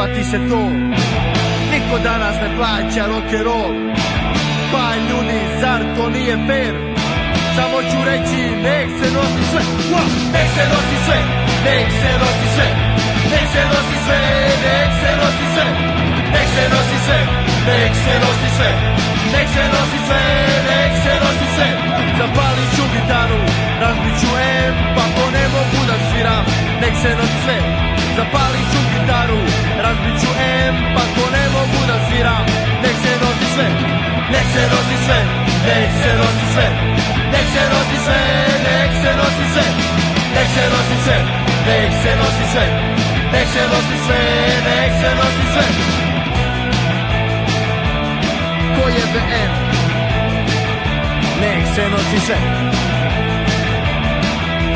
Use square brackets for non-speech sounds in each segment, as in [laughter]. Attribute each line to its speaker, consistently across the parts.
Speaker 1: isplati se to Niko danas ne plaća rock and roll Pa ljudi, zar to nije fair? Samo ću reći, nek se nosi sve Nek se nosi sve, nek se nosi sve Nek se nosi sve, nek se nosi sve Nek se nosi sve, nek se nosi sve Nek se nosi sve, nek se nosi sve Zapalit ću gitaru, razbit ću M Pa to ne mogu da sviram Nek se nosi sve, Zapalit ću gitaru, razbit ću M Ako ne mogu da sviram Nek se nosi sve, nek se nosi sve Nek se nosi sve, nek se nosi sve Nek se nosi sve, nek se nosi sve Nek se nosi sve, nek se nosi sve Nek se nosi sve Ko je BM? Nek se nosi sve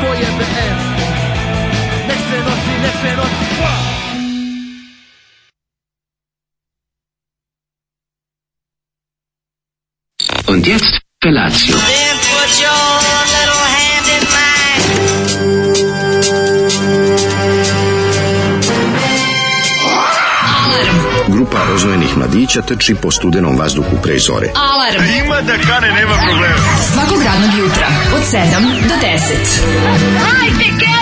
Speaker 1: Ko je BM?
Speaker 2: Neštenost i neštenost Und jetzt Felatio. Then put your little hand in mine. Grupa roznojenih mladića trči po studenom vazduhu pre zore. Alarm! A ima da kane, nema problema. Svakog radnog jutra, od 7 do 10. Hajde,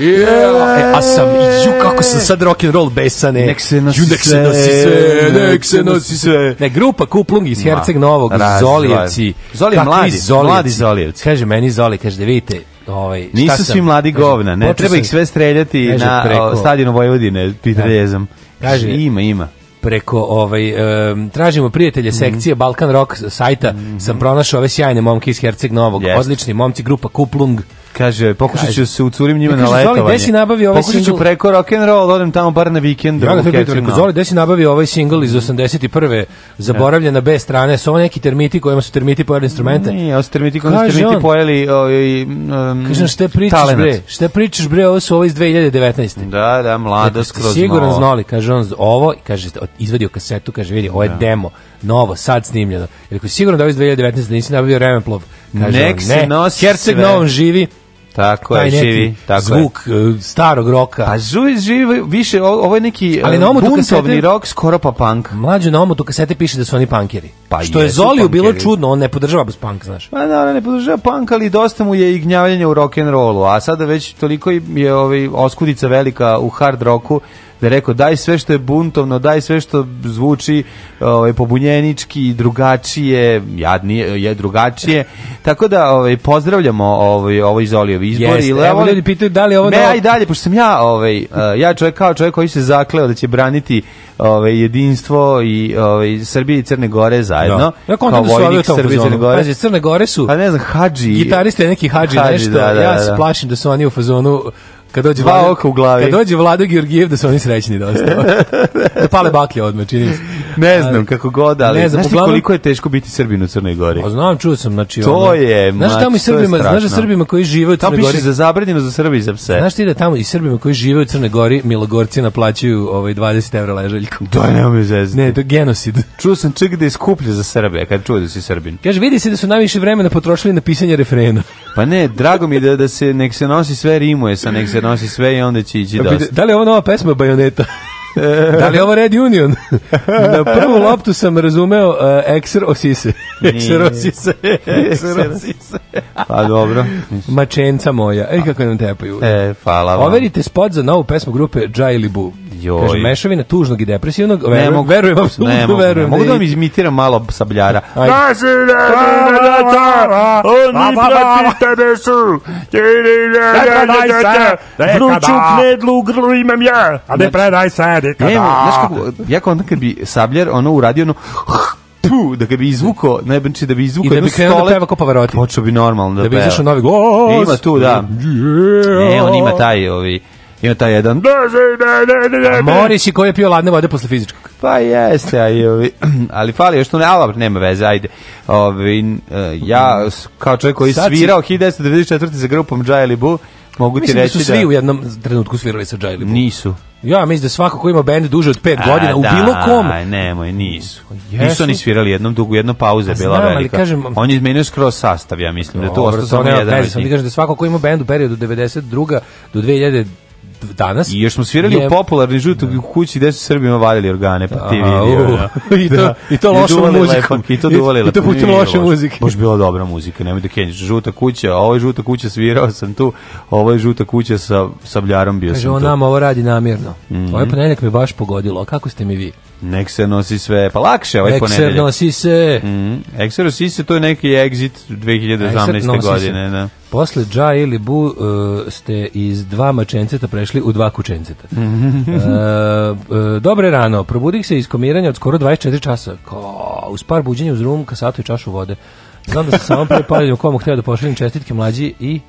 Speaker 3: Yeah. E, a sam, ju, kako sam e. sad rock'n'roll besane. Nek se nosi ju, nek se nosi sve, nek se nosi sve. Ne, grupa Kuplung iz Herceg Novog, Raz, Zolijevci. Zoli mladi, Zolijevci. mladi Zolijevci. Kaže, meni Zoli, kaže, da vidite, ovaj šta
Speaker 4: Nisu svi mladi kaže, govna, ne treba ih sve streljati kaže, na preko, stadionu Vojvodine, pitrezam. Da. Kaže, ima, ima
Speaker 3: preko ovaj um, tražimo prijatelje sekcije mm Balkan Rock sajta mm -hmm. sam mhm. pronašao ove sjajne momke iz Herceg Novog yes. odlični momci grupa Kuplung
Speaker 4: Kaže, pokušat ću se ucurim njima
Speaker 3: na
Speaker 4: letovanje. Zoli, si
Speaker 3: nabavi ovaj pokušat ću
Speaker 4: preko rock'n'roll, odem tamo bar na vikend.
Speaker 3: Ja ga da da rekao, Zoli, gde si nabavi ovaj single iz 81. Zaboravljena B strane, su ovo neki termiti kojima su termiti pojeli instrumente?
Speaker 4: Nije, ovo su termiti kojima su termiti pojeli ovaj, um,
Speaker 3: Kaže, šta pričaš bre? Šta pričaš bre, ovo su ovo iz 2019.
Speaker 4: Da, da, mlada, skroz
Speaker 3: Siguran znali, kaže on ovo, kaže, izvadio kasetu, kaže, vidi, ovo je da. demo, novo, sad snimljeno. Rekao, sigurno da ovo iz 2019. nisi nabavio Remeplov.
Speaker 4: Kaže, Nek se nosi Herceg novom živi, Tako je, živi, tako
Speaker 3: zvuk je. starog roka. A
Speaker 4: pa živi, živi, više, ovo je neki Ali na e, buntovni kasete, rok, skoro pa punk.
Speaker 3: Mlađe, na omotu kasete piše da su oni punkeri. Pa Što je Zoliju bilo čudno, on ne podržava bez punk, znaš.
Speaker 4: Pa da, ne podržava punk, ali dosta mu je i gnjavljanje u rock'n'rollu, a sada već toliko je ovaj, oskudica velika u hard roku, da je rekao daj sve što je buntovno, daj sve što zvuči ovaj, pobunjenički, i drugačije, jadnije, je drugačije. [laughs] Tako da ovaj, pozdravljamo ovaj, ovo ovaj izolijevi izbor. Yes, ili,
Speaker 3: evo, ljudi pitaju
Speaker 4: da
Speaker 3: li ovo...
Speaker 4: Ne, aj dalje, pošto sam ja, ovaj, eh, ja čovjek kao čovjek koji se zakleo da će braniti ovaj, jedinstvo i ovaj, Srbije i Crne Gore zajedno. Da.
Speaker 3: Ja kao da vojnik da Srbije i Crne Gore. Pazi,
Speaker 4: Crne Gore su... Pa
Speaker 3: ne znam, Hadži.
Speaker 4: Gitariste neki Hadži, hađi nešto. Da, da, ja da, se plašim da su oni u fazonu Kad dođe dva vlada, oka u glavi. Kad dođe Vlada Georgijev da su oni srećni dosta. Da, [laughs] da pale baklje odmah, čini se. Ne znam kako god, ali ne znam, znaš poglavnom... koliko je teško biti Srbin u Crnoj Gori? A pa znam,
Speaker 3: čuo sam, znači to ono,
Speaker 4: je, znaš
Speaker 3: tamo i Srbima, znaš da Srbima koji žive u Crnoj Gori. Tamo
Speaker 4: piše za zabranjeno za Srbi i za pse.
Speaker 3: Znaš ti da tamo i Srbima koji žive u Crnoj Gori Milogorci naplaćuju ovaj 20 evra leželjkom.
Speaker 4: To je ne mi zezati.
Speaker 3: Ne, to je genocid.
Speaker 4: Čuo sam čak da
Speaker 3: je
Speaker 4: skuplje za Srbe, kad čuo da
Speaker 3: si
Speaker 4: Srbin.
Speaker 3: Kaže, vidi se da su najviše vremena potrošili na pisanje refrena.
Speaker 4: Pa ne, drago mi da, da se nek se nosi sve rimuje sa nek se nosi sve i onda će ići da dosta. Da
Speaker 3: li
Speaker 4: je
Speaker 3: ovo nova pesma Bajoneta? da li ovo Red Union? Na prvu loptu sam razumeo uh, Exer Osise.
Speaker 4: Exer
Speaker 3: Osise.
Speaker 4: Exer Osise. pa dobro.
Speaker 3: Mačenca moja. Ej, kako nam tepaju. E,
Speaker 4: hvala vam.
Speaker 3: Overite spot za novu pesmu grupe Jaili Boo. Joj. Kaže, mešavina tužnog i depresivnog, verujem, ne mogu, verujem, apsolutno ne mogu, verujem.
Speaker 4: Ne mogu da vam izmitiram malo sabljara. Da se da da da oni platite da su, da da da da vruću knedlu u grlu imam ja, a ne predaj se, kad je, kada. Nemo, kako, ja kao onda kad bi sabljar ono uradio ono, tu, da ga bi izvuko, ne znači da bi izvuko I da bi krenuo
Speaker 3: da
Speaker 4: peva kao
Speaker 3: Pavarotti. Počeo bi
Speaker 4: normalno da,
Speaker 3: da peva.
Speaker 4: Da bi izašao novi glas. E, ima tu, da.
Speaker 3: Ne, on ima taj, ovi, ima taj jedan da, da, da, Moris i koji je pio ladne vode posle fizičkog.
Speaker 4: Pa jeste, ali, [clears throat] ali fali još to ne, ali nema veze, ajde. Ovi, e, ja, kao čovjek koji Sad svirao si... 1994. sa grupom Jaili Boo, mogu ti
Speaker 3: Mislim reći da... Mislim da su svi u jednom trenutku svirali sa Jaili
Speaker 4: Boo. Nisu.
Speaker 3: Ja mislim da svako ko ima bend duže od 5 godina u da, bilo kom.
Speaker 4: nemoj, nisu. Pa jesu. Nisu oni svirali jednom dugu, jedno pauza bila znam, velika. Kažem, on je izmenio skroz sastav, ja mislim, da to ostao samo jedan. Ne,
Speaker 3: sam ti kažem da svako ko ima bend u periodu 92. do 2000 danas.
Speaker 4: I još smo svirali je, u popularni da. žut u kući gde su Srbima valjali organe, pa ti vidio. Ja. I,
Speaker 3: to, I to lošom muzikom.
Speaker 4: I to duvali lepak. I to
Speaker 3: putem loše muzike.
Speaker 4: Boš bila dobra muzika, nemoj da kenjiš. Žuta kuća, ovo je žuta kuća, svirao sam tu, ovo je žuta kuća sa sabljarom bio
Speaker 3: Kaže, sam
Speaker 4: tu. Kaže,
Speaker 3: on nam ovo radi namjerno. Mm -hmm. Ovo je ponedjeljak mi baš pogodilo, kako ste mi vi?
Speaker 4: Nek se nosi sve, pa lakše ovaj ponedeljak. Mm-hmm.
Speaker 3: se nosi
Speaker 4: sve. Mm, Ekser nosi se, to je neki exit 2018. godine. Se. Da.
Speaker 3: Posle dža ili bu uh, e, ste iz dva mačenceta prešli u dva kučenceta. uh, [laughs] uh, dobre rano, probudih se iz komiranja od skoro 24 časa. Ko, uz par buđenja uz rum, kasatu i čašu vode. Znam da sam samo pre paljenju komu htio da pošaljem čestitke mlađi i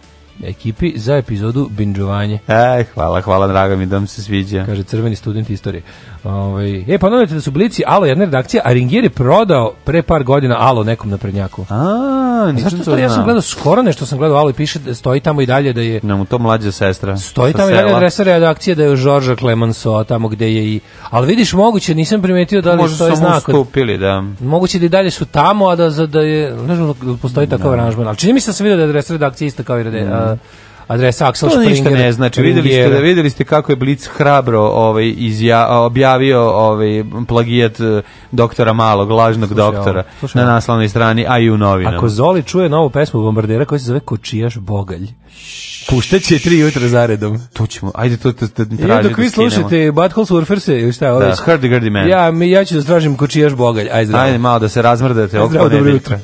Speaker 3: ekipi za epizodu Binđovanje. E,
Speaker 4: hvala, hvala, drago mi da vam se sviđa.
Speaker 3: Kaže crveni student istorije. Ove, ovaj, e, pa ponovite da su blici Alo jedna redakcija, a Ringier je prodao pre par godina Alo nekom na prednjaku. A,
Speaker 4: nisam to
Speaker 3: Ja sam gledao, skoro nešto sam gledao Alo i piše, da stoji tamo i dalje da je...
Speaker 4: Nam u to mlađa sestra.
Speaker 3: Stoji tamo i dalje adresa redakcije da je Žorža Clemenceau, tamo gde je i... Ali vidiš, moguće, nisam primetio da li Možda stoji znak. Ustupili,
Speaker 4: da.
Speaker 3: Moguće da i dalje su tamo, a da, za, da je... Ne znam, da postoji takav da. aranžman. Ali čini mi se da sam vidio da je adresa redakcije ista kao i redakcija mm adresa Axel to
Speaker 4: Springer. To
Speaker 3: ništa
Speaker 4: ne znači. Videli ste, da videli ste kako je Blitz hrabro ovaj, izja, objavio ovaj, plagijat eh, doktora Malog, lažnog slušaj, doktora, slušaj, na naslovnoj strani, a i u novinama.
Speaker 3: Ako Zoli čuje novu pesmu Bombardera koja se zove Kočijaš Bogalj,
Speaker 4: će tri jutra zaredom.
Speaker 3: To ćemo, ajde to da tražimo. Ja, dok vi slušate Butthole Surfers ili šta ovo već.
Speaker 4: Da, Hardy Gardy Man.
Speaker 3: Ja, ja ću da stražim kočijaš bogalj. Ajde, zdravo. Ajde
Speaker 4: malo da se razmrdate. Zdravo, dobro jutro.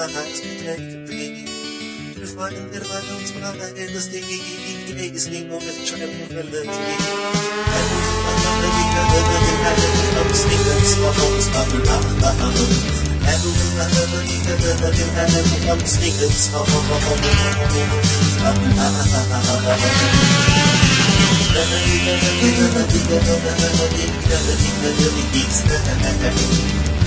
Speaker 4: my eyes protect the breeze. Just like a little I don't smile, I hear the stinging, stinging over the trail of melody. I lose my melody, I live in the night, of am sleeping, small homes, mother, I'm the I lose my melody, I live in the night, I'm sleeping, small homes, mother, I'm the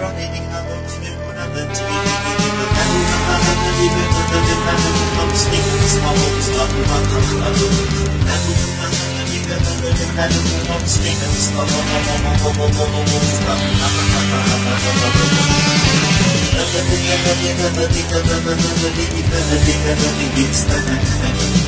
Speaker 4: running out Muna ventili Muna ventili Muna ventili Muna ventili Muna ventili Muna ventili Muna ventili Muna Thank you.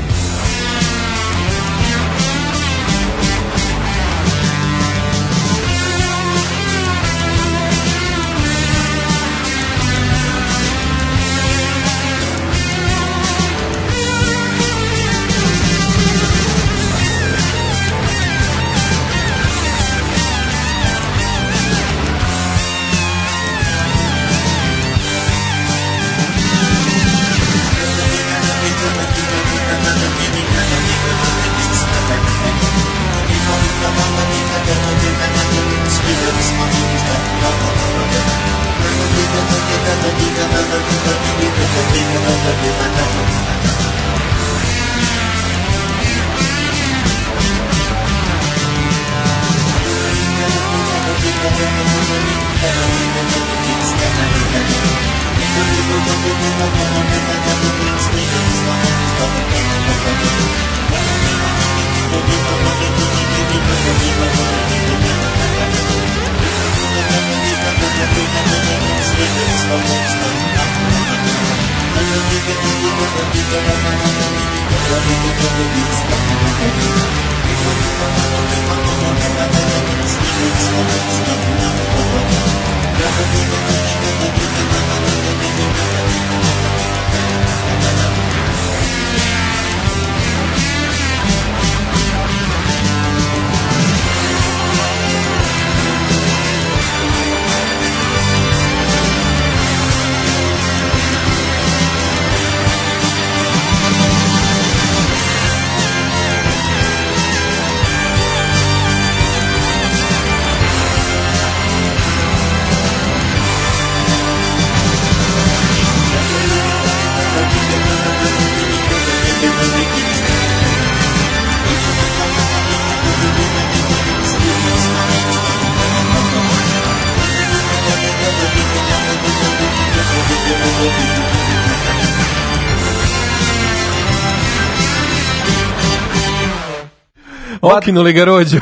Speaker 3: Okinuli ga rođu.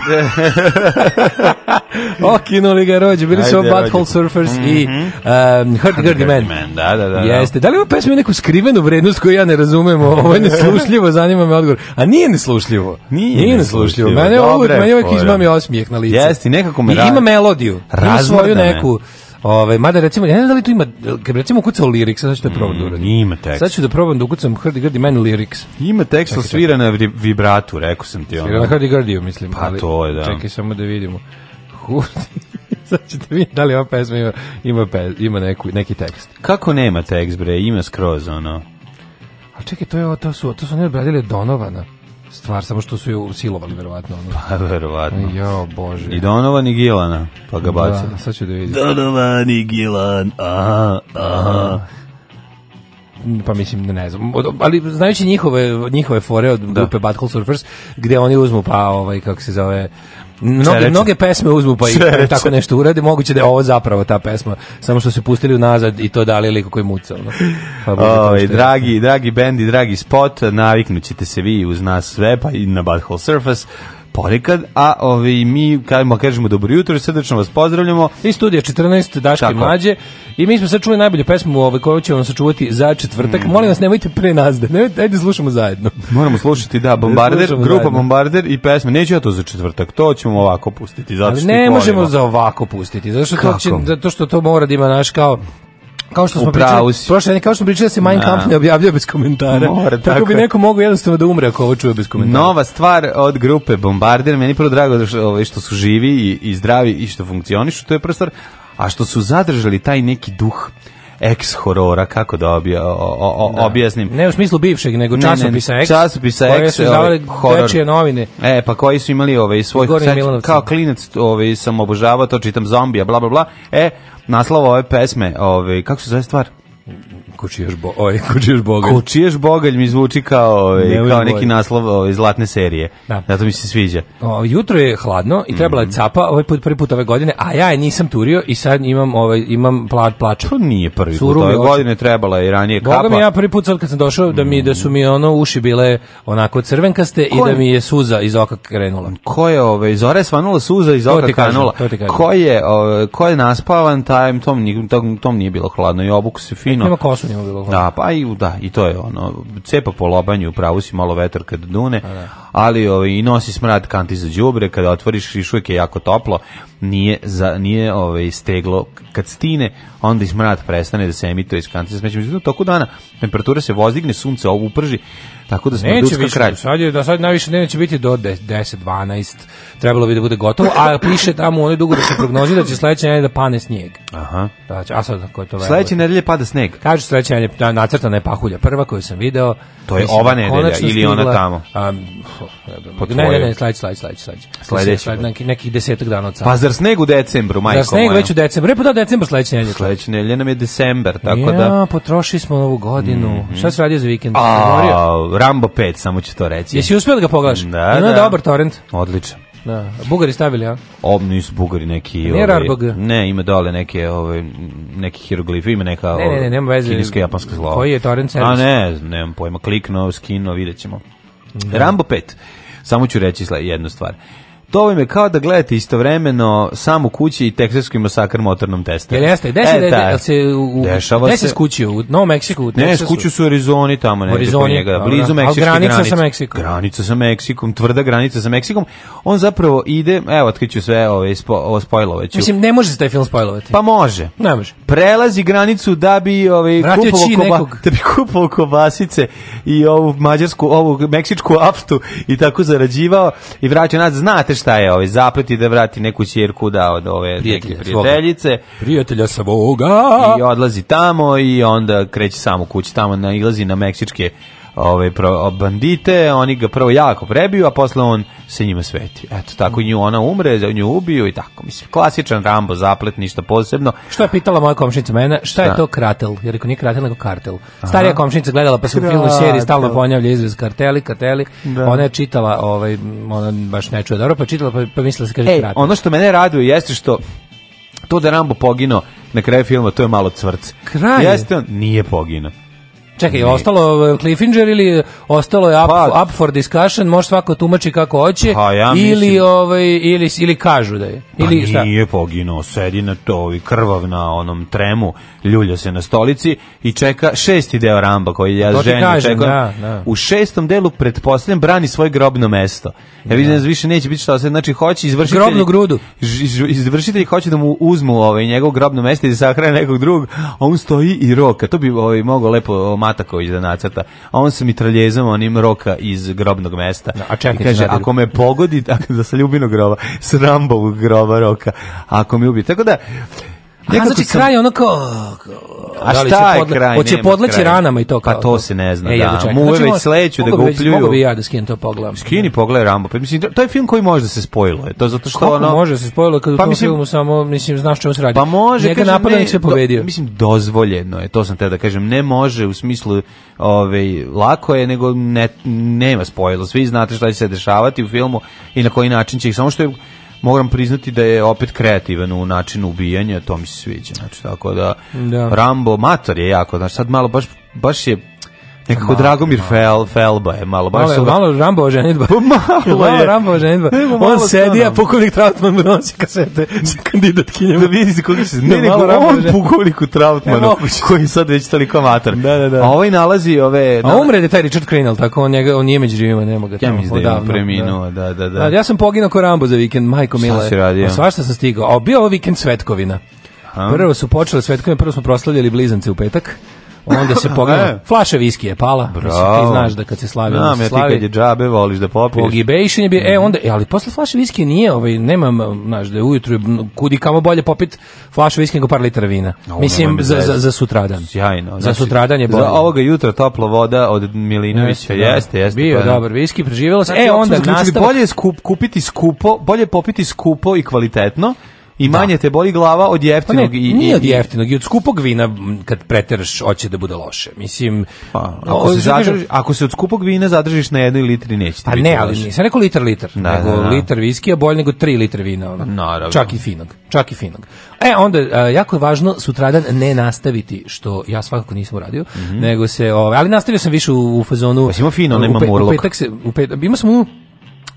Speaker 3: [laughs] Okinuli ga rođu. Bili su ovo Butthole Surfers mm -hmm. i um, Hurt Gurdy Man.
Speaker 4: Man. Da, da, da, da.
Speaker 3: Jeste. Da li ima pesma neku skrivenu vrednost koju ja ne razumem? Ovo je neslušljivo, [laughs] zanima me odgovor. A nije
Speaker 4: neslušljivo. Nije, nije
Speaker 3: neslušljivo. Mene uvijek, mene uvijek izmami osmijeh na lice.
Speaker 4: Jeste, nekako me... I
Speaker 3: ima melodiju. Ima svoju neku... Ovaj mada recimo ja ne znam da li tu ima kad recimo kucao lyrics, sad to je probam da mm,
Speaker 4: da
Speaker 3: Ima
Speaker 4: tekst. Sad
Speaker 3: ću da probam da ukucam Hrdi Grdi Man lyrics.
Speaker 4: Ima tekst čekaj, svira na vibratu, rekao sam ti ono.
Speaker 3: Svira
Speaker 4: na
Speaker 3: Hrdi Grdiju, mislim. Pa ali, to je, da. Čekaj samo da vidimo. [laughs] Sad ćete da vidjeti da li ova pesma ima, ima, pe, ima neku, neki tekst.
Speaker 4: Kako nema tekst, bre? Ima skroz, ono.
Speaker 3: A čekaj, to, je, to, su, to su oni odbradili Donovana stvar, samo što su ju silovali, verovatno. Ono. Pa,
Speaker 4: verovatno.
Speaker 3: Jo, bože.
Speaker 4: I Donovan i Gilana, pa ga bacili.
Speaker 3: Da, sad ću da vidim.
Speaker 4: Donovan i Gilan, aha, aha.
Speaker 3: Mm, pa mislim, ne znam, ali znajući njihove, njihove fore od da. grupe Bad Cold Surfers, gde oni uzmu, pa ovaj, kako se zove, Mnoge, mnoge pesme uzmu pa i tako nešto urade, moguće da je ovo zapravo ta pesma, samo što se pustili unazad i to dali liku koji muca. Ono.
Speaker 4: Pa Ove, dragi, dragi bendi, dragi spot, naviknut ćete se vi uz nas sve, pa i na Butthole Surface ponekad, a ovi, mi kajmo, kažemo dobro jutro, srdečno vas pozdravljamo.
Speaker 3: I studija 14, Daške Tako. Mlađe. I mi smo sad čuli najbolju pesmu ovaj, koju ćemo sačuvati za četvrtak. Mm. Molim vas, nemojte pre nas da, nemojte, ajde da slušamo zajedno.
Speaker 4: Moramo slušati, da, da Bombarder, da grupa zajedno. Bombarder i pesma. Neću ja to za četvrtak, to ćemo ovako pustiti. Zato Ali
Speaker 3: ne možemo za ovako pustiti, zato što, to, će, zato što to mora da ima naš kao kao što smo pričali, prošle, kao što smo pričali da se Mein da. Kampf ne objavljuje bez komentara. Mora, tako, tako bi neko mogao jednostavno da umre ako ovo čuje bez komentara.
Speaker 4: Nova stvar od grupe Bombarder, meni prvo drago da što, ovaj, što su živi i, i zdravi i što funkcionišu, to je prostor, a što su zadržali taj neki duh ex horora kako da obja, o, o, da. objasnim
Speaker 3: ne u smislu bivšeg nego časopisa ex
Speaker 4: časopisa ex su izdavali
Speaker 3: ovaj, dečije novine
Speaker 4: e pa koji su imali ove ovaj, svoj sad, kao klinac ovaj, sam obožavao to čitam zombija bla bla bla e naslova ove pesme, ove, ovaj, kako se zove stvar?
Speaker 3: Kočijaš bo, oj, ovaj, kočijaš bogalj.
Speaker 4: Kočijaš bogalj mi zvuči kao, ovaj, kao neki naslov ove, ovaj, zlatne serije. Da. Zato mi se sviđa.
Speaker 3: O, jutro je hladno i trebala je mhm. capa, ovaj put prvi put ove godine, a ja je nisam turio i sad imam ovaj imam plat plač.
Speaker 4: To nije prvi put ove godine trebala je ranije Boga kapa. Boga
Speaker 3: mi ja
Speaker 4: prvi
Speaker 3: put sad kad sam došao da mi da su mi ono uši bile onako crvenkaste Ko i da mi je suza
Speaker 4: iz
Speaker 3: oka krenula.
Speaker 4: Ko je ovaj zore svanula suza iz oka krenula? Ko je ovaj, ko je naspavan tajem tom, tom, tom nije bilo hladno i obuku se fino.
Speaker 3: Nema kosu
Speaker 4: Da, pa i da, i to je ono, cepa po lobanju, pravo si malo vetar kad dune, A, pa da ali ovaj, i nosi smrad kanti za đubre, kada otvoriš još uvijek je jako toplo, nije, za, nije ovaj, steglo kad stine, onda i smrad prestane da se emituje iz kanti za smeće. Međutim, toku dana temperatura se vozdigne, sunce ovu uprži, tako da smo neće više,
Speaker 3: kralj. Sad je, da sad najviše neće biti do 10, 12, trebalo bi da bude gotovo, a piše tamo oni dugo da se prognozi da će sledeće nedelje da pane snijeg.
Speaker 4: Aha.
Speaker 3: Da, će, a sad ako je to Sledeće
Speaker 4: nedelje pada snijeg
Speaker 3: Kaže sledeće nedelje da, nacrtana je pahulja prva koju sam video.
Speaker 4: To je Mislim, ova nedelja ili ona tamo. Um,
Speaker 3: Pod ne, ne, ne, slajč, slajč, slajč, slajč. Sledeći. nekih desetak dana od
Speaker 4: sada. Pa zar sneg u decembru, majko moja?
Speaker 3: Zar sneg već u decembru? Repo pa da decembru sledeće nedelje. Sledeće
Speaker 4: nedelje nam je decembar, tako ja, da...
Speaker 3: Ja, potrošili smo novu godinu. Mm -hmm. Šta se radi za vikend?
Speaker 4: A, Rambo 5, samo ću to reći.
Speaker 3: Jesi uspio da ga pogledaš?
Speaker 4: Da, Ima e,
Speaker 3: da. dobar torrent.
Speaker 4: Odličan.
Speaker 3: Da. Bugari stavili, a?
Speaker 4: Ob, nisu Bugari neki... Ne, ovaj, ne, ima dole neke, ovaj, neki hieroglifi, ima
Speaker 3: neka ne, ne, ne, ovaj, nema veze,
Speaker 4: kineska, japanska
Speaker 3: slova. Koji je torrent servis? A
Speaker 4: ne, nemam pojma, klikno, skino, vidjet ćemo. Rambo 5. Samo ću reći jednu stvar to vam je kao da gledate istovremeno samo kući i teksaški masakr motornom testu. Jer
Speaker 3: jeste, Gde se, e, da, se u, dešava desi se, s kući, u Novom Meksiku, u
Speaker 4: Teksasu. Ne, s kuću su u Arizoni tamo, ne, Arizoni, njega, da, blizu Meksičke granica. granica sa Meksikom. Granica sa Meksikom, tvrda granica sa Meksikom. On zapravo ide, evo, otkriću sve ove, spo, ovo spojloveću.
Speaker 3: Mislim, ne može se taj film spojlovati.
Speaker 4: Pa može.
Speaker 3: Ne može.
Speaker 4: Prelazi granicu da bi ove, ovaj, kupovo, koba, [laughs] da bi kupovo kobasice i ovu mađarsku, ovu meksičku aftu i tako zarađivao i vraća nas. Znate šta je, ovaj zaplet da vrati neku ćerku da od ove neke prijateljice. Svoga.
Speaker 3: Prijatelja svoga.
Speaker 4: I odlazi tamo i onda kreće samo kući tamo, nailazi na meksičke ove, pro, bandite, oni ga prvo jako prebiju, a posle on se njima sveti. Eto, tako nju ona umre, nju ubiju i tako. Mislim, klasičan Rambo zaplet, ništa posebno.
Speaker 3: Što je pitala moja komšnica mene, šta je da. to kratel? Jer rekao nije kratel, nego kartel. Starija komšnica gledala pa se u filmu seriji stalno ponavlja izraz karteli, karteli. Da. Ona je čitala, ovaj, ona baš ne čuje dobro, pa čitala pa, pa mislila se kaže Ej,
Speaker 4: kratel. ono što mene raduje jeste što to da Rambo pogino na kraju filma, to je malo cvrc. Kraj. Jeste
Speaker 3: on,
Speaker 4: nije pogino.
Speaker 3: Čekaj, ostalo e, Cliffinger ili ostalo je up, pa, up for discussion, može svako tumači kako hoće pa, ja mislim, ili ovaj ili ili kažu da je. Pa ili pa
Speaker 4: nije šta? poginuo, sedi na to i krvav na onom tremu, ljulja se na stolici i čeka šesti deo Ramba koji ja to ženi kažem, čekam. Da, da. U šestom delu pretpostavljam brani svoje grobno mesto. Ja vidim da, da više neće biti šta se znači hoće izvršitelji
Speaker 3: grobnu grudu.
Speaker 4: Izvršitelji hoće da mu uzmu ovaj njegov grobno mesto i da sahrane nekog drugog, a on stoji i roka. To bi ovaj mogao lepo ovaj, Mataković da nacrta, a on se mitraljezom onim roka iz grobnog mesta. Da, a čekaj, kaže, ako me pogodi, tako [laughs] da sa ljubinog groba, s Rambovog groba roka, ako mi ubije. Tako da,
Speaker 3: Nekako znači sam... kraj ono kao...
Speaker 4: A da šta da je podle... kraj? Hoće
Speaker 3: podleći ranama i to pa kao.
Speaker 4: Pa to se ne zna, e, da. da. Muve znači, već sleću da ga upljuju.
Speaker 3: Mogu bi ja da skinem to pogledam.
Speaker 4: Skini pogledaj Rambo. Pa, mislim, to je film koji može da se spojilo. Je. To zato što
Speaker 3: Kako
Speaker 4: ono...
Speaker 3: može da se spojilo kad pa, u tom mislim, filmu samo, mislim, znaš čemu se radi.
Speaker 4: Pa može, Njega kažem,
Speaker 3: napada, ne, se povedio. Do,
Speaker 4: mislim, dozvoljeno je, to sam te da kažem. Ne može, u smislu, ovaj, lako je, nego ne, nema spojilo. Svi znate šta će se dešavati u filmu i na koji način će ih. Samo što je moram priznati da je opet kreativan u načinu ubijanja, to mi se sviđa. Znači, tako da, da. Rambo mator je jako, znači sad malo baš, baš je Nekako Dragomir Fel, Felba je malo baš
Speaker 3: malo, malo Rambo ženidba. [laughs] Pa malo,
Speaker 4: je. malo
Speaker 3: Rambo
Speaker 4: ženidba.
Speaker 3: on sedi a pukovnik Trautman mu nosi kasete sa kandidatkinjama. Da vidi se
Speaker 4: koliko se ne ne on pukovniku e, Trautmanu koji sad već toliko amator.
Speaker 3: Da,
Speaker 4: da, da. A ovaj nalazi ove A
Speaker 3: umre taj Richard Crane, tako on njega on nije među živima, nema ga. Ja mislim da je
Speaker 4: preminuo, da. da, da, da. A,
Speaker 3: Ja sam poginuo ko Rambo za vikend, majko mila.
Speaker 4: Svašta sam
Speaker 3: stigao. A bio ovo vikend svetkovina. Prvo su počele svetkovine, prvo smo proslavljali blizance u petak onda se [laughs] pogleda. Flaša viski je pala. Bravo. Ti znaš da kad se slavi, Znam, onda se slavi. Ja
Speaker 4: ti kad je džabe voliš da popiješ.
Speaker 3: Pogibejšen je bio. E, mhm. onda, e, ali posle flaša viski nije, ovaj, nemam, znaš, da je ujutru kudi kamo bolje popit flašu viski nego par litra vina. No, Mislim, za,
Speaker 4: za,
Speaker 3: za sutradan.
Speaker 4: Sjajno. Znači,
Speaker 3: za sutradan je bolje. Za ovoga
Speaker 4: jutra topla voda od Milinovića. Jeste, da. jeste. jeste
Speaker 3: bio pa, dobar viski, preživjela se. Znači, e, onda nastavak.
Speaker 4: Bolje skup, kupiti skupo, bolje popiti skupo i kvalitetno, I da. manje te boli glava od jeftinog. Pa ne,
Speaker 3: i, nije od jeftinog i od skupog vina kad preteraš hoće da bude loše. Mislim,
Speaker 4: pa, ako, se zadrži, ako se od skupog vina zadržiš na jednoj litri neće ti pa biti
Speaker 3: ne, ali nisam rekao litar litar, da, nego da, da. litar viskija bolje nego tri litre vina. Ono. Naravno. Čak i finog. Čak i finog. E, onda, jako je važno sutradan ne nastaviti, što ja svakako nisam uradio, mm -hmm. nego se, ovaj, ali nastavio sam više u, u fazonu... Pa si imao
Speaker 4: fino, nema u, u
Speaker 3: petak se, u petak, imao sam u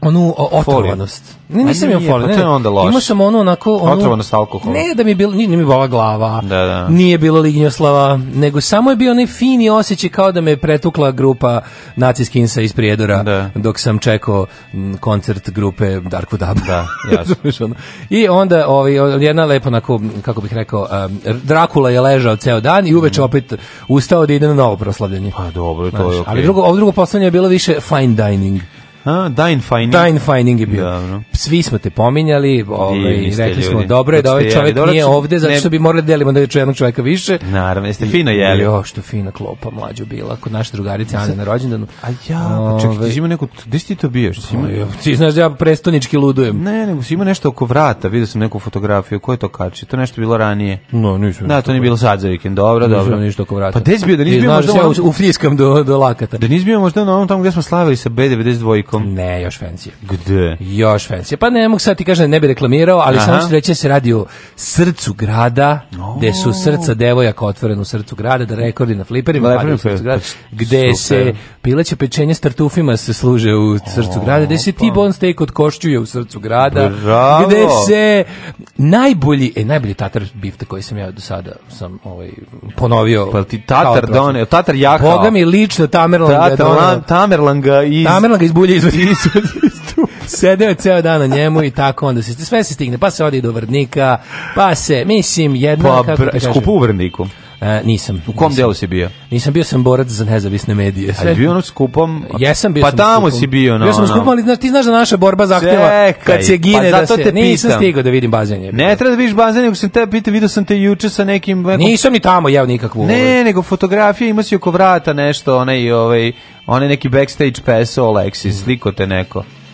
Speaker 3: onu otrovanost. Ne, nisam imao foliju. Pa to je
Speaker 4: onda loš. Imao
Speaker 3: sam
Speaker 4: onu
Speaker 3: onako...
Speaker 4: Onu, otrovanost alkohola.
Speaker 3: Ne da mi je bilo, nije, nije mi bila glava, da, da. nije bilo lignjoslava, nego samo je bio onaj fini osjećaj kao da me pretukla grupa nacijski iz Prijedora da. dok sam čekao koncert grupe Darkwood Abba. Da, [laughs] jasno. I onda ovaj, jedna lepo, onako, kako bih rekao, um, Drakula je ležao ceo dan i mhm. uveče mm. opet ustao da ide na novo proslavljanje.
Speaker 4: Pa dobro, to Znaš, je
Speaker 3: okay. Ali drugo, ovo drugo poslednje je bilo više fine dining.
Speaker 4: A, Dine Finding. Dine
Speaker 3: Finding je bio. Dobro. Svi smo te pominjali, ovaj, rekli smo, ljudi. dobro je da ovaj čovjek dobro, nije ovde, zato što bi morali da delimo da je jednog čovjeka više.
Speaker 4: Naravno, jeste fino jeli. Jo,
Speaker 3: što
Speaker 4: fina
Speaker 3: klopa mlađo bila, kod naše drugarice Ane na rođendanu.
Speaker 4: A ja, pa čekaj, ti si imao neku, gde si ti to bio? Što si
Speaker 3: imao?
Speaker 4: Ti
Speaker 3: znaš da ja prestonički ludujem.
Speaker 4: Ne, ne, si imao nešto oko vrata, vidio sam neku fotografiju, ko je to kači? To nešto bilo ranije.
Speaker 3: No, nisam.
Speaker 4: Da, to nije bilo sad za vikend, dobro, nisam dobro. Ništa oko vrata. Pa gde si bio, da nisi bio da možda... Ja u, u do, do
Speaker 3: lakata. Da nisi bio možda na onom tamo gde smo slavili sa B92 Telekom? Ne, još fencije.
Speaker 4: Gde?
Speaker 3: Još fencije. Pa ne mogu sad da ti kažem, ne bi reklamirao, ali samo ću reći da se radi o srcu grada, oh. gde su srca devojaka otvorene u srcu grada, da rekordi na fliperima, Lepen, da, srcu grada, pa, gde Super. se pileće pečenje s tartufima se služe u srcu oh, grada, gde se pa. ti bon steak od košćuje u srcu grada, Bravo. gde se najbolji, e, najbolji tatar bifte koji sam ja do sada sam ovaj, ponovio.
Speaker 4: Pa ti tatar, done, tatar jakao. Boga
Speaker 3: mi lično Tamerlanga.
Speaker 4: Tatar,
Speaker 3: Tamerlanga iz...
Speaker 4: Tamerlanga
Speaker 3: iz Bulje izvadi, izvadi, Sedeo je ceo dan na njemu i tako onda se sve se stigne, pa se odi do Vrdnika, pa se, mislim, jedno... Pa, kako
Speaker 4: skupu u Vrdniku?
Speaker 3: E, nisam.
Speaker 4: U kom
Speaker 3: nisam.
Speaker 4: delu si bio?
Speaker 3: Nisam bio sam borac za nezavisne medije.
Speaker 4: Sve... Ali bio ono skupom?
Speaker 3: Jesam bio
Speaker 4: pa sam tamo si bio. No, bio
Speaker 3: sam skupom, ali znaš, ti znaš da naša borba zahteva kad se pa gine pa da se... Te nisam pitam. stigao da vidim bazanje.
Speaker 4: Ne treba da vidiš bazanje, nego sam te pitao, vidio sam te juče sa nekim... Nekom...
Speaker 3: Nisam ni tamo jeo nikakvu.
Speaker 4: Ne, ovaj. nego fotografija, ima si oko vrata nešto, onaj, ovaj, onaj neki backstage peso, Alexis, mm. sliko te neko.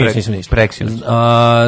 Speaker 4: Pre, nisam ništa.
Speaker 3: Preksinoć.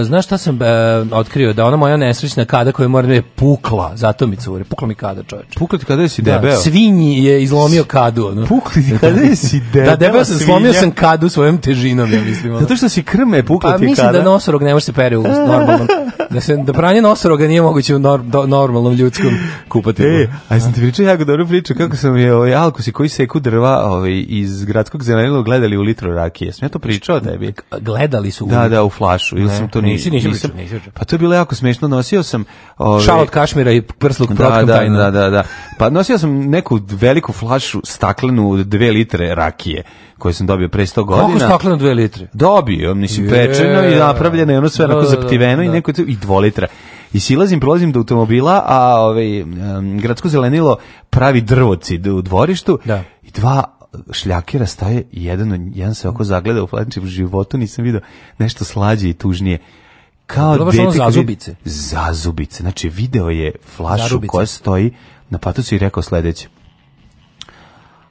Speaker 3: znaš šta sam e, otkrio? Da ona moja nesrećna kada koja moram da je pukla, zato mi cure. Pukla mi kada, čoveče.
Speaker 4: Pukla ti
Speaker 3: kada
Speaker 4: si da, debeo? Da,
Speaker 3: svinji je izlomio kadu. Ono. Pukla ti
Speaker 4: kada [laughs] si debeo?
Speaker 3: da,
Speaker 4: debeo
Speaker 3: sam, slomio sam kadu svojom težinom, ja mislim. Ono. Zato
Speaker 4: što si krme pukla pa, ti kada?
Speaker 3: Pa mislim da nosorog ne može se pere u normalnom. da, se, da pranje nosoroga nije moguće u nor, do, normalnom ljudskom kupatilu. E,
Speaker 4: a sam ti pričao jako dobru priču kako sam je ovaj alkosi koji seku drva ovaj, iz gradskog zelenog gledali u litru
Speaker 3: rakije. Sam ja to pričao tebi? Gleda predali su
Speaker 4: Da, da, u flašu. Ili sam to ni, nisi, nisi nisam, nisam, Pa to je bilo jako smiješno. Nosio sam...
Speaker 3: Ove, Šal od kašmira i prsluk da, protkom
Speaker 4: da, tajna. Da, da, da. Pa nosio sam neku veliku flašu staklenu od dve litre rakije koju sam dobio pre 100 godina. Kako stakleno
Speaker 3: 2 litre?
Speaker 4: Dobio, mislim, pečeno i napravljeno i ono sve onako da, da, da, zaptiveno i neko i 2 litra i silazim, prolazim do automobila, a ovaj, um, gradsko zelenilo pravi drvocid u dvorištu da. i dva šljakera staje jedan, jedan se oko zagleda u flanče, u životu nisam video nešto slađe i tužnije kao dete zazubice. zazubice. Znači, video je flašu koja stoji na patucu i rekao sledeće.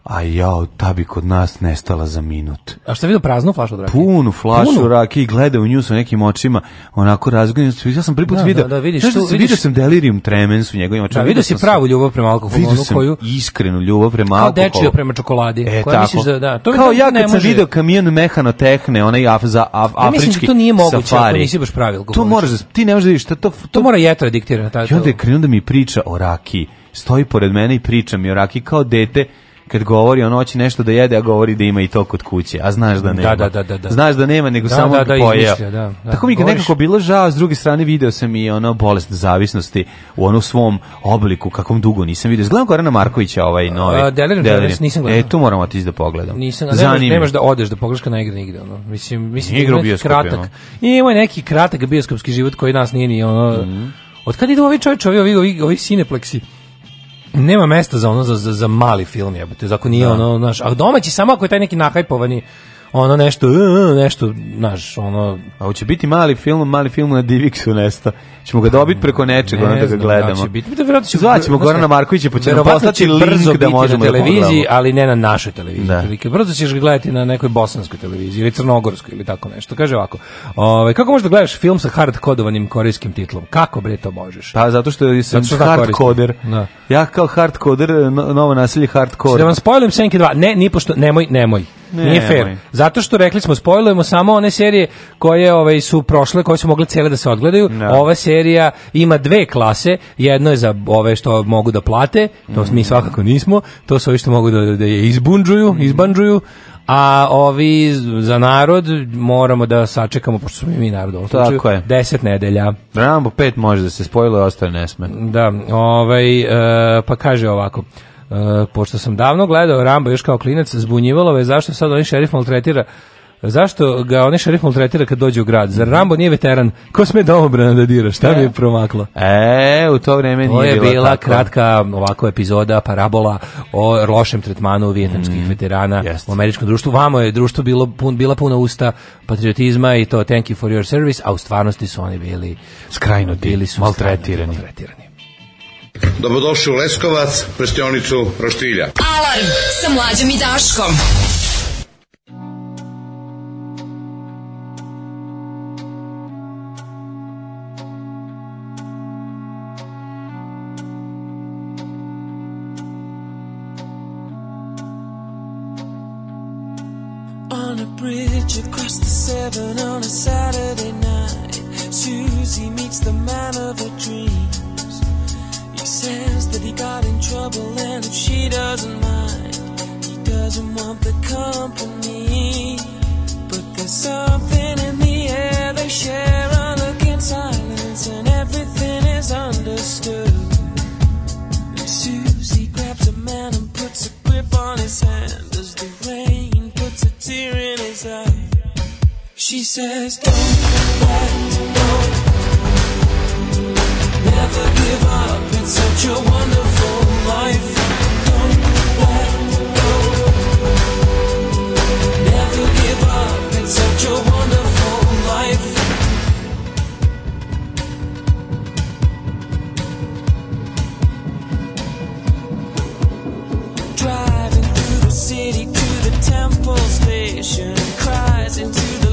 Speaker 4: A ja, ta bi kod nas nestala za minut. A
Speaker 3: šta vidio praznu flašu od
Speaker 4: rakije? Punu flašu Punu? rakije gleda u nju sa nekim očima, onako razgledan. Ja sam priput da, video, da, da, vidiš, znaš, tu, vidiš, vidio sam delirium tremens u njegovim očima. Da, vidio, vidio
Speaker 3: si pravu ljubav prema alkoholu. Vidio
Speaker 4: sam koju, iskrenu ljubav prema alkoholu.
Speaker 3: Kao
Speaker 4: dečio
Speaker 3: prema čokoladi. E, koja tako. misliš da, da.
Speaker 4: To kao ja kad sam vidio kamion mehanotehne, onaj af, za, af, ja, afrički mislim da to
Speaker 3: nije moguće safari.
Speaker 4: ako
Speaker 3: nisi baš pravi
Speaker 4: alkoholič. To
Speaker 3: moraš, da
Speaker 4: ti ne možeš da vidiš. To,
Speaker 3: to, to, to mora jetra da diktirati. I
Speaker 4: onda
Speaker 3: je
Speaker 4: krenuo da mi priča o rakiji. Stoji pored mene i priča mi o rakiji kao dete kad govori ono hoće nešto da jede, a govori da ima i to kod kuće, a znaš da, da
Speaker 3: nema. Da, da, da, da.
Speaker 4: Znaš da nema, nego da, samo
Speaker 3: da, da,
Speaker 4: pojeo.
Speaker 3: Da, Tako mi
Speaker 4: kad nekako bilo žao, s druge strane video sam i ono bolest zavisnosti u onom svom obliku, kakvom dugo nisam video Gledam Gorana Markovića ovaj novi. A,
Speaker 3: delirim, nisam gledao.
Speaker 4: E, tu moramo otići da pogledam.
Speaker 3: Nisam, nemaš, nemaš da odeš da pogledaš na ne nigde. Ono. Mislim, mislim,
Speaker 4: igra neki kratak.
Speaker 3: I ima neki kratak bioskopski život koji nas nije ni ono... Mm. Od kad idu ovi ovaj čovječe, ovi, ovi, ovi, ovi sinepleksi? nema mesta za ono za, za, mali film jebote. Zakon nije da. ono, znaš, a domaći samo ako je taj neki nahajpovani ono nešto, uh, uh, nešto, znaš, ono... A
Speaker 4: hoće biti mali film, mali film na Divixu nesta. Ćemo ga dobiti preko nečega, ne ono da ga da gledamo.
Speaker 3: Da će biti, da će, Zvaćemo
Speaker 4: Gorana Markovića, pa ćemo poslati
Speaker 3: brzo da možemo na da televiziji, da ali ne na našoj televiziji. Da. Prilike. Brzo ćeš ga gledati na nekoj bosanskoj televiziji ili crnogorskoj ili tako nešto. Kaže ovako, ovaj kako možeš da gledaš film sa hard kodovanim korejskim titlom? Kako bre to možeš?
Speaker 4: Pa zato što sam da hard koder. Da. Ja kao hard koder, novo naselje hard koder.
Speaker 3: Da vam spojlim Senke 2. Ne, ni pošto, nemoj, nemoj. Ne, Nije fair. Zato što rekli smo spojlujemo samo one serije koje ovaj su prošle, koje su mogle cele da se odgledaju. No. Da. Ova serija ima dve klase. Jedno je za ove što mogu da plate, to mm. mi svakako nismo. To su ovi što mogu da, da je izbundžuju, mm. izbandžuju a ovi za narod moramo da sačekamo, pošto smo mi narod u slučaju, Tako je. deset nedelja.
Speaker 4: Rambo 5 može da se spojilo, ostaje ne sme.
Speaker 3: Da, ovaj, e, pa kaže ovako. Uh, pošto sam davno gledao Rambo još kao klinac, zbunjivalo je zašto sad oni šerif maltretira Zašto ga oni šerif maltretira kad dođe u grad? Zar Rambo nije veteran? Ko sme domobrana da dira? Šta mi je e. promaklo?
Speaker 4: E, u to vreme
Speaker 3: nije
Speaker 4: to je bila,
Speaker 3: tako. kratka ovako epizoda, parabola o lošem tretmanu vijetnamskih mm, veterana jest. u američkom društvu. Vamo je društvo bilo pun, bila puna usta patriotizma i to thank you for your service, a u stvarnosti su oni bili
Speaker 4: skrajno bili su maltretirani. maltretirani.
Speaker 5: Dobrodošli u Leskovac, prštionicu Roštilja.
Speaker 6: Alarm sa mlađom i Daškom. on a Saturday night. Susie meets the man of her dreams. says that he got in trouble and if she doesn't mind, he doesn't want the company. But there's something in the air they share a look in silence and everything is understood. And Susie grabs a man and puts a grip on his hand as the rain puts a tear in his eye. She says, Don't, don't, don't never give up. It's such a wonderful life. Don't let go. Never give up. It's such a wonderful life.
Speaker 7: Driving through the city to the temple station, cries into the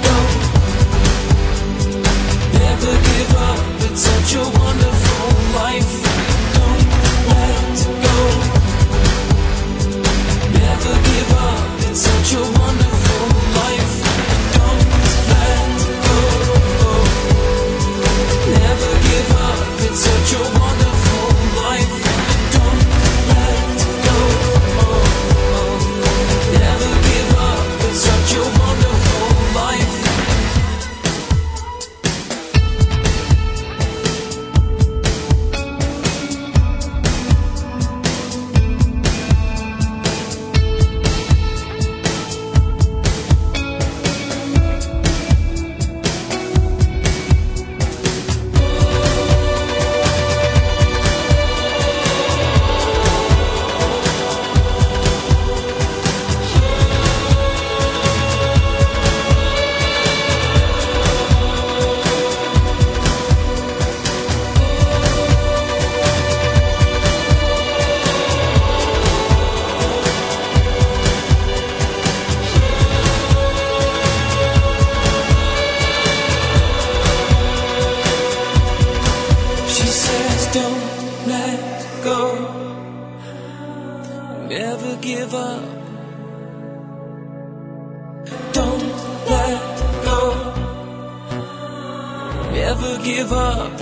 Speaker 7: never give up. It's such a wonderful life. Don't let go. Never give up. It's such a wonderful life. Don't let go. Never give up. It's such a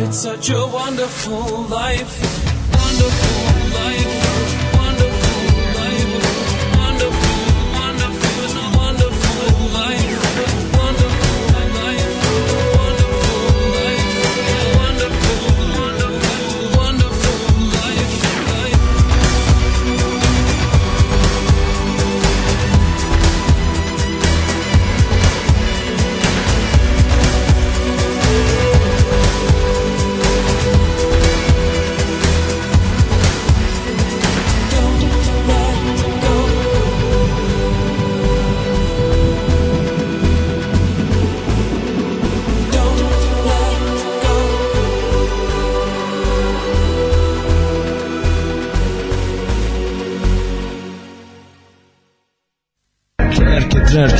Speaker 7: It's such a wonderful life.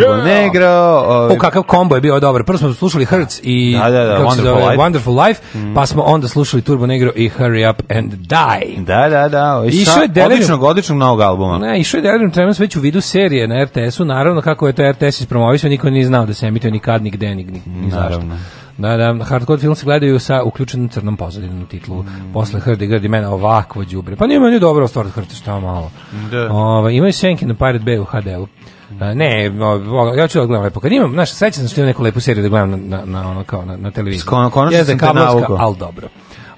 Speaker 4: Turbo yeah. Negro.
Speaker 3: Ovaj... O, kakav kombo je bio dobar. Prvo smo slušali Hertz i da, da, da, Wonderful, zove, Life. Wonderful Life, mm. pa smo onda slušali Turbo Negro i Hurry Up and Die.
Speaker 4: Da, da, da.
Speaker 3: I je Delirium... Odličnog,
Speaker 4: odličnog novog albuma.
Speaker 3: Ne, išao je Delirium Tremens već u vidu serije na RTS-u. Naravno, kako je to RTS ispromovisao, niko nije znao da se emitio nikad, nigde, nigde, ni, ni zašto. Da, da, hardcore film se gledaju sa uključenom crnom pozadinom titlu. Mm. Posle Hrdi grdi mena ovakvo đubre. Pa nije meni dobro stvar Hrdi, što malo. Da. Ovaj imaju senke na Pirate Bay u HD-u ne, ja ću da gledam lepo. Kad imam, znaš, srećan sam što imam neku lepu seriju da gledam na, na, na, ono, kao na, na televiziji.
Speaker 4: Skon, konačno
Speaker 3: ja,
Speaker 4: sam te navukao.
Speaker 3: Ali dobro.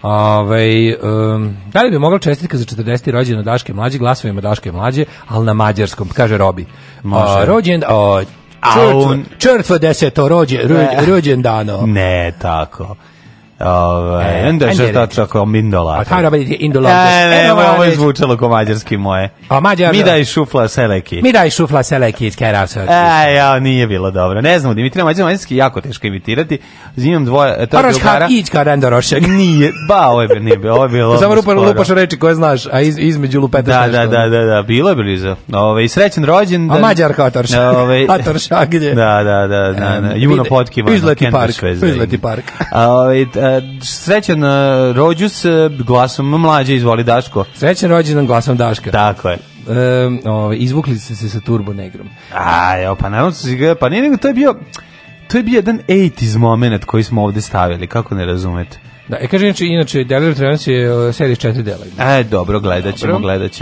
Speaker 3: Ove, um, da li bi mogla čestitka za 40. rođendan Daške mlađe, glasovima Daške mlađe, ali na mađarskom, kaže Robi. Može. rođen, o, črtvo, črtvo deseto rođe, rođendano.
Speaker 4: Ne, tako. Ovaj and e, da je tačno kao
Speaker 3: mindola. A
Speaker 4: kada bi indola. E, evo e, ovo je zvučalo kao mađarski moje.
Speaker 3: A mađar. Mi
Speaker 4: daj šufla seleki. Mi daj šufla
Speaker 3: seleki iz Kerasa.
Speaker 4: E, ja nije bilo dobro. Ne znam, Dimitrija mađarski jako teško imitirati. Zimam dvoje, e,
Speaker 3: to je drugara. Ić kao Rendorošek.
Speaker 4: [laughs] Nije, ba, ovo je nije bilo, ovo je bilo. Samo
Speaker 3: lupa lupaš reči koje znaš, a iz, između lupeta. Da,
Speaker 4: da, da, da, da, bilo je blizu. Ovaj srećan rođendan. A mađar kao Torš. Ovaj
Speaker 3: [laughs] Torš Da,
Speaker 4: Da, da, da, da, Juno Potkiva. Izleti park. Izleti park. Ovaj srećan e, rođus glasom mlađe, izvoli Daško.
Speaker 3: Srećan rođendan glasom Daška.
Speaker 4: Tako
Speaker 3: je. Ehm,
Speaker 4: ovaj,
Speaker 3: izvukli ste se sa Turbo Negrom.
Speaker 4: A, evo, pa naravno su ga, pa nije nego, to je bio, to je bio jedan 80s moment koji smo ovde stavili, kako ne razumete?
Speaker 3: Da, e, kaže, inače, inače Deliver Trans je e, serija četiri dela. E,
Speaker 4: dobro, gledaćemo, ćemo, dobro. gledat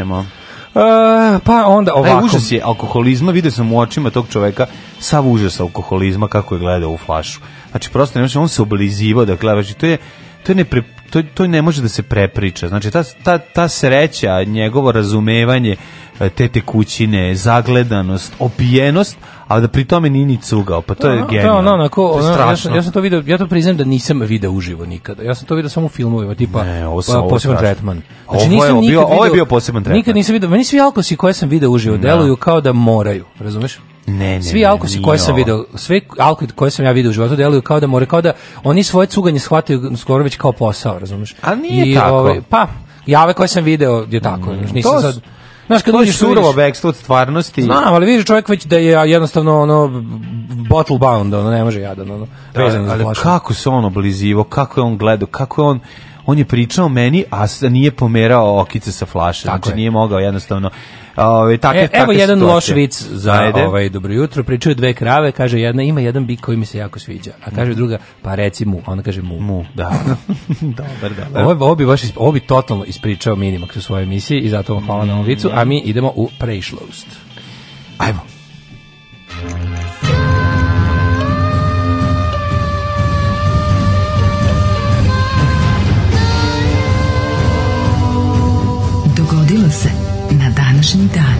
Speaker 3: Uh, pa onda ovako. Aj, užas
Speaker 4: je alkoholizma, vidio sam u očima tog čoveka sav užas alkoholizma kako je gledao u flašu. Znači, prosto nemaš, on se oblizivao, dakle, znači, to je, to je nepre, to, to ne može da se prepriča. Znači, ta, ta, ta sreća, njegovo razumevanje e, te tekućine, zagledanost, opijenost, ali da pri tome nije ni cugao, pa to no, je da, da, genijalno. Da, no, no, ko, to je
Speaker 3: strašno. Ja, ja, sam to video, ja to priznam da nisam video uživo nikada. Ja sam to video samo u filmovima, tipa ne, ovo pa, poseban tretman.
Speaker 4: Znači, ovo, je, bio, video, ovo je bio poseban tretman.
Speaker 3: Nikad nisam video, meni svi alkosi koje sam video uživo da. deluju kao da moraju, razumeš?
Speaker 4: Ne, ne, Svi
Speaker 3: alkosi koje sam video, sve alkosi koje sam ja video u životu deluju kao da more kao da oni svoje cuganje shvataju skoro već kao posao, razumeš?
Speaker 4: A nije I, tako. Ovaj,
Speaker 3: pa, jave koje sam video je tako, mm, nisam to... sad...
Speaker 4: Znaš, kad uđeš surovo bekstvo od stvarnosti.
Speaker 3: Znam, ali vidiš čovjek već da je jednostavno ono bottle bound, ono ne može jadan, ono. Da,
Speaker 4: ali kako se on oblizivo, kako je on gledao, kako je on on je pričao meni, a nije pomerao okice sa flaše. Tako znači je. nije mogao jednostavno Ove, ovaj, takve, e,
Speaker 3: evo jedan situacije. loš vic za Ajde. ovaj, dobro jutro. Pričaju dve krave, kaže jedna, ima jedan bik koji mi se jako sviđa. A kaže druga, pa reci mu. Ona kaže mu.
Speaker 4: Mu, da. [laughs]
Speaker 3: dobar, da Ovo, ovo, bi baš, ovo bi totalno ispričao minimak u svojoj emisiji i zato vam hvala na ovom vicu. A mi idemo u prejšlost. Ajmo.
Speaker 4: današnji dan.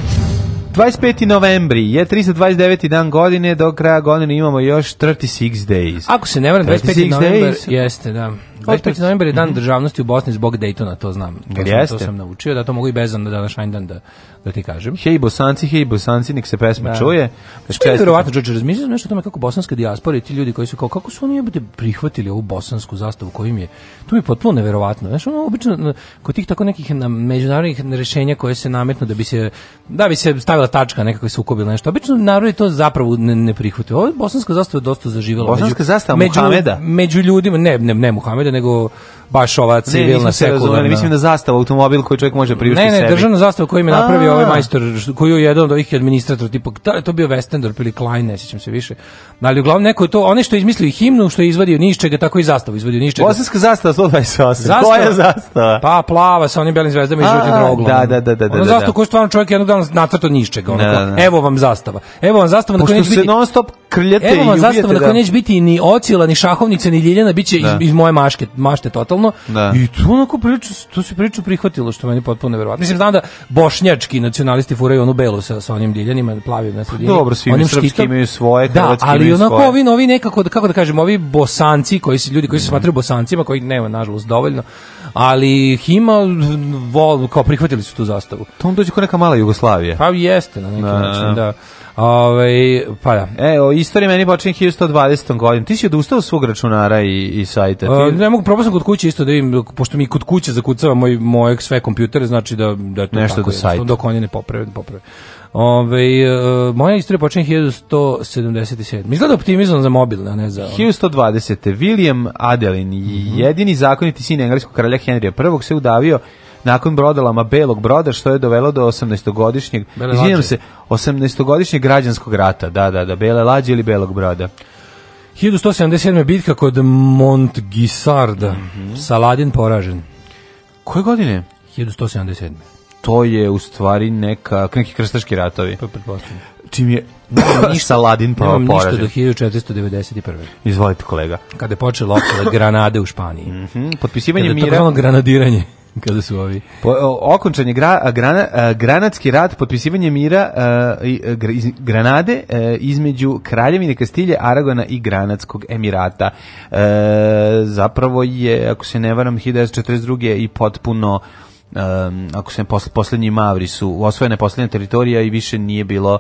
Speaker 4: 25. novembri je 329. dan godine, do kraja godine imamo još 36 days.
Speaker 3: Ako se ne varam, 25. novembar jeste, da. 25. novembar je dan mm -hmm. državnosti u Bosni zbog Daytona, to znam. To, sam, to sam naučio, da to mogu i bez da današnji dan da, da ti kažem.
Speaker 4: Hej Bosanci, hej Bosanci, nek se pesma da. čuje.
Speaker 3: Što je verovatno, Đorđe, razmišljaš nešto o tome kako bosanska diaspora i ti ljudi koji su kao, kako su oni jebate prihvatili ovu bosansku zastavu kojim je, to mi je potpuno neverovatno. Znaš, ono, obično, kod tih tako nekih na, međunarodnih rešenja koje se nametno da bi se, da bi se stavila tačka nekako se ukobila nešto. Obično narodi to zapravo ne, ne prihvataju. Ovo bosanska zastava je dosta zaživjela. Bosanska među, zastava među, Muhameda? Među ljudima, ne, ne, ne Muhameda, poljoprivrede, nego baš ova
Speaker 4: civilna ne, sekularna.
Speaker 3: Ne,
Speaker 4: mislim da zastava automobil koji čovjek može priuštiti sebi. Ne, ne, sebi. državna
Speaker 3: zastava koju mi napravio ovaj majstor, koju je jedan od ovih administratora, tipa, ta, to bio Westendorp ili Klein, ne sećam se više. Ali uglavnom neko je to, one što je izmislio i himnu, što je izvadio ni tako i zastavu izvadio ni iz
Speaker 4: Bosanska zastava 128. Zastava, Koja je zastava?
Speaker 3: Pa plava sa onim belim zvezdama i žutim troglom.
Speaker 4: Da, da, da, da. Ona da, da,
Speaker 3: zastava koju stvarno čovjek jednog dana nacrto ni iz da, da. Evo vam zastava. Evo vam zastava na kojoj neće biti. Krljete i Evo vam zastava na kojoj da. neće biti ni ocila, ni šahovnica, ni ljiljana, biće iz, da. iz moje maške mačke, mašte totalno. Da. I tu onako priču, tu se priču prihvatilo što meni potpuno neverovatno. Mislim znam da bošnjački nacionalisti furaju onu belu sa sa onim diljanima, plavim na sredini. Dobro,
Speaker 4: svi onim srpski štitom. imaju svoje, da, hrvatski da, ali onako
Speaker 3: svoje. ovi novi nekako kako da kažem, ovi bosanci koji su ljudi koji se mhm. smatraju bosancima, koji nema nažalost dovoljno, ali Hima vol, kao prihvatili su tu zastavu.
Speaker 4: To on dođe kao neka mala Jugoslavija.
Speaker 3: Pa jeste na neki da, način, da. Ove, ovaj, pa da.
Speaker 4: E, o istoriji meni počinje 1120. godinu. Ti si odustao svog računara i, i sajta. Ti...
Speaker 3: A, e, ne mogu, probao sam kod kuće isto da im, pošto mi kod kuće zakucava moj, moj sve kompjutere, znači da, da je to Nešto tako do sajta. Dok oni ne poprave, ne poprave. Ove, ovaj, uh, moja istorija počinje 1177. Izgleda optimizam za mobilne, ne za...
Speaker 4: 1120. William Adelin, mm -hmm. jedini zakoniti sin engleskog kralja Henrya I, se udavio nakon brodalama Belog broda, što je dovelo do 18-godišnjeg, izvinjam se, 18-godišnjeg građanskog rata, da, da, da, Bele lađe ili Belog broda.
Speaker 3: 1177. bitka kod Montgisarda, mm -hmm. Saladin poražen.
Speaker 4: Koje godine?
Speaker 3: 1177.
Speaker 4: To je u stvari neka, neki krstaški ratovi. Pa
Speaker 3: pretpostavljam.
Speaker 4: Čim je [clears throat]
Speaker 3: [clears throat]
Speaker 4: ništa, Saladin
Speaker 3: prvo nemam ništa
Speaker 4: do 1491. Izvolite kolega.
Speaker 3: Kada je počelo opsada Granade u Španiji. Mm -hmm.
Speaker 4: Potpisivanje
Speaker 3: Kada je mira. Kada je to granadiranje. [laughs] Kada su ovi? Po, o,
Speaker 4: okončan je gra, grana, granatski rat, potpisivanje mira e, Granade e, između Kraljevine Kastilje, Aragona i Granatskog Emirata. E, zapravo je, ako se ne varam, 1942. i potpuno um, ako se poslednji Mavri su osvojene poslednje teritorija i više nije bilo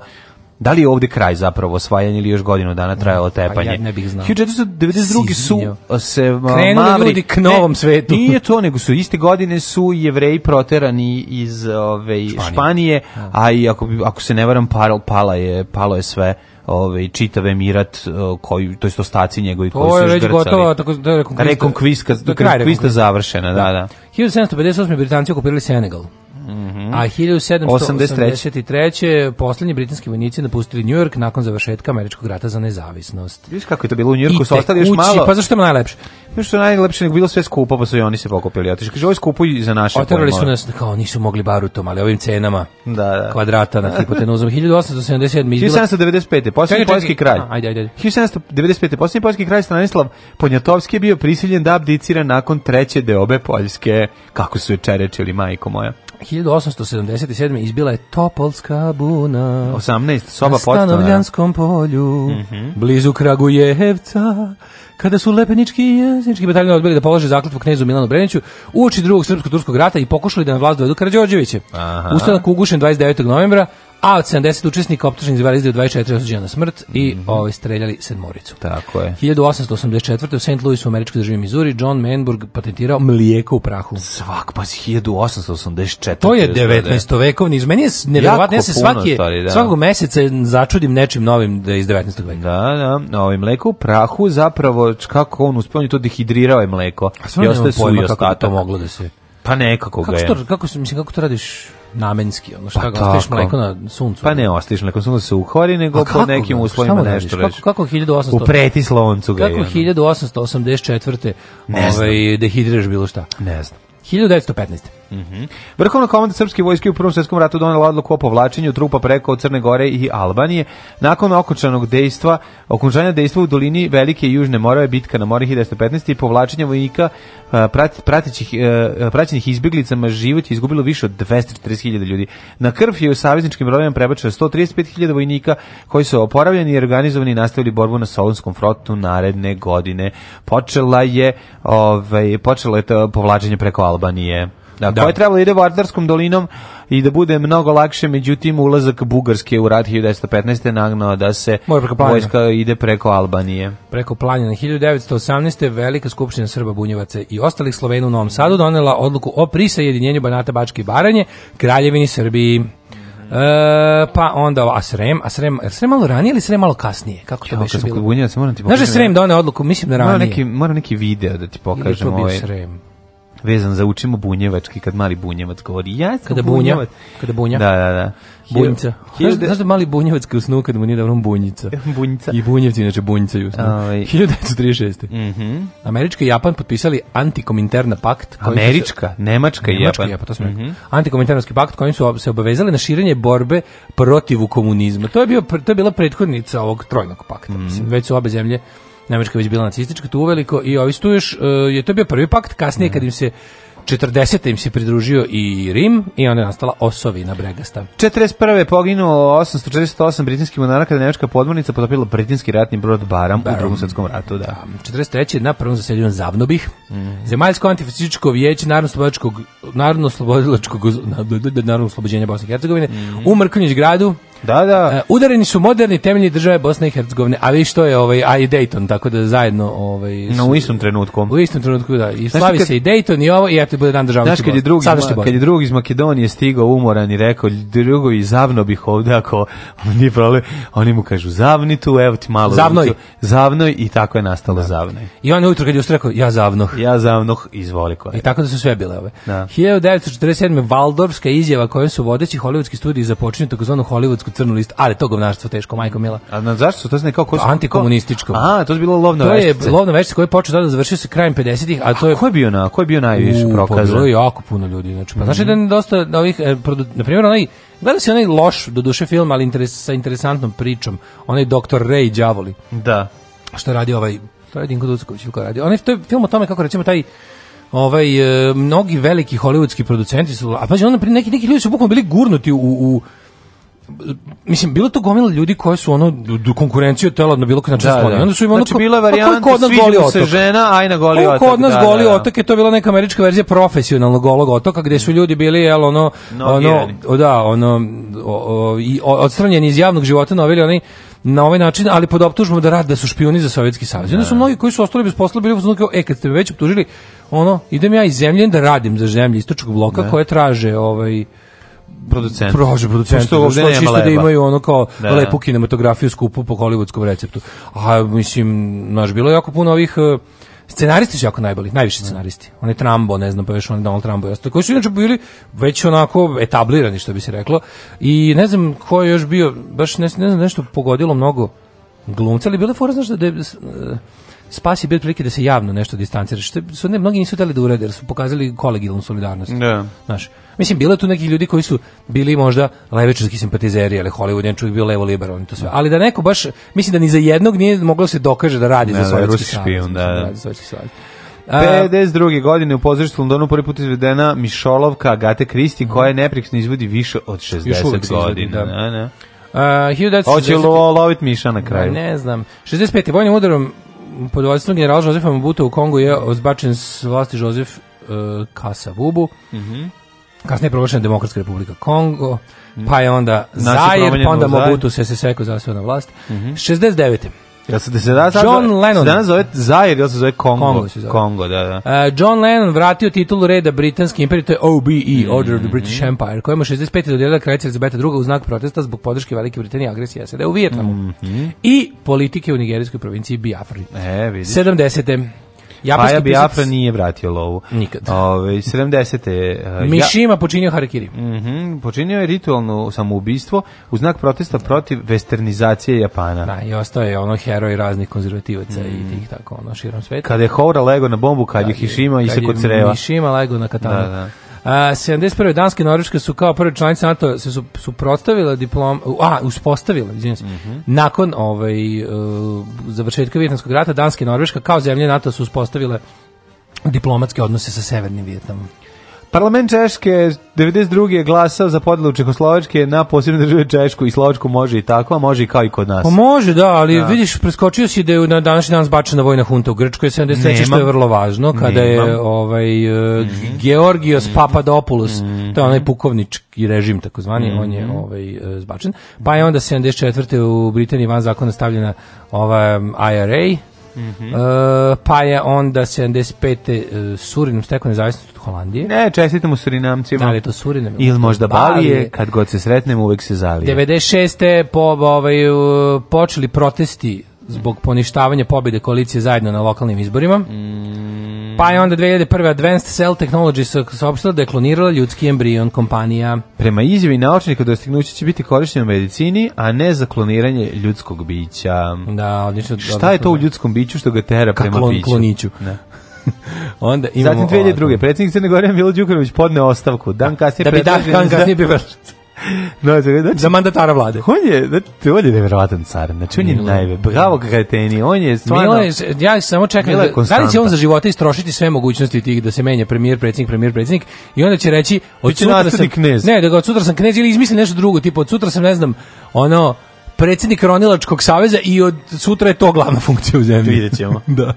Speaker 4: Da li je ovdje kraj zapravo osvajanje ili još godinu dana trajalo tepanje? Pa ja
Speaker 3: ne bih
Speaker 4: znao. 1492. su se
Speaker 3: Krenuli Mavri... ljudi k novom ne, svetu.
Speaker 4: Nije to, nego su iste godine su jevreji proterani iz ove, Španije. Španije, da. a i ako, ako se ne varam, palo, pala je, palo je sve ovaj čitav emirat
Speaker 3: koji to
Speaker 4: jest ostaci njegovi koji su grcali. To je već
Speaker 3: gotovo
Speaker 4: tako
Speaker 3: da rekonkvista, rekonkvista,
Speaker 4: rekonkvista završena, da, da. da.
Speaker 3: 1758 Britanci okupirali Senegal. Mm -hmm. A 1783. poslednji britanski vojnici napustili New York nakon završetka američkog rata za nezavisnost.
Speaker 4: Viš kako
Speaker 3: je
Speaker 4: to bilo u New Yorku,
Speaker 3: su ostali još malo. Pa zašto je najlepše?
Speaker 4: Još što je najlepše, nego bilo sve skupo, pa su i oni se pokupili. Otiš, kaže, ovo je skupo i za naše Oterali
Speaker 3: su nas, kao nisu mogli barutom, ali ovim cenama da, da. kvadrata na hipotenuzom. 1877. [laughs] Izbila...
Speaker 4: 1795. Posljednji poljski kralj. A, ajde,
Speaker 3: ajde.
Speaker 4: 1795. Posljednji poljski kralj Stanislav Ponjatovski je bio prisiljen da abdicira nakon treće deobe Poljske. Kako su je čerečili, majko moja.
Speaker 3: 1877. izbila je Topolska buna.
Speaker 4: 18, soba podstana. Na
Speaker 3: Stanovljanskom polju, mhm. blizu Kragujevca, kada su lepenički i jesnički bataljon odbili da polože zakletvu knezu Milanu Breniću uoči drugog srpsko-turskog rata i pokušali da na vlast dovedu Karađorđevića. Ustanak ugušen 29. novembra, a od 70 učesnika optuženih za verizde 24 osuđena na smrt i mm -hmm. ovaj, streljali sedmoricu.
Speaker 4: Tako je.
Speaker 3: 1884. u St. Louisu u američkoj državi Missouri John Manburg patentirao mlijeko u prahu.
Speaker 4: Svak, pa 1884.
Speaker 3: To je 19. vekovni. Meni je nevjerovatno, ja se svaki, stari, da. svakog meseca začudim nečim novim da iz 19. veka.
Speaker 4: Da, da, ovaj mlijeko u prahu zapravo, kako on uspio, on to dehidrirao je mlijeko. A stvarno nemam pojma
Speaker 3: kako
Speaker 4: to
Speaker 3: moglo
Speaker 4: da se...
Speaker 3: Pa nekako kako ga je. Što, kako, mislim, kako to radiš? namenski, ono šta pa ga ostaviš mleko na suncu.
Speaker 4: Pa ne ostaviš mleko na suncu, da se uhori, nego pod nekim uslovima nešto reći.
Speaker 3: Kako, kako 1800...
Speaker 4: Upreti sloncu ga. Kako
Speaker 3: 1884. Ne znam. Ovaj, dehidriraš bilo šta?
Speaker 4: Ne znam.
Speaker 3: 1915.
Speaker 4: Mhm. Vrhovna komanda srpske vojske u Prvom svjetskom ratu donela odluku o povlačenju trupa preko Crne Gore i Albanije. Nakon okončanog dejstva, okončanja dejstva u dolini Velike i Južne Morave, bitka na Mori 1915 i povlačenja vojnika e, prat, pratećih e, praćenih izbjeglicama život je izgubilo više od 240.000 ljudi. Na krv je u savezničkim brodovima prebačeno 135.000 vojnika koji su oporavljeni i organizovani i nastavili borbu na Solunskom frontu naredne godine. Počela je, ovaj počelo je to povlačenje preko Albanije da, da. koja je trebala da ide Vardarskom dolinom i da bude mnogo lakše, međutim ulazak Bugarske u rat 1915. nagnao da se vojska ide preko Albanije.
Speaker 3: Preko planina 1918. Velika skupština Srba Bunjevaca i ostalih Slovena u Novom Sadu donela odluku o prisajedinjenju Banata Bačke i Baranje, Kraljevini Srbiji. E, pa onda a Srem, a Srem, a Srem malo ranije ili Srem malo kasnije? Kako to ja, beše bilo?
Speaker 4: Bunjevaca, moram ti pokažem.
Speaker 3: Znaš da Srem doneo odluku, mislim da ranije. Mora
Speaker 4: neki, moram neki video da ti pokažem. Ili to bio ovaj. Srem vezan za učimo bunjevački kad mali bunjevac govori ja
Speaker 3: sam kada bunjevac
Speaker 4: kada
Speaker 3: bunja
Speaker 4: da da da
Speaker 3: bunjica Hiljade... znaš, znaš da mali bunjevac koji usnu kad mu nije dobro bunjica
Speaker 4: [laughs] bunjica
Speaker 3: i bunjevci inače bunjica i usnu 1936 mhm mm američka i japan potpisali antikominterna pakt
Speaker 4: američka se... nemačka, nemačka
Speaker 3: i japan, japan mm -hmm. antikominternovski pakt kojim su se obavezali na širenje borbe protiv komunizma to je bio to je bila prethodnica ovog trojnog pakta mm -hmm. mislim mhm. već su obe zemlje Nemačka već bila nacistička tu uveliko i ovi su tu još, je to bio prvi pakt, kasnije kad im se 40. im se pridružio i Rim i onda je nastala Osovina bregasta.
Speaker 4: 41. poginuo 848 britanskih monara kada nemačka podmornica potopila britanski ratni brod Baram, Baram. u drugom svetskom ratu. Da.
Speaker 3: 43. je na prvom zaselju Zavnobih. Mm. Zemaljsko antifašističko vijeće Narodno-slobodilačkog narodno narodno oslobođenja Bosne i Hercegovine mm. u Mrkonjić gradu
Speaker 4: Da, da. E,
Speaker 3: udareni su moderni temelji države Bosne i Hercegovine, a vi što je ovaj a i Dayton, tako da zajedno ovaj
Speaker 4: su, no, u istom trenutku.
Speaker 3: U istom trenutku da. I slavi kad, se i Dayton i ovo i eto bude dan državnosti.
Speaker 4: Znaš kad je drugi ma, kad je drugi iz Makedonije stigao umoran i rekao drugo drugovi zavno bih ovde ako [laughs] nije problem, oni mu kažu zavni tu, evo ti malo
Speaker 3: zavnoj, ucu,
Speaker 4: zavnoj i tako je nastalo da. zavnoj.
Speaker 3: I on ujutro kad je ustrekao ja zavnoh.
Speaker 4: Ja zavnoh izvoli koje.
Speaker 3: I tako da su sve bile ove.
Speaker 4: Da.
Speaker 3: 1947 Valdorska izjava kojom su vodeći holivudski studiji započinju takozvanu holivudsko neku crnu listu, ali to govnarstvo teško, majko mila.
Speaker 4: A na zašto to znači kao ko
Speaker 3: antikomunističko?
Speaker 4: A, to je bilo lovno
Speaker 3: To veštice. je lovna veštice koje je počela da završio se krajem 50-ih, a to je a
Speaker 4: ko je bio na, ko je bio najviše pa prokaza? Bilo
Speaker 3: je jako puno ljudi, znači pa mm. Pa znači da je dosta ovih eh, produ... na primjer onaj Gleda se onaj loš, doduše film, ali interes, sa interesantnom pričom, onaj doktor Ray Đavoli.
Speaker 4: Da.
Speaker 3: Što radi ovaj, to je Dinko Ducković, kako radi. Onaj, to je film o tome kako recimo taj ovaj e, mnogi veliki hollywoodski producenti su a pađi onda neki neki ljudi su bukvalno bili gurnuti u, u mislim bilo to gomila ljudi koji su ono do konkurenciju tela na bilo koji način
Speaker 4: da,
Speaker 3: da. Onda su im ono
Speaker 4: znači, bila pa varijanta kod nas goli otok. Se žena, aj na
Speaker 3: goli otok. Kod nas da, goli da, da, otok je to bila neka američka verzija profesionalnog golog otoka gde su ljudi bili jel ono no, ono o, da ono i odstranjeni iz javnog života noveli oni na ovaj način, ali pod optužbom da rade da su špijuni za Sovjetski savez. Onda su da. mnogi koji su ostali bez posla bili u kao, e, kad ste me već optužili, ono, idem ja iz zemlje da radim za zemlje istočnog bloka ne. Da. koje traže ovaj, producent. Prože producent.
Speaker 4: Što ovde nema čisto da imaju ono kao da, da. lepu kinematografiju skupu po hollywoodskom receptu. A mislim, naš bilo jako puno ovih uh, scenaristi su jako najbolji, najviše scenaristi. Oni Trambo, ne znam, pa još oni Donald Trambo i ostalo, koji su inače bili već onako etablirani, što bi se reklo. I ne znam ko je još bio, baš ne, ne znam, nešto pogodilo mnogo glumca, ali bilo je fora, znaš, da, da, da spas je prilike da se javno nešto distancira, što su ne, mnogi nisu dali da urede, jer su pokazali kolegijalnu solidarnost. Da.
Speaker 3: Znaš, Mislim, bilo tu neki ljudi koji su bili možda levičarski simpatizeri, ali Hollywood čovjek bio levo liberalni to sve. Da. Ali da neko baš, mislim da ni za jednog nije moglo se dokaže da radi da, da, ne, za sovjetski savez.
Speaker 4: Da, da. A, 52. godine u pozorištu Londonu prvi put izvedena Mišolovka Agate Kristi mhm. koja neprekasno izvodi više od 60 godina. Da. Na, na.
Speaker 3: A, 1960...
Speaker 4: Hoće li lo, lovit Miša na kraju?
Speaker 3: Ne, znam. 65. vojnim udarom pod vojstvom generala Jozefa Mabuta u Kongu je ozbačen s vlasti Jozef uh, e, Kasavubu. Mm -hmm kasnije proglašena Demokratska republika Kongo, mm. pa je onda znači, Zajer, pa onda Mobutu se
Speaker 4: se
Speaker 3: seko zasveo na vlast. Mm -hmm. 69. Ja se da se
Speaker 4: da John zove, Lennon.
Speaker 3: Se danas
Speaker 4: zove Zajer, ja se zove Kongo. Kongo, se zove. Kongo da, da. Uh,
Speaker 3: John Lennon vratio titulu reda britanske imperije, to je OBE, mm -hmm. Order of the British Empire, kojemu 65. dodijelila kraljica Elizabeta II u znak protesta zbog podrške Velike Britanije agresije SAD d-a u Vijetnamu. Mm -hmm. I politike u nigerijskoj provinciji Biafri. E, vidiš. 70. Japanski Paja Biafra
Speaker 4: nije vratio lovu.
Speaker 3: Nikad.
Speaker 4: Ove, 70.
Speaker 3: Uh, Mishima ja... počinio harakiri. Mm
Speaker 4: -hmm, počinio je ritualno samoubistvo u znak protesta protiv westernizacije Japana.
Speaker 3: Da, i ostao je ono heroj raznih konzervativaca mm. i tih tako ono širom sveta.
Speaker 4: Kada je Hora lego na bombu, kad, da, kad je Hishima i se kod creva.
Speaker 3: Mishima lego na katana. Da, da. 71. Danska i Norveška su kao prve članice NATO se su, suprotstavila diplom, a, uspostavila, izvinim se, mm -hmm. nakon ovaj, uh, završetka Vjetnamskog rata, Danska i Norveška kao zemlje NATO su uspostavile diplomatske odnose sa Severnim Vjetnamom.
Speaker 4: Parlament Češke 92. je glasao za podelu Čehoslovačke na posebne države Češku i Slovačku može i tako, a može i kao i kod nas. Pa
Speaker 3: može, da, ali da. vidiš, preskočio si da je na današnji dan zbačena vojna hunta u Grčkoj 73. što je vrlo važno, kada Nemam. je ovaj, uh, mm -hmm. Georgios mhm. Papadopoulos, mm -hmm. to je onaj pukovnički režim takozvani, mhm. on je ovaj, uh, zbačen. Pa je onda 74. u Britaniji van zakona stavljena ova mm, IRA, Mm -hmm. uh, pa je onda 75. Uh, Surinum stekao nezavisnost od Holandije.
Speaker 4: Ne, čestitamo Surinamcima.
Speaker 3: Da li je to Surinam?
Speaker 4: Ili možda da Balije, kad god se sretnemo uvek se zalije.
Speaker 3: 96. Po, ovaj, počeli protesti zbog poništavanja pobjede koalicije zajedno na lokalnim izborima.
Speaker 4: Mm.
Speaker 3: Pa je onda 2001. Advanced Cell Technology saopštila da je klonirala ljudski embrion kompanija.
Speaker 4: Prema izjavi naučnika dostignuće će biti korišćeno u medicini, a ne za kloniranje ljudskog bića.
Speaker 3: Da, odlično.
Speaker 4: Šta je to u da. ljudskom biću što ga tera prema klon, biću?
Speaker 3: kloniću. Ne.
Speaker 4: [laughs] Onda imamo Zatim 2002. Predsjednik Crne Gore Milo Đukanović podne ostavku.
Speaker 3: Dan kasnije da bi dan kasnije no, znači, znači, za mandatara vlade.
Speaker 4: On je, znači, on je nevjerovatan car, znači on je najve, bravo kreteni, on je
Speaker 3: stvarno...
Speaker 4: Milo je,
Speaker 3: ja samo čekam, da, da li će on za života istrošiti sve mogućnosti tih da se menja premijer, predsjednik, premijer, predsjednik i onda će reći,
Speaker 4: od Biće sutra sam... Knez.
Speaker 3: Ne, da ga od sutra sam knez ili izmisli nešto drugo, tipo od sutra sam, ne znam, ono, predsjednik Ronilačkog saveza i od sutra je to glavna funkcija u zemlji.
Speaker 4: Vidjet ćemo.
Speaker 3: [laughs] da.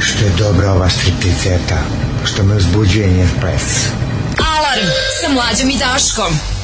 Speaker 3: Što je dobra ova stripticeta, što me uzbuđuje njen ples. Alarm sa mlađom i Daškom.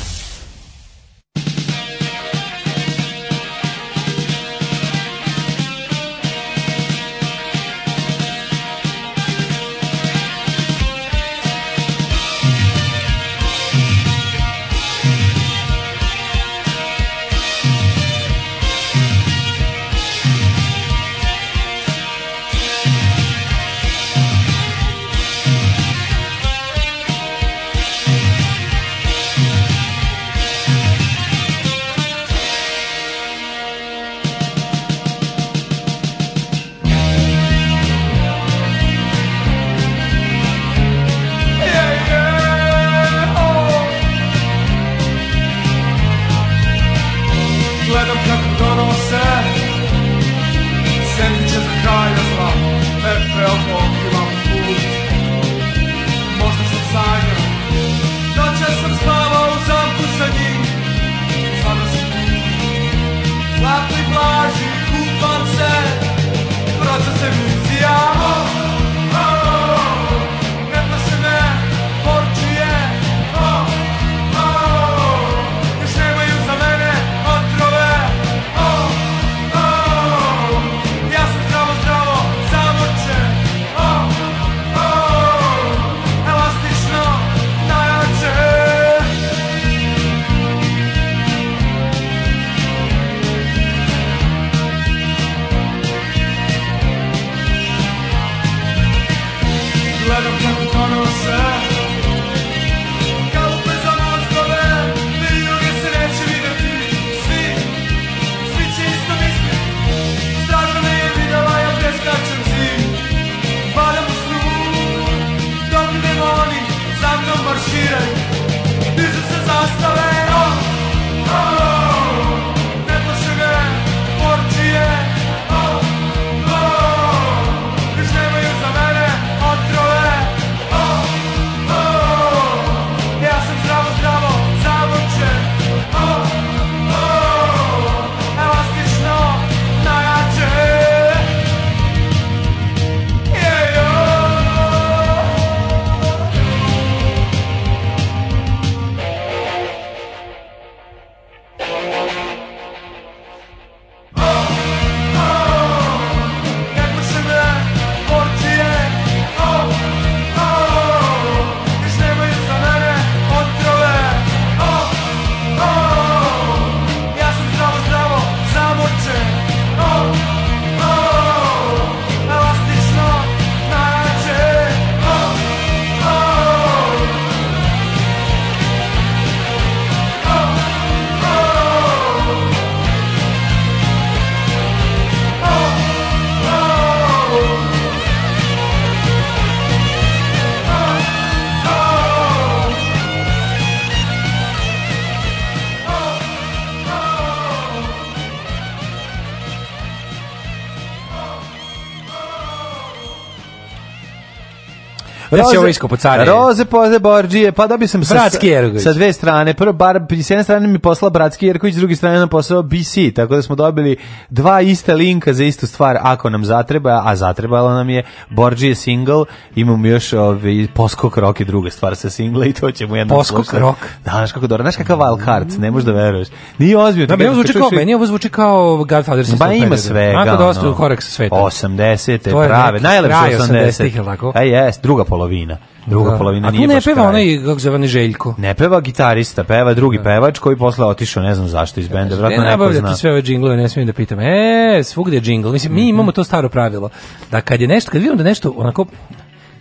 Speaker 3: si ovo iskopo care. Roze poze Borđije, pa dobio sam sa, sa dve strane. Prvo, bar, s jedne strane mi posla Bratski Jerković, s druge strane nam poslao BC, tako da smo dobili dva iste linka za istu stvar, ako nam zatreba, a zatrebala nam je Borđije single, imamo još ovaj, poskok rok i druga stvar sa singla i to ćemo jednom Poskok slušati. rok? Da, znaš kako dobro, znaš kakav Wild ne možeš da veruješ. Nije ozbiljno. Da, meni ovo zvuči kao, meni ovo zvuči kao Godfather Ba ima svega. Onako da ostane korak sa sveta. 80. prave, najlepše 80. 80 tako? A e, jes, druga polovina polovina. Druga da. polovina A tu ne peva onaj, kako zove, onaj Željko. Ne peva gitarista, peva drugi da. pevač koji posle otišao, ne znam zašto, iz benda. Vratno ne nabavljati sve ove džinglove, ne smijem da pitam. E, svugde je džingl. Mislim, mi mhm. imamo to staro pravilo. Da kad je nešto, kad vidimo da nešto onako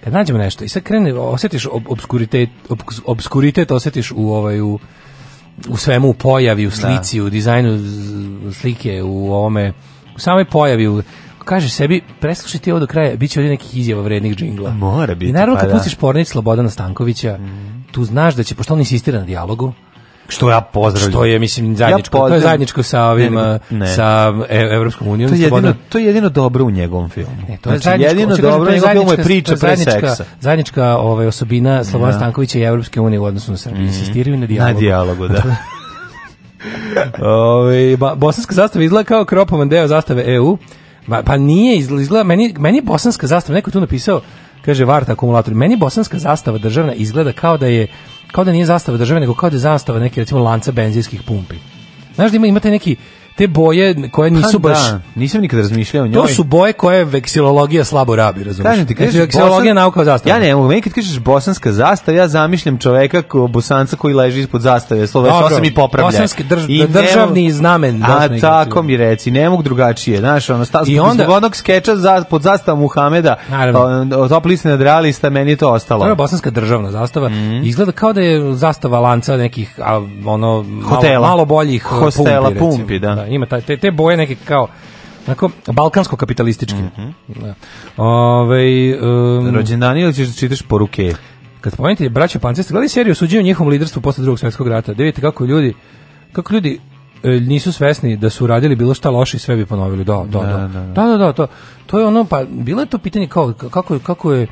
Speaker 3: kad nađemo nešto i sad krene osjetiš ob obskuritet obskuritet osjetiš u ovaj u u svemu u pojavi u da. slici da. u dizajnu slike u ovome u samoj pojavi u kaže sebi, preslušaj ti ovo do kraja, bit će ovdje nekih izjava vrednih džingla. Mora biti. I naravno pa kad pa pustiš pornić Slobodana Stankovića, mm. tu znaš da će, pošto on insistira na dijalogu, što ja pozdravljam. Što je mislim zajedničko, ja to je zajedničko sa ovim ne, ne. sa e, evropskom unijom. To je jedino to je jedino dobro u njegovom filmu. Ne, to je znači, jedino da dobro u njegovom filmu je priča pre seksa. Zajednička ovaj osobina Slobodana ja. Da. Stankovića i Evropske unije u odnosu na Srbiju, mm. insistiraju na dijalogu. Na dijalogu, da. [laughs] ovaj ba, bosanska zastava izgleda kao kropovan deo zastave EU. Ma, pa nije, izgleda, meni, meni je bosanska zastava, neko je tu napisao, kaže Varta akumulator, meni bosanska zastava državna izgleda kao da je, kao da nije zastava države, nego kao da je zastava neke, recimo, lanca benzinskih pumpi. Znaš da ima, imate neki, te boje koje pa nisu pa, baš da, nisam nikad razmišljao o njoj. To su boje koje veksilologija slabo radi, razumiješ? Kažem ti, kažeš znači, veksilologija nauka o zastavi. Ja ne, mogu, meni kad kažeš bosanska zastava, ja zamišljam čoveka ko bosanca koji leži ispod zastave, slova Dobro, sam i popravlja. Bosanski drž, I državni ne, znamen. A tako mi reci, ne mogu drugačije, znaš, ono sta I onda, vodnog skeča za, pod zastavom Muhameda, toplisne nad realista, meni je to ostalo. Dobro, bosanska državna zastava mm izgleda kao da je zastava lanca nekih a, ono Hotela. malo, malo boljih eh, hostela pumpi, pumpi da da, ima taj, te, te boje neke kao Onako, balkansko kapitalistički. Mm -hmm. da. Ove, um, Rođendani ili ćeš da čitaš poruke? Kad spomenite braća Pancesta, gledaj seriju suđenju o njihovom liderstvu posle drugog svetskog rata. Da vidite kako ljudi, kako ljudi e, nisu svesni da su radili bilo šta loše i sve bi ponovili. Da da da, da, da, da. Da, da, da, to, to je ono, pa bilo je to pitanje kao, kako, kako je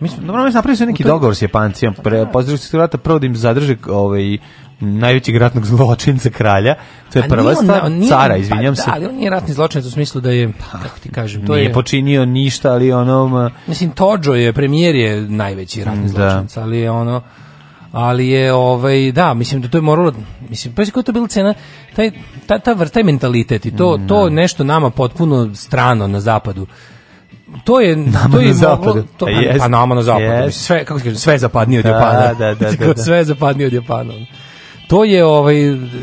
Speaker 3: Mi smo, dobro, mi smo napravili neki to... dogovor s Japancima, pre, Drugog svetskog rata, prvo da im zadrže ovaj, najvećeg ratnog zločinca kralja. To je prva stvar, cara, izvinjam pa se. Pa, ali on nije ratni zločinac u smislu da je, pa, kako ti kažem, to nije je... počinio ništa, ali ono... Mislim, Tođo je, premijer je najveći ratni da. zločinac, ali je ono... Ali je ovaj da, mislim da to je moralo mislim pa je to bila cena taj ta ta vrta mentalitet i to mm, to da. nešto nama potpuno strano na zapadu to je nama to je na zapadu. To, yes. pa, pa nama na zapadu. Yes.
Speaker 8: Sve kako se kaže, sve zapadnije od da, Japana. Da, da, da, [laughs] da. sve zapadnije od Japana to je ovaj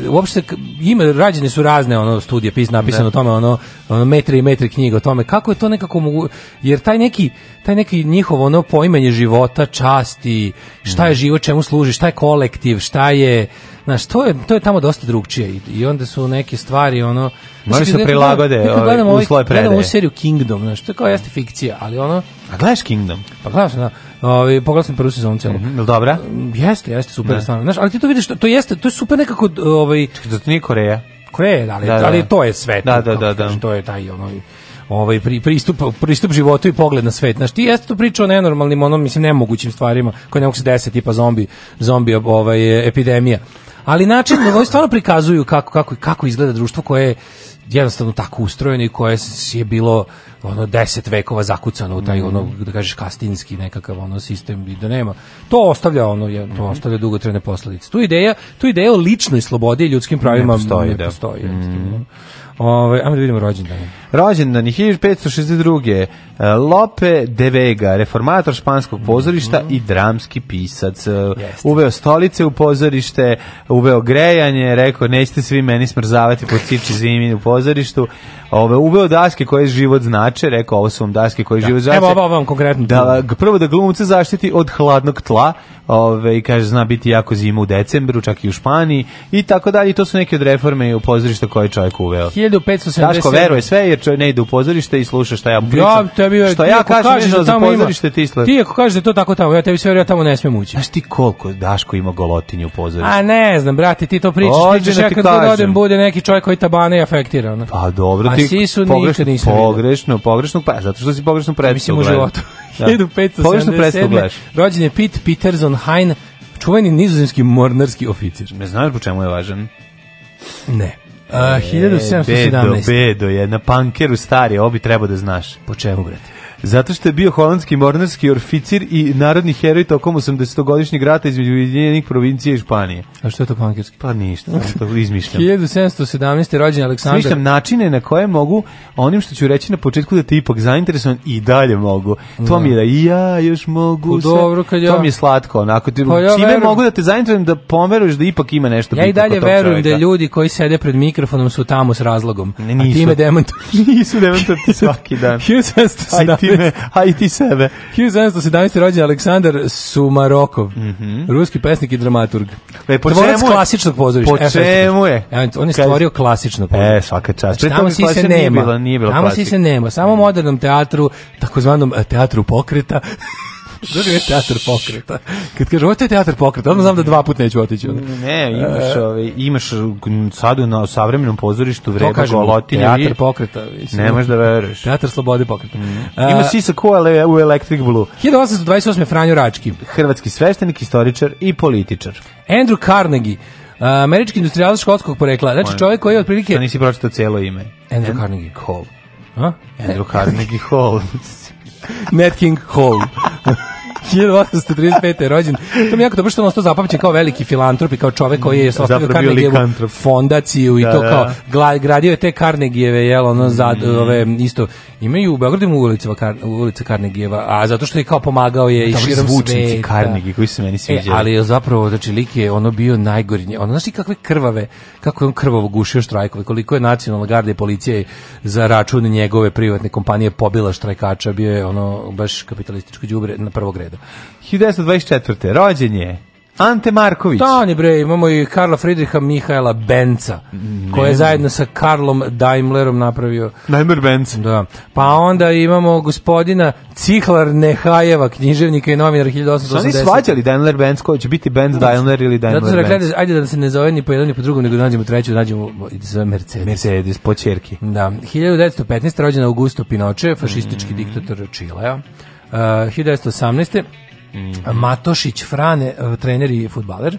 Speaker 8: uopšte ima rađene su razne ono studije pis napisano da. o tome ono, ono metri i metri knjiga o tome kako je to nekako mogu jer taj neki taj neki njihovo ono poimanje života, časti, šta je mm. život, čemu služi, šta je kolektiv, šta je Znaš, to je, to je tamo dosta drugčije i, i onda su neke stvari, ono... Možda se prilagode gledam, ovaj, gledam ovaj, predaje. Gledam ovu seriju Kingdom, znaš, to je kao jeste fikcija, ali ono... A gledaš Kingdom? Pa gledaš, da. Ovaj pogledao sam prvu sezonu celu. Mhm, mm -hmm, dobra? Jeste, jeste super da. stvarno. Znaš, ali ti to vidiš, to jeste, to je super nekako ovaj Čekaj, da nije Koreja. Koreja, da, ali, da, da. ali to je svet. Da, da, da, da. To je taj onaj ovaj pri, pristup pristup životu i pogled na svet. Znaš, ti jeste to pričao o nenormalnim, onom mislim nemogućim stvarima koje nekog se desiti, tipa zombi, zombi ovaj epidemija. Ali način na koji stvarno prikazuju kako kako kako izgleda društvo koje jednostavno tako ustrojeno i koje je bilo ono 10 vekova zakucano u taj mm -hmm. ono da kažeš kastinski nekakav ono sistem i da nema to ostavlja ono je to mm -hmm. ostavlja dugotrajne posledice tu ideja tu ideja o ličnoj slobodi i ljudskim pravima ne postoji, ne da. postoji mm -hmm. Ove, ajmo da vidimo rođendan. Rođendan je 1562. Lope de Vega, reformator španskog pozorišta mm -hmm. i dramski pisac. Jeste. Uveo stolice u pozorište, uveo grejanje, rekao nećete svi meni smrzavati po ciči zimi u pozorištu. Ove, uveo daske koje život znače, rekao ovo su vam daske koje da. život znače. Evo ovo vam konkretno. Da, prvo da glumce zaštiti od hladnog tla, ove, i kaže zna biti jako zima u decembru, čak i u Španiji i tako dalje. to su neke od reforme u pozorišta koje je čovjek uveo. 1577. Daško veruje sve jer čovjek ne ide u pozorište i sluša šta ja pričam. Ja, bio što ja kažem da tamo ima Tisler. Ti ako kažeš da to tako tamo, ja tebi sve ja tamo ne smem ući. Znaš ti koliko Daško ima golotinju u pozorištu? A ne znam, brate, ti to pričaš, Ođe, ti ćeš ja kad dođem bude neki čovjek koji tabane i afektiran. Pa dobro, ti A svi su pogrešno, nisam pogrešno, pogrešno, pa zato što si pogrešno predstavu. Mislim u životu. Da. 1577. [laughs] Pogrešno predstavu Rođen je Pete Peterson Hein, čuveni nizozemski mornarski oficir. Ne znaš po čemu je važan? Ne. 1717. Bedo, Bedo, je na pankeru stari, ovo bi trebao da znaš. Po čemu, brate? Zato što je bio holandski mornarski oficir i narodni heroj tokom 80-godišnjeg rata između Ujedinjenih provincija i Španije. A što je to po Pa ništa, to izmišljam. 1717. [laughs] rođen Aleksandar. Izmišljam načine na koje mogu, onim što ću reći na početku da te ipak zainteresovan i dalje mogu. To mi je da i ja još mogu U, pa dobro, kad ja... To mi je slatko, onako. Ti, pa ja čime verujem... mogu da te zainteresujem da poveruješ da ipak ima nešto Ja i dalje verujem da ljudi koji sede pred mikrofonom su tamo s razlogom. Ne, nisu. A time demantuju. nisu demantuju [laughs] svaki dan. 1717. [laughs] time, a i ti sebe. 1717. rođen Aleksandar Sumarokov, mm -hmm. ruski pesnik i dramaturg. E, po Tvorac čemu klasičnog pozorišta. Po e, čemu je? E, on je stvorio klasično e, pozorište. E, svaka čast. Znači, tamo si se nema. Nije bilo, nije bila tamo klasik. si se nema. Samo modernom teatru, takozvanom teatru pokreta, Dođe je teatar pokreta. Kad kaže, ovo je teatar pokreta, onda znam da dva puta neću otići. Ne, e. imaš, ove, ovaj, imaš sad na savremenom pozorištu vreba golotinja. Teatar pokreta. Mislim, ne da. možeš da veruješ. Teatar slobode pokreta. Mm. A, e, Ima sisa koale u Electric Blue. 1828. Franjo Rački. Hrvatski sveštenik, istoričar i političar. Andrew Carnegie, e, američki industrijalist škotskog porekla. Znači čovjek koji je otprilike... Šta nisi pročito celo ime? Andrew Carnegie. Cole. A? Andrew Carnegie Hall. [laughs] Net King Hall. 1835. je rođen. To mi je jako dobro što on to zapamće kao veliki filantrop i kao čovek koji je sastavio Carnegievu fondaciju i da, to da. kao gla, gradio je te Carnegieve, jel, ono, mm. zad, ove, isto, imaju u Beogradu ima ulica, kar, ulica Carnegieva, a zato što je kao pomagao je i širom sveta. Carnegie, koji se meni sviđaju. E, ali je zapravo, znači, lik je ono bio najgori, ono, znaš ti kakve krvave, kako je on krvavo gušio štrajkove, koliko je nacionalna garda i policija za račun njegove privatne kompanije pobila štrajkača, bio je ono, baš kapitalističko đubre na prvog reda reda. 1924. Rođen je Ante Marković. Da, on je bre, imamo i Karla Friedricha Mihajla Benca, koji je zajedno sa Karlom Daimlerom napravio. Daimler Benz. Da. Pa onda imamo gospodina Cihlar Nehajeva, književnika i novinar 1880. Šta oni svađali Daimler Benz, koji će biti Benz znači, Daimler ili Daimler Benz? Zato su rekli, ajde da se ne zove ni po jednom ni po drugom, nego da nađemo treću, nađemo zove Mercedes. Mercedes, po čerki. Da, 1915. rođena Augusto Pinoče, fašistički mm. diktator Čilea. 1918. Mm -hmm. Matošić Frane, eh, trener i futbaler.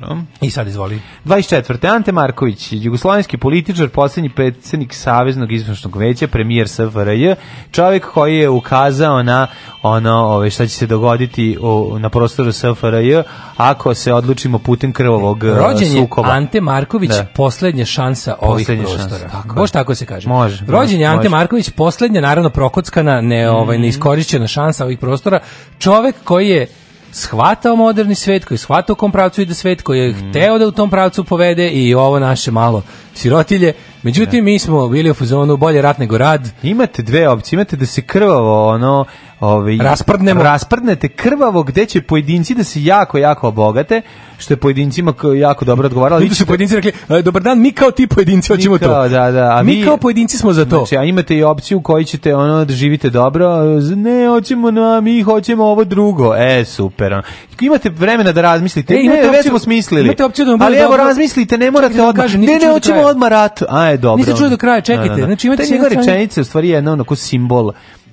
Speaker 8: Dobro. I sad izvoli. 24. Ante Marković, jugoslovenski političar, poslednji predsednik Saveznog izvršnog veća, premijer SFRJ, čovjek koji je ukazao na ono ove, šta će se dogoditi u, na prostoru SFRJ ako se odlučimo putem krvovog e, e, Rođen je sukoba. Ante Marković, da. posljednja šansa ovih prostora. Šansa, tako Boš tako se kaže. Može. Rođen je može. Ante Marković, poslednja, naravno prokockana, ne, ovaj, mhm. neiskorišćena šansa ovih prostora. Čovjek koji je shvatao moderni svet, koji je shvatao kom pravcu ide svet, koji je mm. hteo da u tom pravcu povede i ovo naše malo sirotilje Međutim, mi smo bili u fazonu bolje rat nego rad. Imate dve opcije, imate da se krvavo ono ovaj rasprdnemo rasprdnete krvavo gde će pojedinci da se jako jako obogate što je pojedincima jako dobro odgovaralo vi ćete pojedinci rekli e, dobar dan mi kao ti pojedinci hoćemo to da, da, a mi vi, kao pojedinci smo za to znači a imate i opciju koji ćete ono da živite dobro ne hoćemo na mi hoćemo ovo drugo e super ono. imate vremena da razmislite e, ne već smo smislili imate opciju da ali evo razmislite ne morate da odmah ne ne hoćemo odmah rat a e, je dobro. Nisi čuo do kraja, da, da, čekajte. Da. Znači imate jedna rečenica, u stvari je jedna onako simbol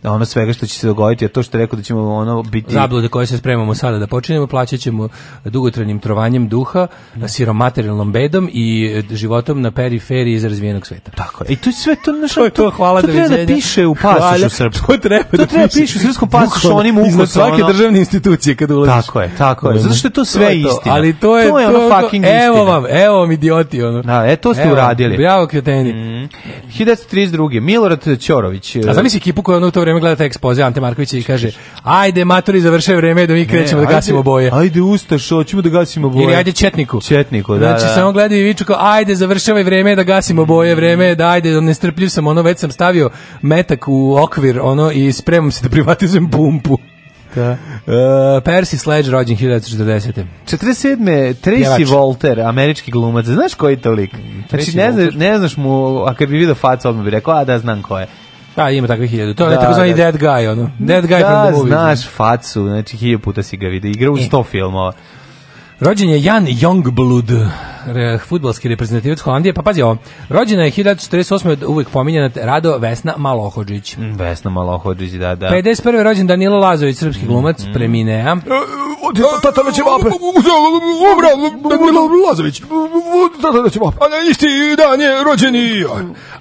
Speaker 8: ono svega što će se dogoditi, a to što je rekao da ćemo ono biti... Zablude koje se spremamo sada da počinjemo, plaćat ćemo dugotrenim trovanjem duha, da. siromaterijalnom bedom i e, životom na periferiji iz razvijenog sveta. Tako je. I to je sve to našo... To je to, hvala to treba da piše u pasošu srpskom. To treba da, to treba da piše u srpskom pasošu, onim ukosom. Iznad svake državne institucije kad ulaziš. Tako je, tako je. Zato što je to sve to je to. istina. Ali to je... To je ono fucking istina. Evo vam, evo vam idioti. Ono. Da, e, to ste evo, uradili. Bravo, kreteni. Mm. 1932. Milorad Ćorović. A e, zamisli ekipu koja ono u to vreme vreme gledate ekspoze Ante Markovića i kaže ajde matori završaj vreme da mi krećemo ne, da gasimo ajde, boje. Ajde ustaš, hoćemo da gasimo boje. Ili ajde četniku. Četniku, da. Znači da, da. samo gledaju i viču kao ajde završavaj vreme da gasimo boje, vreme da ajde, da ne strpljiv sam, ono već sam stavio metak u okvir, ono i spremam se da privatizujem pumpu. Da. Uh, Percy Sledge rođen 1940. 47. Tracy Jevač. Walter, američki glumac. Znaš koji je to lik? Znači, ne, zna, ne znaš mu, a kad bi vidio facu, odmah bi rekao, a da, znam ko je. Da,
Speaker 9: ima takvih hiljadu. To je da,
Speaker 8: takozvani
Speaker 9: da. dead guy, ono.
Speaker 8: Dead guy da, from the movie. Da, znaš facu, znači hilju puta si ga vidio. Igra u e. sto filmova.
Speaker 9: Rođen je Jan Jongblud, futbalski reprezentativac Holandije. Pa pazi ovo, rođena je 1948. uvijek pominjena Rado Vesna Malohođić. Mm,
Speaker 8: Vesna Malohođić, da, da.
Speaker 9: 51. rođen Danilo Lazović, srpski glumac, mm. mm. preminea.
Speaker 10: E, tata na ćevape! Umra Danilo Lazović! Tata na ćevape! A na isti dan je rođeni!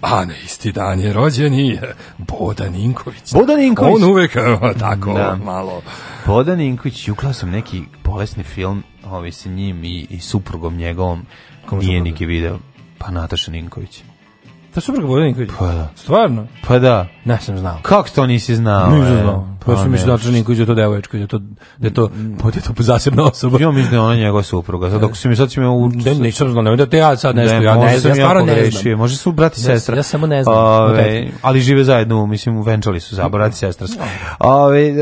Speaker 10: A na isti dan je rođeni Bodan Inković.
Speaker 8: Bodan Inković?
Speaker 10: On uvek tako, da. malo.
Speaker 8: Bodan Inković, uklao sam neki bolesni film ovaj, sa njim i, i suprugom njegovom nije niki video. Pa Nataša Ninković.
Speaker 9: Ta supruga Bojana Ninković?
Speaker 8: Pa da. Stvarno? Pa da.
Speaker 9: Ne sam znao.
Speaker 8: Kako to nisi
Speaker 9: znao? Nisam e? znao. Pa, pa što misliš da Črn Nikolić je to devoječka,
Speaker 8: je
Speaker 9: to da to mm, mm. pa da je to zasebna osoba.
Speaker 8: Jo mislim da ona njegova supruga. Sad dok se mi sad ćemo u
Speaker 9: ne nisam znao, ne da te ja sad nešto, da, ja ne znam, ja stvarno ne
Speaker 8: znam. Može su brat i sestra.
Speaker 9: Ja samo ne znam.
Speaker 8: ali žive zajedno, mislim, venčali su za brat i sestra. Ove,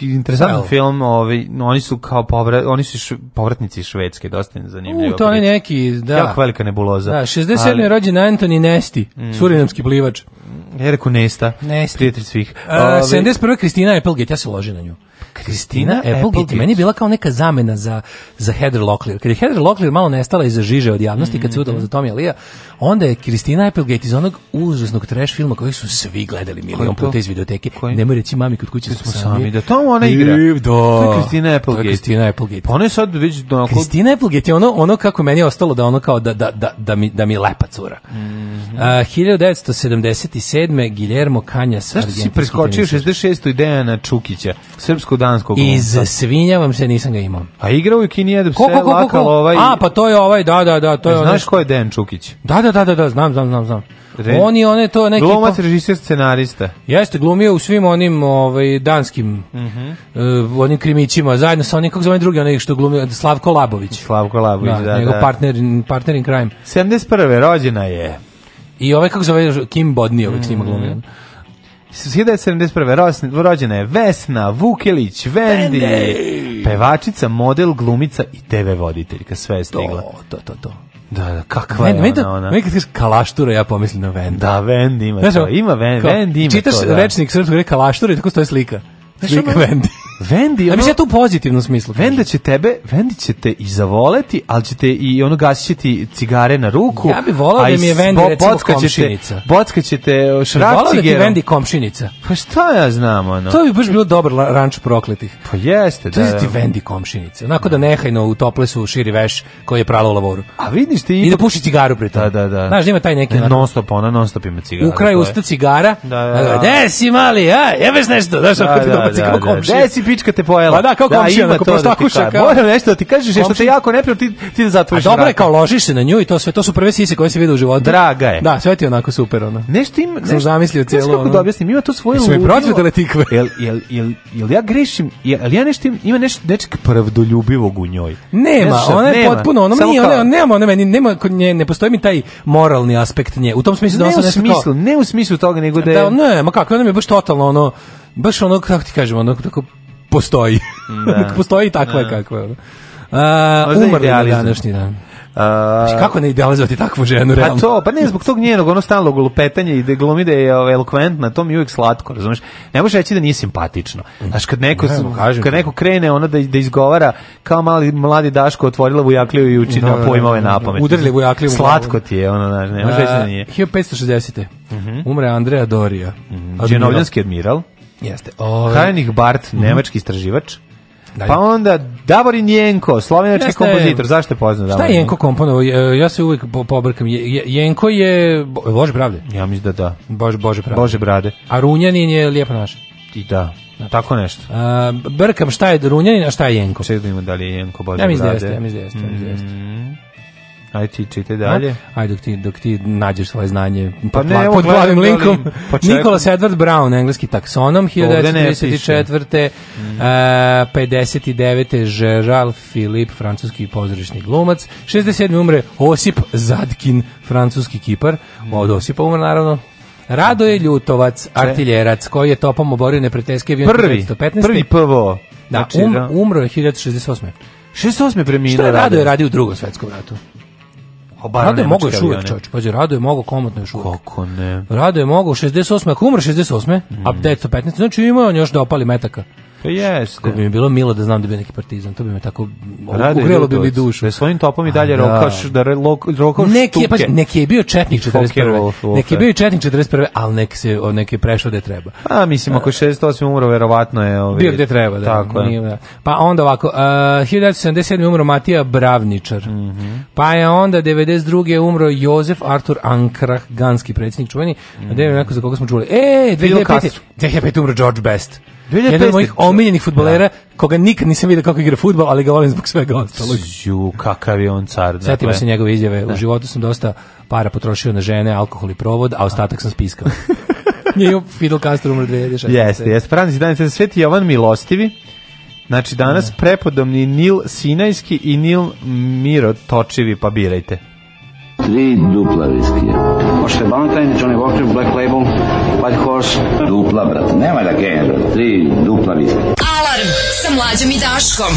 Speaker 8: interesantan film, ove, oni su kao povrat, oni su povratnici iz Švedske, dosta zanimljivo.
Speaker 9: to
Speaker 8: je
Speaker 9: neki, da.
Speaker 8: Jako velika nebuloza.
Speaker 9: Da, 67. rođen Antoni Nesti, mm. surinamski plivač.
Speaker 8: Ja rekao Nesta, Marta, ne, prijatelj svih.
Speaker 9: Uh, e, 71. Ovaj- Kristina Applegate, ja se ložim na nju.
Speaker 8: Kristina Applegate
Speaker 9: meni je bila kao neka zamena za, za Heather Locklear. Kad je Heather Locklear malo nestala iza žiže od javnosti, mm -hmm. kad se mhm, udala mhm. za Tommy Alija, onda je Kristina Applegate iz onog užasnog trash filma koji su svi gledali milion puta iz videoteke. Ne Nemoj reći mami kod kuće smo sami.
Speaker 8: Da to ona igra. I, da. To je
Speaker 9: Kristina
Speaker 8: Applegate.
Speaker 9: Kristina Applegate.
Speaker 8: Pa
Speaker 9: ona
Speaker 8: je sad već onako... Kristina
Speaker 9: Applegate je ono, ono kako meni je ostalo da ono kao da, da, da, da, mi, da mi lepa cura. Mm -hmm. uh, 1977. Guillermo Canjas. Znaš
Speaker 8: si preskočio 66. ideja na Čukića? Srpsko dan
Speaker 9: danskog. Iz svinjavam se, nisam ga imao.
Speaker 8: A igrao je Kini Edep, sve lakalo ovaj... A,
Speaker 9: pa to je ovaj, da, da, da. To
Speaker 8: je znaš ko je Dejan Čukić?
Speaker 9: Da, da, da, da, da, znam, znam, znam, znam. Red. On one to neki
Speaker 8: glumac, režiser, scenarista.
Speaker 9: Jeste glumio u svim onim ovaj danskim Mhm. Mm uh, onim krimićima zajedno sa onim kako zove drugi onaj što glumio Slavko Labović.
Speaker 8: Slavko Labović, da, da. Njegov da.
Speaker 9: partner partner in crime.
Speaker 8: 71. rođena je.
Speaker 9: I ovaj kako zove Kim Bodniović mm -hmm. njima glumio. Mhm.
Speaker 8: 1971. rođena je Vesna Vukelić, Vendi, pevačica, model, glumica i TV voditeljka, sve je stigla.
Speaker 9: To, to, to, to. Da, da, kakva Ven, je ona, da, ona. Meni kad kalaštura, ja pomislim na Vendi.
Speaker 8: Da, Vendi ima Znaš, to, ima Vendi, Vendi ima čitaš
Speaker 9: to. Čitaš da. rečnik srpskog, kalaštura i tako stoje slika. Slika Vendi. [laughs] Vendi, ono, ja da to u pozitivnom smislu.
Speaker 8: Venda će tebe, Vendi će te i zavoleti, ali će te i ono gasićiti cigare na ruku.
Speaker 9: Ja bih volao da mi je Vendi bo, recimo komšinica.
Speaker 8: Bocka će te
Speaker 9: šraf
Speaker 8: cigerom. da
Speaker 9: ti Vendi komšinica.
Speaker 8: Pa šta ja znam, ono.
Speaker 9: To bi baš bilo dobro ranč prokletih.
Speaker 8: Pa jeste,
Speaker 9: da. To ti da. Vendi komšinica. Onako da nehajno u toplesu širi veš koji je pralo u lavoru.
Speaker 8: A vidiš ti...
Speaker 9: I da puši cigaru pri
Speaker 8: Da, da, da.
Speaker 9: Znaš, da ima taj neki... Ne,
Speaker 8: non stop, ona non stop ima
Speaker 9: cigara. U kraju usta cigara. Da, da, da. si mali, a, jebeš nešto. Znaš, da, da, da, kao da, komšija. Da. Gde si pička te pojela?
Speaker 8: Pa da, kao komšija, da, onako prostakuša. Da kao...
Speaker 9: Moram nešto da ti kažeš, komši... što te jako ne prijem, ti, ti da zatvoriš. A dobro je kao ložiš se na nju i to sve, to su prve sise koje se vide u životu.
Speaker 8: Draga je.
Speaker 9: Da, sve ti je onako super, ono. Nešto
Speaker 8: ima... Nešto,
Speaker 9: Sam zamislio cijelo, nešto, Kako
Speaker 8: da objasnim, ima to svoje
Speaker 9: ludilo. Sve procvetele tikve.
Speaker 8: [laughs] Jel, jel, jel, jel ja grešim, jel, ja nešto im, ima nešto, nečeg pravdoljubivog
Speaker 9: u
Speaker 8: njoj.
Speaker 9: Nema, ona je potpuno, ona nije, ona, nema, ona meni, nema, nje, ne postoji mi taj moralni aspekt nje. U tom smislu da ona se ne u
Speaker 8: ne u smislu toga, nego da je... Da, ne,
Speaker 9: ma kako, ona mi je baš totalno ono baš ono, kako ti kažemo, ono tako postoji. Da. [laughs] postoji takva je da. kakva uh, Ono. A, umrli na današnji dan. A, znači, kako ne idealizovati takvu ženu, pa realno? Pa to,
Speaker 8: pa ne zbog tog njenog ono stalno golupetanje i da glumi da je ovaj, elokventna, to mi je uvijek slatko, razumeš? Ne možeš reći da nije simpatično. Znaš, kad neko, ne, kad neko krene ono da, da izgovara kao mali mladi Daško otvorila vujakliju i uči da, na da, pojmove na pamet.
Speaker 9: vujakliju.
Speaker 8: Slatko ti je, ono, znaš, ne možeš reći da
Speaker 9: nije. 1560. Uh -huh. Umre Andreja Dorija. Mm
Speaker 8: -hmm. Admiral. admiral. Jeste. Ove... Ovaj- Heinrich Barth, mm -hmm. nemački istraživač. Dalje. Pa onda Davorin Jenko, slovenački Jeste, kompozitor, zašto je poznat
Speaker 9: Davorin? Šta je Jenko komponovao? E, ja se uvijek pobrkam. Jenko je Bože pravde.
Speaker 8: Ja mislim da da.
Speaker 9: Bože, Bože
Speaker 8: pravde. Bože brade.
Speaker 9: A Runjanin je lijepo naš.
Speaker 8: I da. No. Da. Tako nešto.
Speaker 9: A, e, brkam šta je Runjanin, a šta je Jenko?
Speaker 8: Čekaj da ima da li je Jenko Bože
Speaker 9: ja da brade.
Speaker 8: Ja mislim da jeste, ja mislim
Speaker 9: da jeste. Mm -hmm.
Speaker 8: Ajde ti čite dalje. A?
Speaker 9: Ajde dok ti, dok ti nađeš svoje znanje pa pod, ne, pod glavnim linkom. Nicholas Edward Brown, engleski taksonom, 1934. Mm. Uh, 59. Gerald Philippe, francuski pozorišni glumac. 67. umre Osip Zadkin, francuski kipar. Mm. Mm-hmm. Od Osipa umre, naravno, Rado je mm-hmm. Ljutovac, artiljerac, koji je topom oborio nepreteske avion
Speaker 8: prvi,
Speaker 9: 115.
Speaker 8: Prvi prvo.
Speaker 9: Da, znači, um, da. umro je 1068.
Speaker 8: 68. preminuo
Speaker 9: Rado. Šta je Rado je radio u drugom svetskom ratu? Kako bar Rado je mogo još uvek, čoveč, pađe, Rado je mogo komotno još uvek. Kako ne? Rado je mogo 68. Ako umre 68. Mm. a 1915. Znači ima on još da opali metaka.
Speaker 8: Pa jeste.
Speaker 9: bi mi bilo milo da znam da bi neki partizan, to bi me tako ugrelo bi mi dušu.
Speaker 8: Da svojim topom i dalje da. rokaš, da rokaš
Speaker 9: neki je, pa, neki je bio četnik 41. Neki je bio četnik 41. ali neki se od neke prešao gde treba.
Speaker 8: A mislim, ako 68 e. umro, verovatno je... Ovaj,
Speaker 9: bio gde treba, da. Tako, nije, da. Pa onda ovako, e, uh, 1977. umro Matija Bravničar. Mm -hmm. Pa je onda 92. umro Jozef Artur Ankrah, ganski predsjednik čuveni. Mm -hmm. neko za koga smo čuli. E, 2005. 2005. umro George Best. Jedan od mojih omiljenih futbolera, da. koga nikad nisam vidio kako igra futbol, ali ga volim zbog svega
Speaker 8: ostalog. Ju, kakav je on car. Dakle.
Speaker 9: Sjetimo se njegove izjave, u da. životu sam dosta para potrošio na žene, alkohol i provod, a ostatak sam spiskao. [laughs] Nije Fidel Castro umro 2016.
Speaker 8: Jeste, jeste. Pravnici danas Sveti Jovan Milostivi, Znači danas da. prepodobni Nil Sinajski i Nil Miro Točivi, pa birajte.
Speaker 11: Tri dupla viskija. Možete Valentine, Johnny Walker, Black Label, White Horse. Dupla, brate. Nema da genjem, Tri dupla viskija.
Speaker 12: Alarm sa mlađom i Daškom.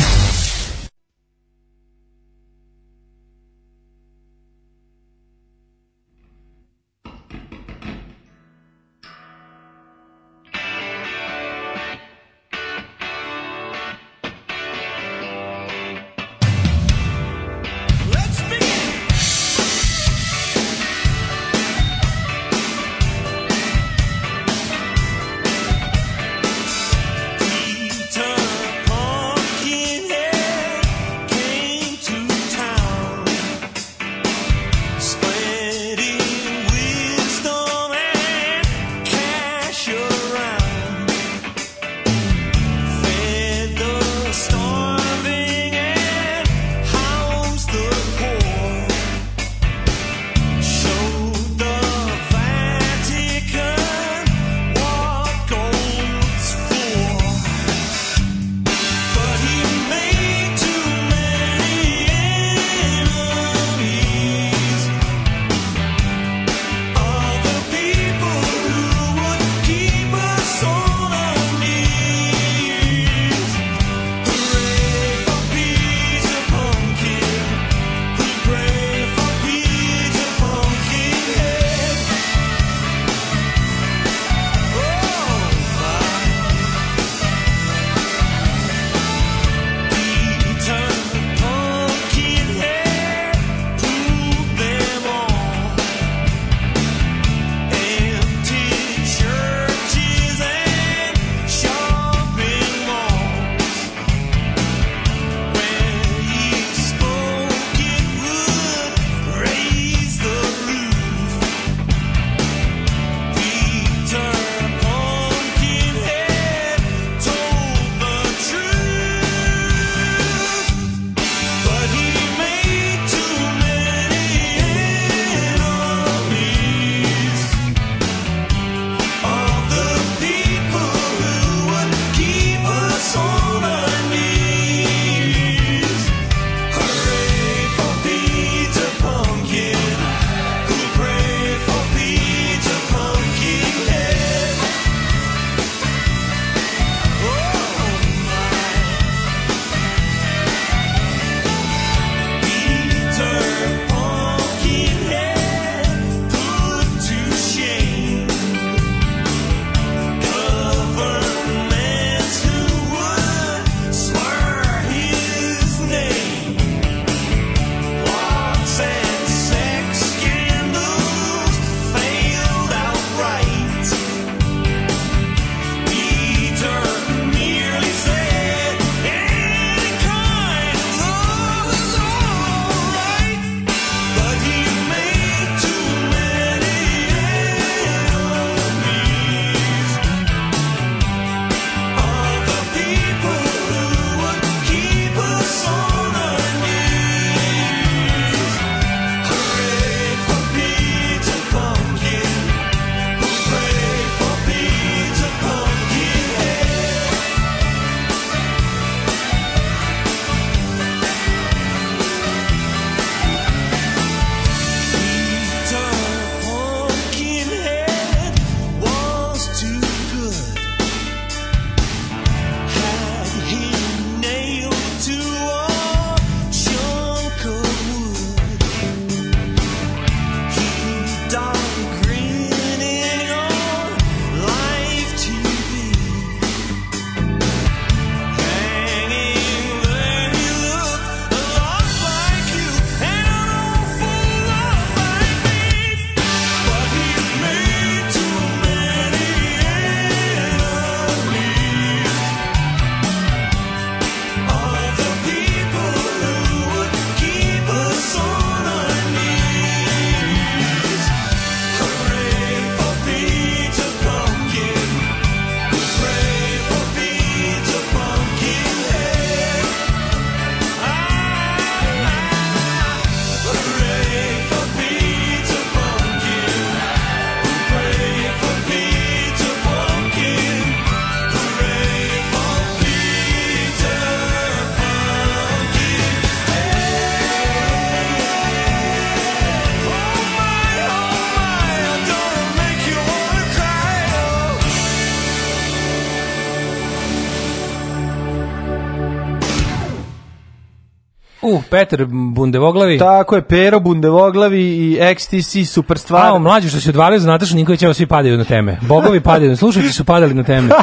Speaker 9: Petar Bundevoglavi.
Speaker 8: Tako je, Pero Bundevoglavi i XTC super stvar.
Speaker 9: A, mlađi što se odvalio za Natašu Nikolić, evo svi padaju na teme. Bogovi padaju, slušajte su padali na teme. [laughs]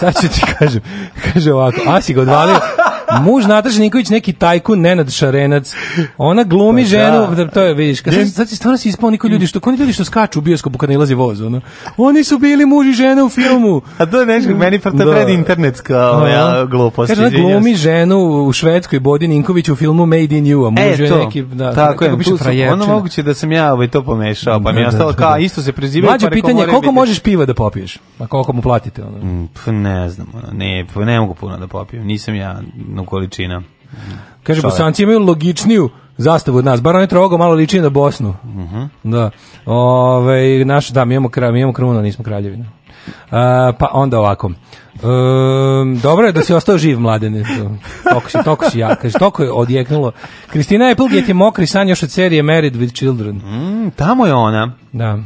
Speaker 9: Sad ću ti kažem, kaže ovako, Asi ga odvalio, Muž Nataša Nikolić neki tajkun Nenad Šarenac. Ona glumi pa da. ženu, da. to je vidiš. Kad sad, sad si stvarno si ispao niko ljudi što oni ljudi što skaču u bioskopu kad nalazi voz, ono. Oni su bili muž i žena u filmu.
Speaker 8: A to je nešto meni pa ta da. pred internetska ovaj, ja, glupost. Kaže
Speaker 9: glumi ženu u švedskoj Bodi Ninković u filmu Made in You, a muž e, je neki
Speaker 8: da. Tako je, tu ono moguće da sam ja ovaj to pomešao, pa mi je da, ostalo kao isto se preziva Mlađe
Speaker 9: pa pitanje, koliko možeš piva da popiješ? Pa koliko mu platite
Speaker 8: ono? Mm, pa ne znam, ne, pa ne mogu puno da popijem. Nisam ja neverovatna količina.
Speaker 9: Kaže, Bosanci imaju logičniju zastavu od nas, bar onaj trogo malo liči na Bosnu. Uh mhm. -huh. Da. Ove, naš, da, mi imamo, kraj, mi imamo kruna, nismo kraljevina. Uh, pa onda ovako. Um, dobro je da si ostao živ, mladene. Toko si, toko si ja. Kaže, toko je odjeknulo. Kristina Applegate je mokri san još od serije Married with Children.
Speaker 8: Mm, tamo je ona.
Speaker 9: Da.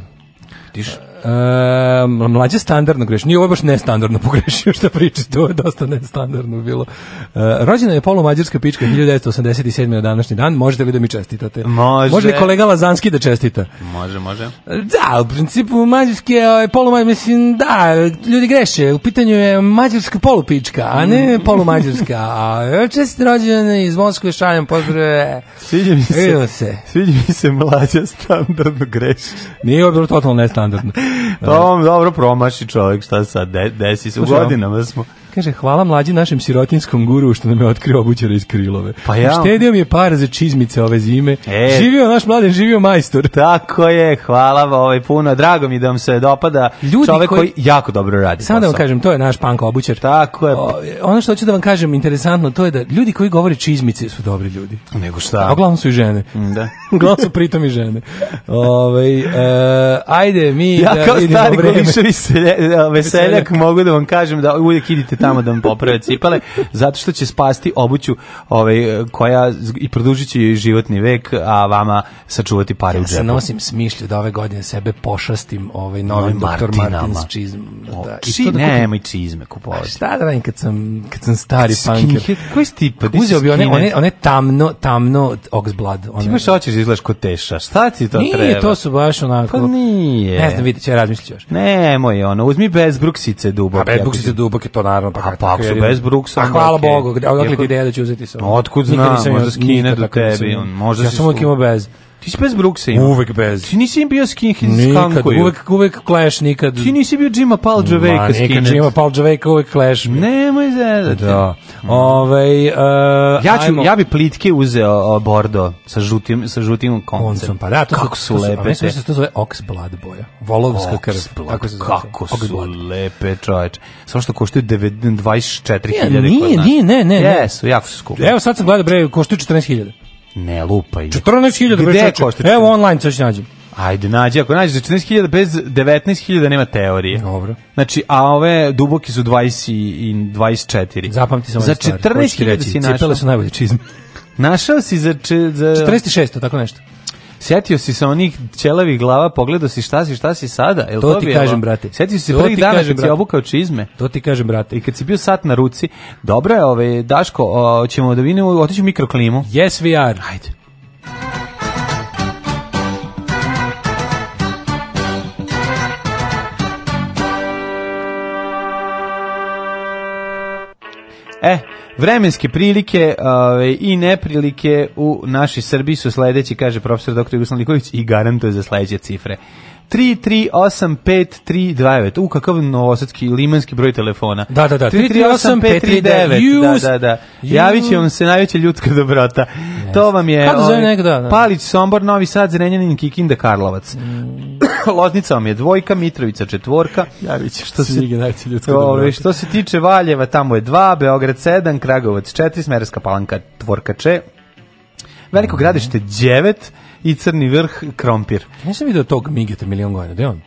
Speaker 9: Tiš, Um, mlađe standardno greši. Nije ovo baš nestandardno [laughs] pogrešio što priča, to je dosta nestandardno bilo. Uh, rođena je polumađarska pička 1987. na današnji dan. Možete li da mi čestitate?
Speaker 8: Može.
Speaker 9: Može li kolega Lazanski da čestita?
Speaker 8: Može, može.
Speaker 9: Da, u principu mađarski je ovaj, polumađarski, mislim, da, ljudi greše. U pitanju je mađarska polupička, a ne mm. polumađarska. A čest rođen iz Moskve šaljem pozdrave.
Speaker 8: Sviđa mi se. se. Sviđa mi se mlađa standardno greši.
Speaker 9: Nije ovo bilo
Speaker 8: totalno
Speaker 9: nestandardno.
Speaker 8: Tom, dobro promaši čovjek, šta sad, desi se, u godinama smo.
Speaker 9: Kaže, hvala mlađi našem sirotinskom guru što nam je otkrio obućara iz Krilove. Pa ja. Štedio mi je par za čizmice ove zime. E. Živio naš mladen, živio majstor.
Speaker 8: Tako je, hvala ovaj puno. Drago mi da vam se dopada Ljudi čovek koji, koji jako dobro radi.
Speaker 9: Samo da vam kažem, to je naš panka obućar.
Speaker 8: Tako je. O,
Speaker 9: ono što hoću da vam kažem interesantno, to je da ljudi koji govore čizmice su dobri ljudi.
Speaker 8: Nego šta?
Speaker 9: A uglavnom su i žene. Mm,
Speaker 8: da.
Speaker 9: [laughs] uglavnom su pritom i žene. Ove, ovaj, e, ajde, mi
Speaker 8: ja, da kao stari [laughs] veseljak, veseljak mogu da vam kažem da uvijek idite tamo tamo da vam poprave cipele, zato što će spasti obuću ovaj, koja i produžit će životni vek, a vama sačuvati pare
Speaker 9: ja
Speaker 8: u džepu. Ja se
Speaker 9: nosim smišlju da ove godine sebe pošastim ovaj novim doktor Dr. Martins čizmom.
Speaker 8: Da. I či, to da kupim... nemoj čizme kupovati.
Speaker 9: Šta da radim kad sam, kad sam stari punker?
Speaker 8: Koji si ti? Pa, Uzeo bi one,
Speaker 9: one, one tamno, tamno oxblad. One...
Speaker 8: Ti baš hoćeš da izgledaš kod teša. Šta ti to
Speaker 9: nije,
Speaker 8: treba?
Speaker 9: Nije, to su baš onako...
Speaker 8: Pa nije.
Speaker 9: Ne znam, vidit će, razmišljati još.
Speaker 8: Nemoj, ono, uzmi bez bruksice duboke.
Speaker 9: A bez bruksice duboke, to naravno naravno
Speaker 8: pa kako. Pa, A su bez Brooksa. A
Speaker 9: hvala okay. Bogu, odakle ti ideja
Speaker 8: da
Speaker 9: ću uzeti sa.
Speaker 8: Otkud znam, možda skine do tebi, on
Speaker 9: možda Ja sam uvijek imao bez.
Speaker 8: Ti si bez Brooksa imao.
Speaker 9: Uvek bez.
Speaker 8: Ti nisi im bio skinhead iz Hankoju.
Speaker 9: Uvek, uvek Clash, nikad.
Speaker 8: Ti nisi bio Jima Paul Javeka Ma, skinhead. Nikad Jima
Speaker 9: Paul Javeka, uvek Clash.
Speaker 8: Bio. Nemoj
Speaker 9: zezati. Da. Mm. Ove, uh,
Speaker 8: eh, ja, ću, ajmo. ja bi plitke uzeo uh, bordo sa žutim, sa žutim koncem. Pa
Speaker 9: da,
Speaker 8: to
Speaker 9: kako su, to su lepe. Sve da se to zove ox blood boja. Volovska krv.
Speaker 8: Kako, se zove. kako su blood. lepe čoveče. Samo što koštaju 24.000 kod nas. Nije,
Speaker 9: nije, ne, ne. Jesu,
Speaker 8: jako
Speaker 9: su
Speaker 8: skupi.
Speaker 9: Evo sad sam gledao, bre, koštaju 14.000.
Speaker 8: Ne lupaj.
Speaker 9: 14.000 Gde košta? Evo online sad ću nađem.
Speaker 8: Ajde, nađi, ako nađeš za 14.000 bez 19.000 nema teorije.
Speaker 9: Dobro.
Speaker 8: Znači, a ove duboki su 20 i 24.
Speaker 9: Zapamti samo
Speaker 8: za 14.000 si našao.
Speaker 9: Cipele su najbolje čizme.
Speaker 8: Našao si za... Če, za...
Speaker 9: 46, tako nešto.
Speaker 8: Sjetio si se onih ćelavih glava, pogledao si šta si, šta si sada?
Speaker 9: Jel to, to ti bilo? kažem, brate.
Speaker 8: Sjetio si se prvih dana kad si obukao čizme.
Speaker 9: To ti kažem, brate.
Speaker 8: I kad si bio sat na ruci. Dobro je, ove, ovaj, Daško, o, ćemo da
Speaker 9: vidimo,
Speaker 8: otići u mikroklimu.
Speaker 9: Yes, we are.
Speaker 8: Hajde. E, Vremenske prilike ove, i neprilike u našoj Srbiji su sledeći, kaže profesor dr. Jugoslav Liković, i garantuje za sledeće cifre. 338539. U kakav novosadski limanski broj telefona.
Speaker 9: Da, da, da.
Speaker 8: 338539. Use... Da, da, da. Javiće vam se najveća ljudska dobrota. Yes. To vam je
Speaker 9: Kako zove ovaj, nekada, da.
Speaker 8: Palić, Sombor, Novi Sad, Zrenjanin, Kikinda, Karlovac. Mm. Loznica vam je dvojka, Mitrovica četvorka.
Speaker 9: Ja vidim što se
Speaker 8: Ove, što se tiče Valjeva, tamo je 2, Beograd 7, Kragovac 4, Smederska Palanka Tvorkače. Veliko mhm. gradište 9 i Crni vrh Krompir.
Speaker 9: Ja sam video tog Migeta milion godina, gde on?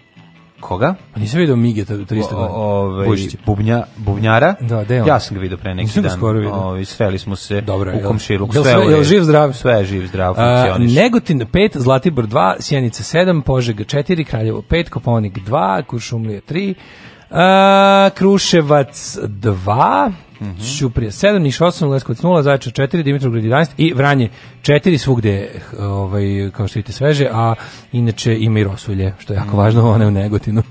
Speaker 8: Koga?
Speaker 9: Pa nisam vidio Mige 300 godina.
Speaker 8: Ovaj bubnja bubnjara.
Speaker 9: Da, da.
Speaker 8: Ja sam ga video pre neki nisam dan. Ovaj sreli smo se Dobre, u komšiluku.
Speaker 9: Sve je jel živ zdrav,
Speaker 8: sve je živ zdrav, funkcioniše.
Speaker 9: Negotin 5, Zlatibor 2, Sjenica 7, Požega 4, Kraljevo 5, Koponik 2, Kuršumlija 3. A, Kruševac 2, Mm -hmm. Ćuprije 7, Niš 8, Leskovac 0, Zaječar 4, Dimitrovgrad 11 i Vranje 4, svugde ovaj, kao što vidite sveže, a inače ima i Rosulje, što je jako mm. važno, one u Negotinu.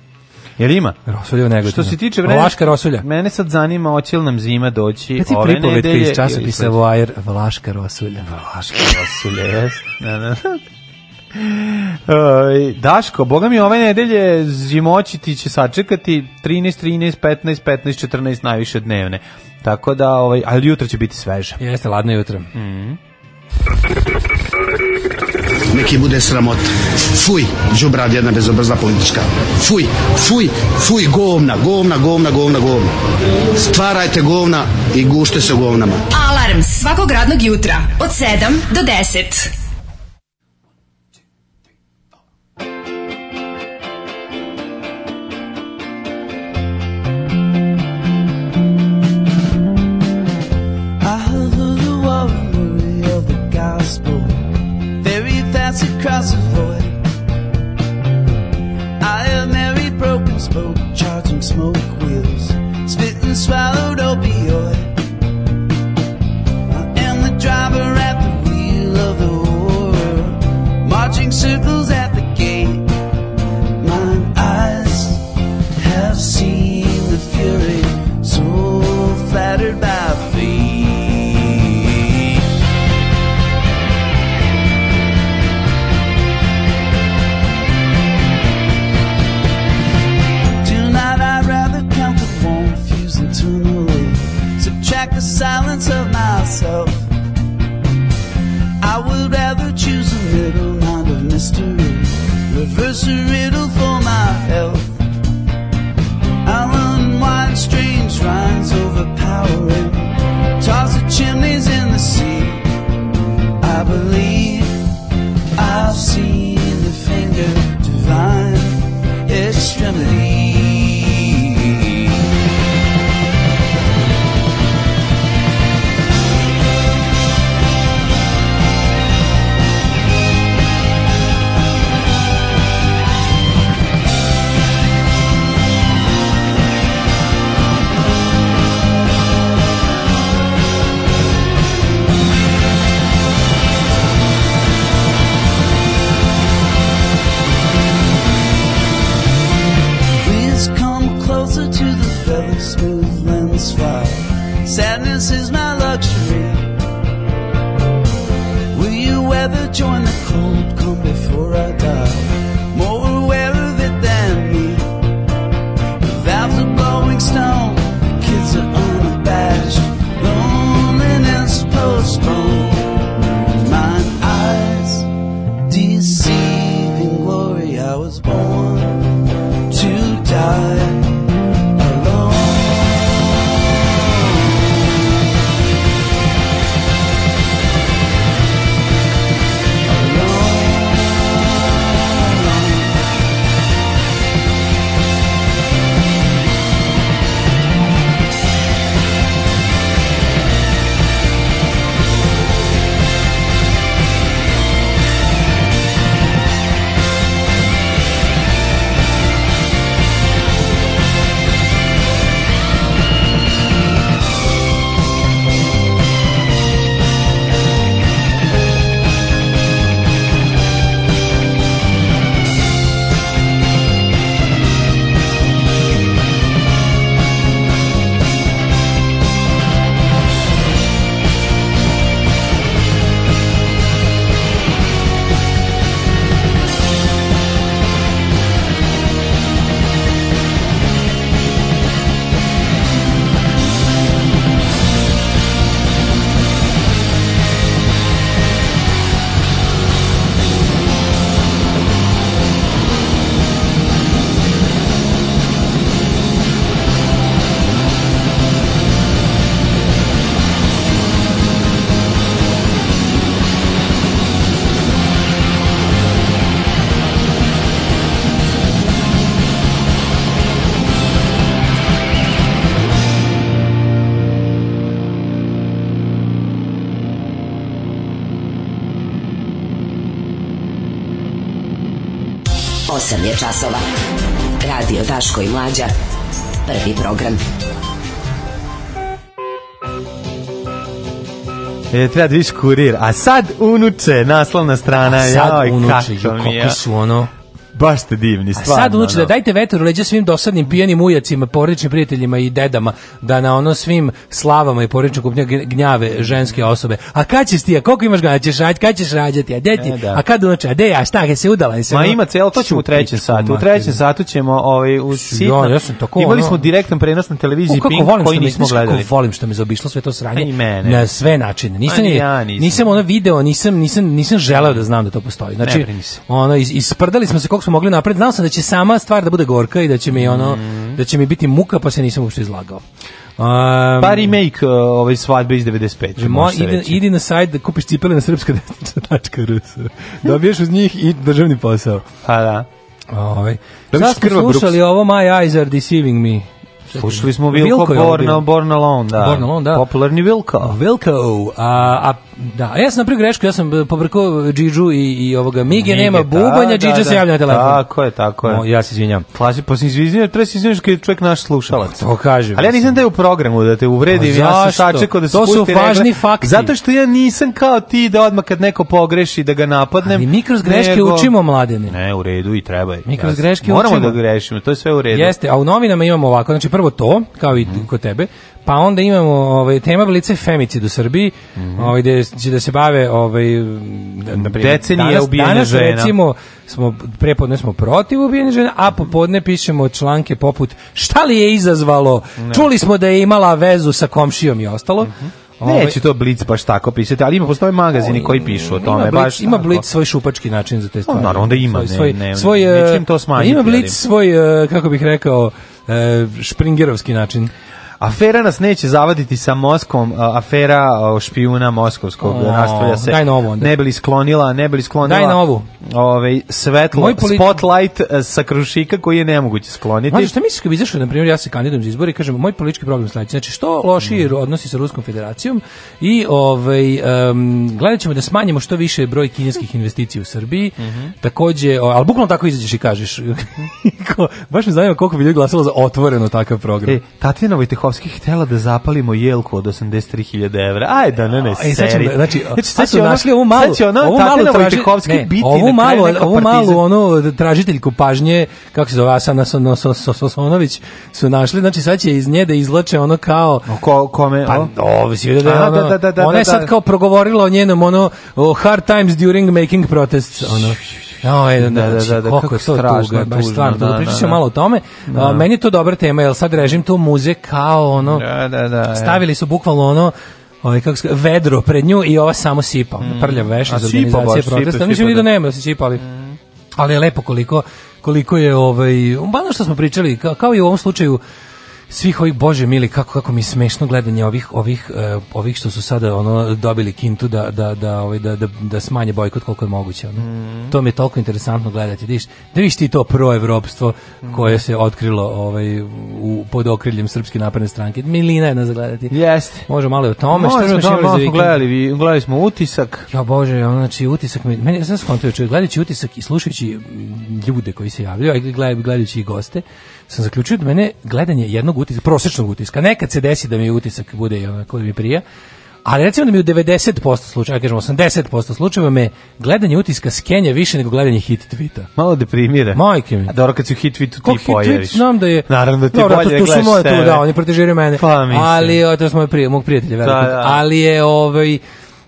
Speaker 8: Jel ima?
Speaker 9: Rosulje u Negotinu. Što
Speaker 8: se tiče vremena, Vlaška rosulja.
Speaker 9: Mene sad zanima hoće li nam zima doći Kad ove nedelje. Kad si iz
Speaker 8: časopisa Voajer, Vlaška rosulja.
Speaker 9: Vlaška rosulja, jes.
Speaker 8: Da, da, da. [laughs] Daško, boga mi ove nedelje zimoći ti će sačekati 13, 13, 15, 15, 14 najviše dnevne. Tako da, ovaj, ali jutro će biti sveže.
Speaker 9: Jeste, ladno jutro. Mhm.
Speaker 13: Neki bude sramot. Fuj, žubrad jedna bezobrzna politička. Fuj, fuj, fuj, govna, govna, govna, govna, govna. Stvarajte govna i gušte se govnama.
Speaker 12: Alarm svakog radnog jutra od 7 do 10. to cross a void. I am married broken spoke, charging smoke wheels, spitting swallowed opioid. I am the driver at the wheel of the war, marching circles at a riddle for my health. i unwind strange rhymes overpowering, toss the chimneys in the sea. I believe i the finger divine extremity.
Speaker 8: Daško i Mlađa. Prvi program. E, treba da viš kurir. A sad unuče, naslovna strana.
Speaker 9: A sad Joj, unuče, kako, kako su ono...
Speaker 8: Baš ste divni,
Speaker 9: stvarno. A sad odluči da, da dajte vetar u leđa svim dosadnim pijanim ujacima, porodičnim prijateljima i dedama, da na ono svim slavama i porodičnom kupnja gnjave ženske osobe. A kad ćeš ti, a koliko imaš ga, ćeš rađati, kad ćeš rađati, a deti, e, da. a kad unoče, a gde ja, šta, gde se udala? Se Ma ima
Speaker 8: celo, to ćemo u trećem satu. U trećem satu ćemo ovaj, u sitno. Ja, ja sam tako, Imali smo direktan prenos na televiziji Pink koji nismo gledali.
Speaker 9: Kako volim što me zaobišlo sve to sranje. Pa mene. Na sve načine. Pa nisam, ja nisam. nisam ono video, nisam, nisam, nisam želeo da znam da to postoji. Znači, ono, isprdali smo se koliko Hrvatskoj mogli napred. Znao sam da će sama stvar da bude gorka i da će mi ono mm. da će mi biti muka, pa se nisam uopšte izlagao.
Speaker 8: Um, pa remake uh, ovaj svadbe iz 95. Mo, idi,
Speaker 9: idi na sajt da kupiš cipele na srpska.rs. Dobiješ uz njih i državni posao.
Speaker 8: Pa da. Ove.
Speaker 9: Ovaj, Sada smo slušali ovo My Eyes Are Deceiving Me.
Speaker 8: Slušali smo Vilko, Born, Borna, Borna Lon, da. Born Alone, da. Popularni Vilko.
Speaker 9: Vilko, a, a da, ja sam napravio grešku, ja sam e, pobrkao Džidžu i, i ovoga Mige, Mige nema da, bubanja, Džidža da, se da. javlja na telefon. Tako
Speaker 8: je, tako je.
Speaker 9: No, ja se izvinjam.
Speaker 8: Klasi, pa se izvinjam, treba se izvinjam kad je čovjek naš slušalac.
Speaker 9: To pa, kažem.
Speaker 8: Ali ja nisam da je u programu da te uvredim, ja sam pa sačekao da se
Speaker 9: To su važni fakti.
Speaker 8: Zato što ja nisam kao ti da odmah kad neko pogreši da ga napadnem.
Speaker 9: Ali mi kroz greške nego... učimo mladene.
Speaker 8: Ne, u redu i treba je.
Speaker 9: Mi kroz
Speaker 8: greške Moramo da grešimo, to je sve u redu. Jeste, a u novinama imamo ovako, znači
Speaker 9: prvo to, kao i mm. kod tebe, pa onda imamo ovaj tema blice femicid u Srbiji, mm ovaj gde će da se bave ovaj
Speaker 8: da, na primjer decenije ubijene žena.
Speaker 9: Recimo smo prepodne smo protiv ubijene žena, a popodne pišemo članke poput šta li je izazvalo? Ne. Čuli smo da je imala vezu sa komšijom i ostalo.
Speaker 8: Mm -hmm. Neće to Blitz baš tako pisati, ali ima postoje magazini koji pišu o tome. Ima
Speaker 9: Blitz,
Speaker 8: baš ima
Speaker 9: Blitz svoj šupački način za te stvari.
Speaker 8: naravno da ima, svoj, ne, svoj, ne, svoj, ne, svoj, ne, ne to smanjiti. Ima
Speaker 9: Blitz svoj, e, kako bih rekao, e, špringerovski način.
Speaker 8: Afera nas neće zavaditi sa Moskom, afera špijuna moskovskog o, nastavlja se. Daj
Speaker 9: novu
Speaker 8: onda. Ne bili sklonila, ne bili sklonila.
Speaker 9: Daj novu.
Speaker 8: Ovaj svetlo politi... spotlight e, sa krušika koji je nemoguće skloniti.
Speaker 9: Znači šta misliš kad izašao na primjer ja se kandidujem za izbore i kažem moj politički program sledeći. Znači što loši mm. odnosi sa Ruskom federacijom i ovaj um, gledat ćemo da smanjimo što više broj kineskih investicija u Srbiji. Mm -hmm. Takođe, al bukvalno tako izađeš i kažeš. [laughs] baš me zanima koliko bi ljudi glasalo za otvoreno takav program. E,
Speaker 8: Tatjana Vojtehova Makovski htela da zapalimo jelku od 83.000 evra. Ajde, da ne ne. E, sad ćemo,
Speaker 9: znači, znači sad
Speaker 8: su našli ovu malu, će ona, ovu malu Vojtehovski ne, biti ovu
Speaker 9: malu, ovu malu onu tražiteljku pažnje, kako se zove Asana Sosonović, su našli, znači sad će iz nje da izlače ono kao
Speaker 8: O kome? Pa,
Speaker 9: ovo, da, da, da, da, da, ona je da, sad da. kao progovorila o njenom ono hard times during making protests, ono. Ja, znači, da, da, da, da, koliko je to strašno, baš stvarno, da, da, da, malo da. o tome. Da. meni je to dobra tema, jer sad režim to muze kao ono,
Speaker 8: da, da, da,
Speaker 9: stavili su bukvalno ono, ovaj kako vedro pred nju i ova samo sipa, mm. prlja veš iz organizacije protesta. Mislim da nema da se sipa, ali, mm. ali je lepo koliko koliko je ovaj, ono što smo pričali, kao, kao i u ovom slučaju svih ovih bože mili kako kako mi smešno gledanje ovih ovih e, ovih što su sada ono dobili kintu da da da ovaj da, da, da smanje bojkot koliko je moguće ono. Mm. To mi je toliko interesantno gledati, vidiš. Da vidiš ti to proevropstvo mhm. koje se otkrilo ovaj u pod okriljem srpske napredne stranke. Milina je nas gledati.
Speaker 8: Jeste.
Speaker 9: Može malo o tome Može, što smo malo smo
Speaker 8: gledali, vi gledali smo utisak.
Speaker 9: Ja bože, ono, znači utisak mi meni se skontuje, gledajući utisak i slušajući ljude koji se javljaju, a gledajući goste sam zaključio da mene gledanje jednog utiska, prosečnog utiska, nekad se desi da mi utisak bude i onako da mi prija, ali recimo da mi u 90% slučajeva, kažemo 80% slučajeva me gledanje utiska skenja više nego gledanje hit tweeta.
Speaker 8: Malo deprimira.
Speaker 9: Majke mi. A
Speaker 8: dobro kad si u hit tweetu ti
Speaker 9: pojaviš. Znam da je...
Speaker 8: Naravno da ti dobro, bolje
Speaker 9: tu, to su moje tu, da, oni protežiraju mene. Pa Ali, o, to su moje prije, mog prijatelja, da, da. Ali je, ovaj,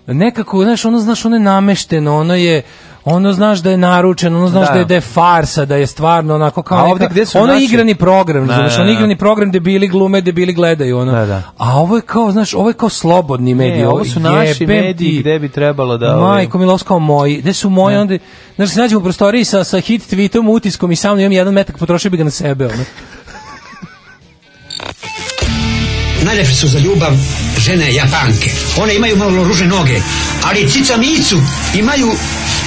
Speaker 9: nekako, znaš, ono, znaš, ono je namešteno, ono je ono znaš da je naručen, ono znaš da, da je, da je farsa, da je stvarno onako kao ovde neka,
Speaker 8: gde su
Speaker 9: ono
Speaker 8: naši?
Speaker 9: igrani program, da, znaš, da, ono da. igrani program gde bili glume, gde bili gledaju ono.
Speaker 8: Da, da,
Speaker 9: a ovo je kao, znaš, ovo je kao slobodni
Speaker 8: mediji, ovo su naši mediji gde bi trebalo da
Speaker 9: ovaj- Majko Milovska moji, gde su moji onda, znaš, se nađemo u prostoriji sa sa hit tweetom, utiskom i sam imam jedan metak, potrošio bi ga na sebe, ono.
Speaker 13: Najlepše su za ljubav žene Japanke. One imaju malo ruže noge, ali cica micu imaju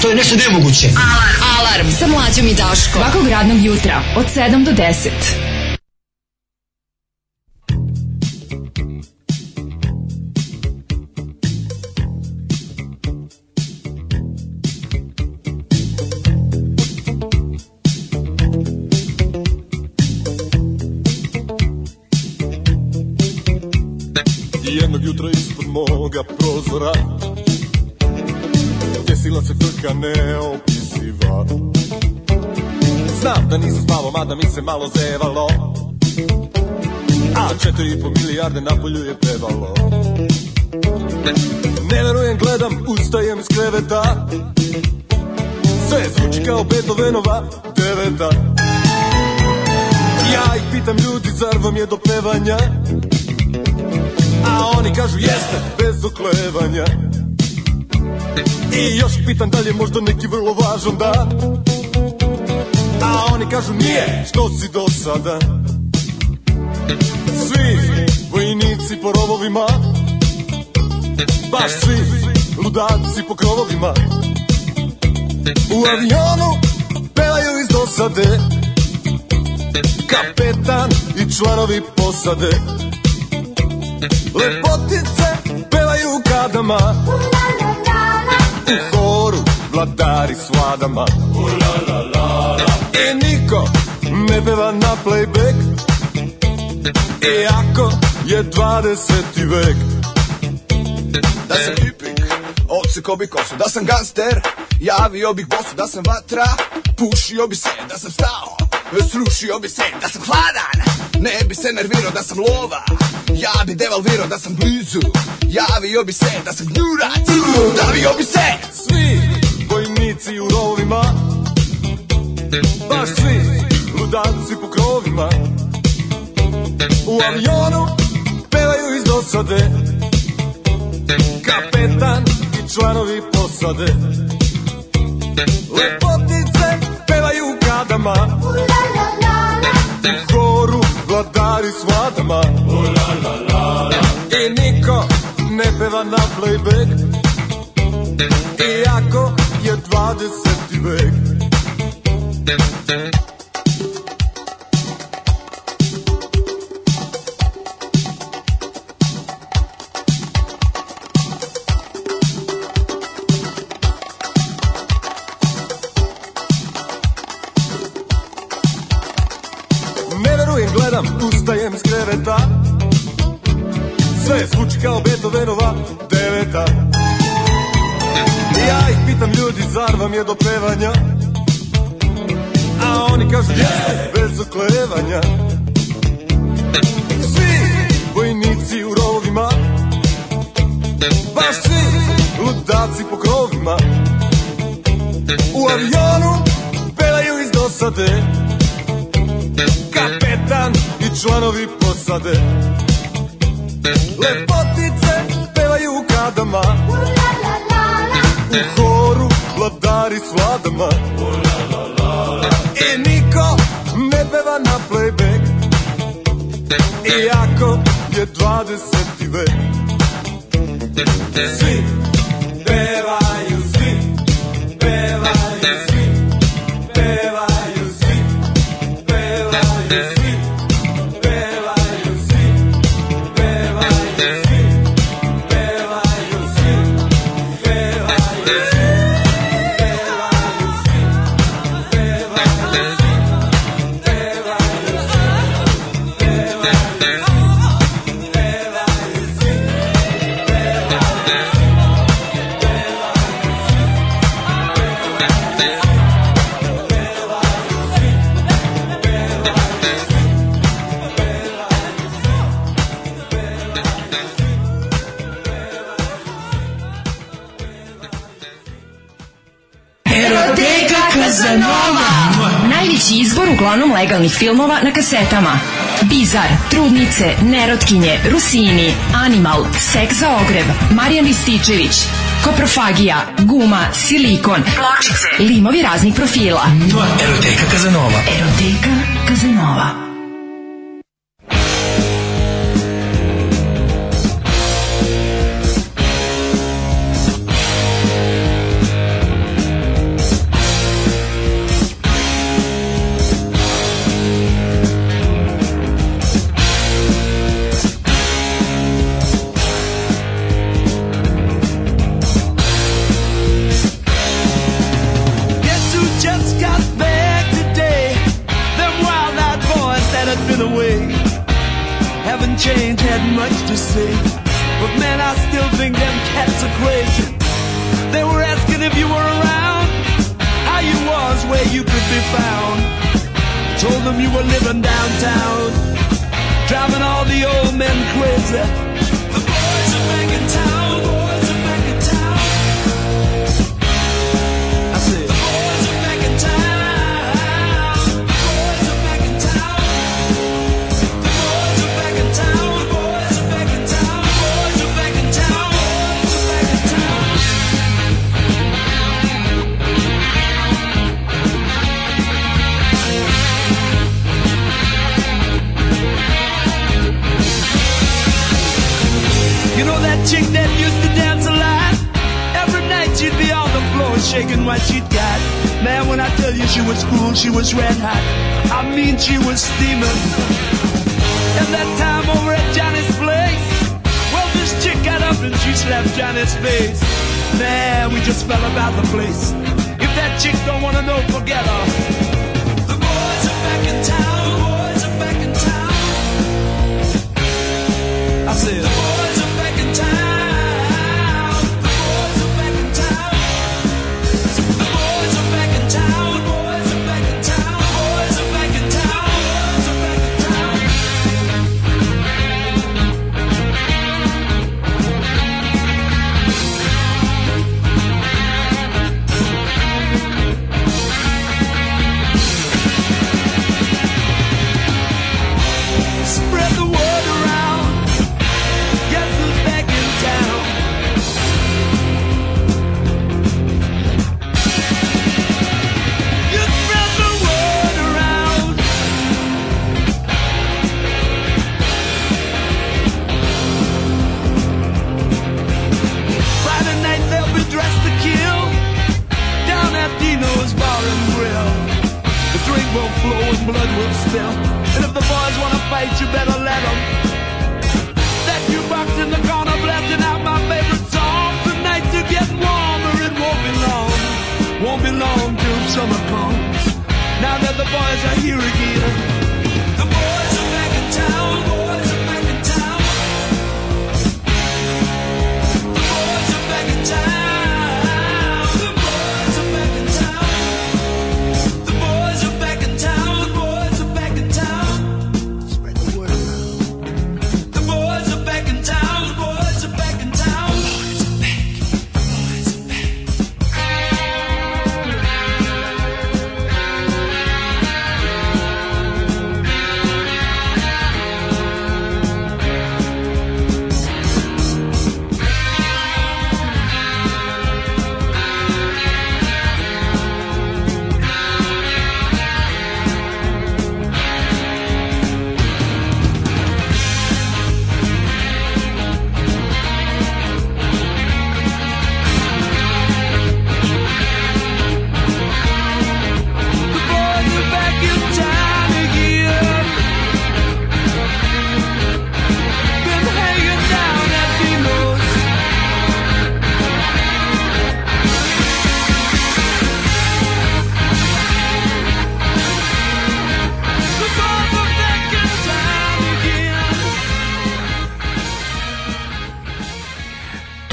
Speaker 13: To je nešto nemoguće.
Speaker 12: Alarm. Alarm sa mlađom i Daškom. Svakog radnog jutra od 7 do 10.
Speaker 14: jednog jutra ispod moga prozora sila se frka neopisiva Znam da nisam spavao, mada mi se malo zevalo A četiri i po milijarde na polju je pevalo Ne verujem, gledam, ustajem iz kreveta Sve zvuči kao Beethovenova deveta Ja ih pitam ljudi, zar vam je do pevanja? A oni kažu jeste, bez oklevanja I još pitan da li je možda neki vrlo važan dan A oni kažu nije, što si do sada Svi vojnici po rovovima Baš svi ludaci po krovovima U avionu pevaju iz dosade Kapetan i članovi posade Lepotice pevaju u kadama Umanjaka U koru vladari svladama Ula la la la E niko ne peva na playback Iako e, je 20. vek Da sam hipik, ovce ko bi kosu Da sam gangster, javio bih bosu Da sam vatra, pušio bi se Da sam stao, srušio bi se Da sam hladan, ne bi se nervirao Da sam lova, ja bi devalvirao Da sam blizu Javio bi se da sam jurac Davio bi se Svi vojnici u rovima Baš svi ludaci po krovima U avionu pevaju iz dosade Kapetan i članovi posade Lepotice pevaju u kadama U horu vladari s vladama U la la la ne peva na playback Iako je 20. vek je do pevanja A oni kažu jeste, bez oklevanja
Speaker 15: Sutkinje, Rusini, Animal, Sek za ogreb, Marijan Rističević, Koprofagija, Guma, Silikon, Pločice, limovi raznih profila. Eroteka Kazanova. Eroteka Kazanova. myself.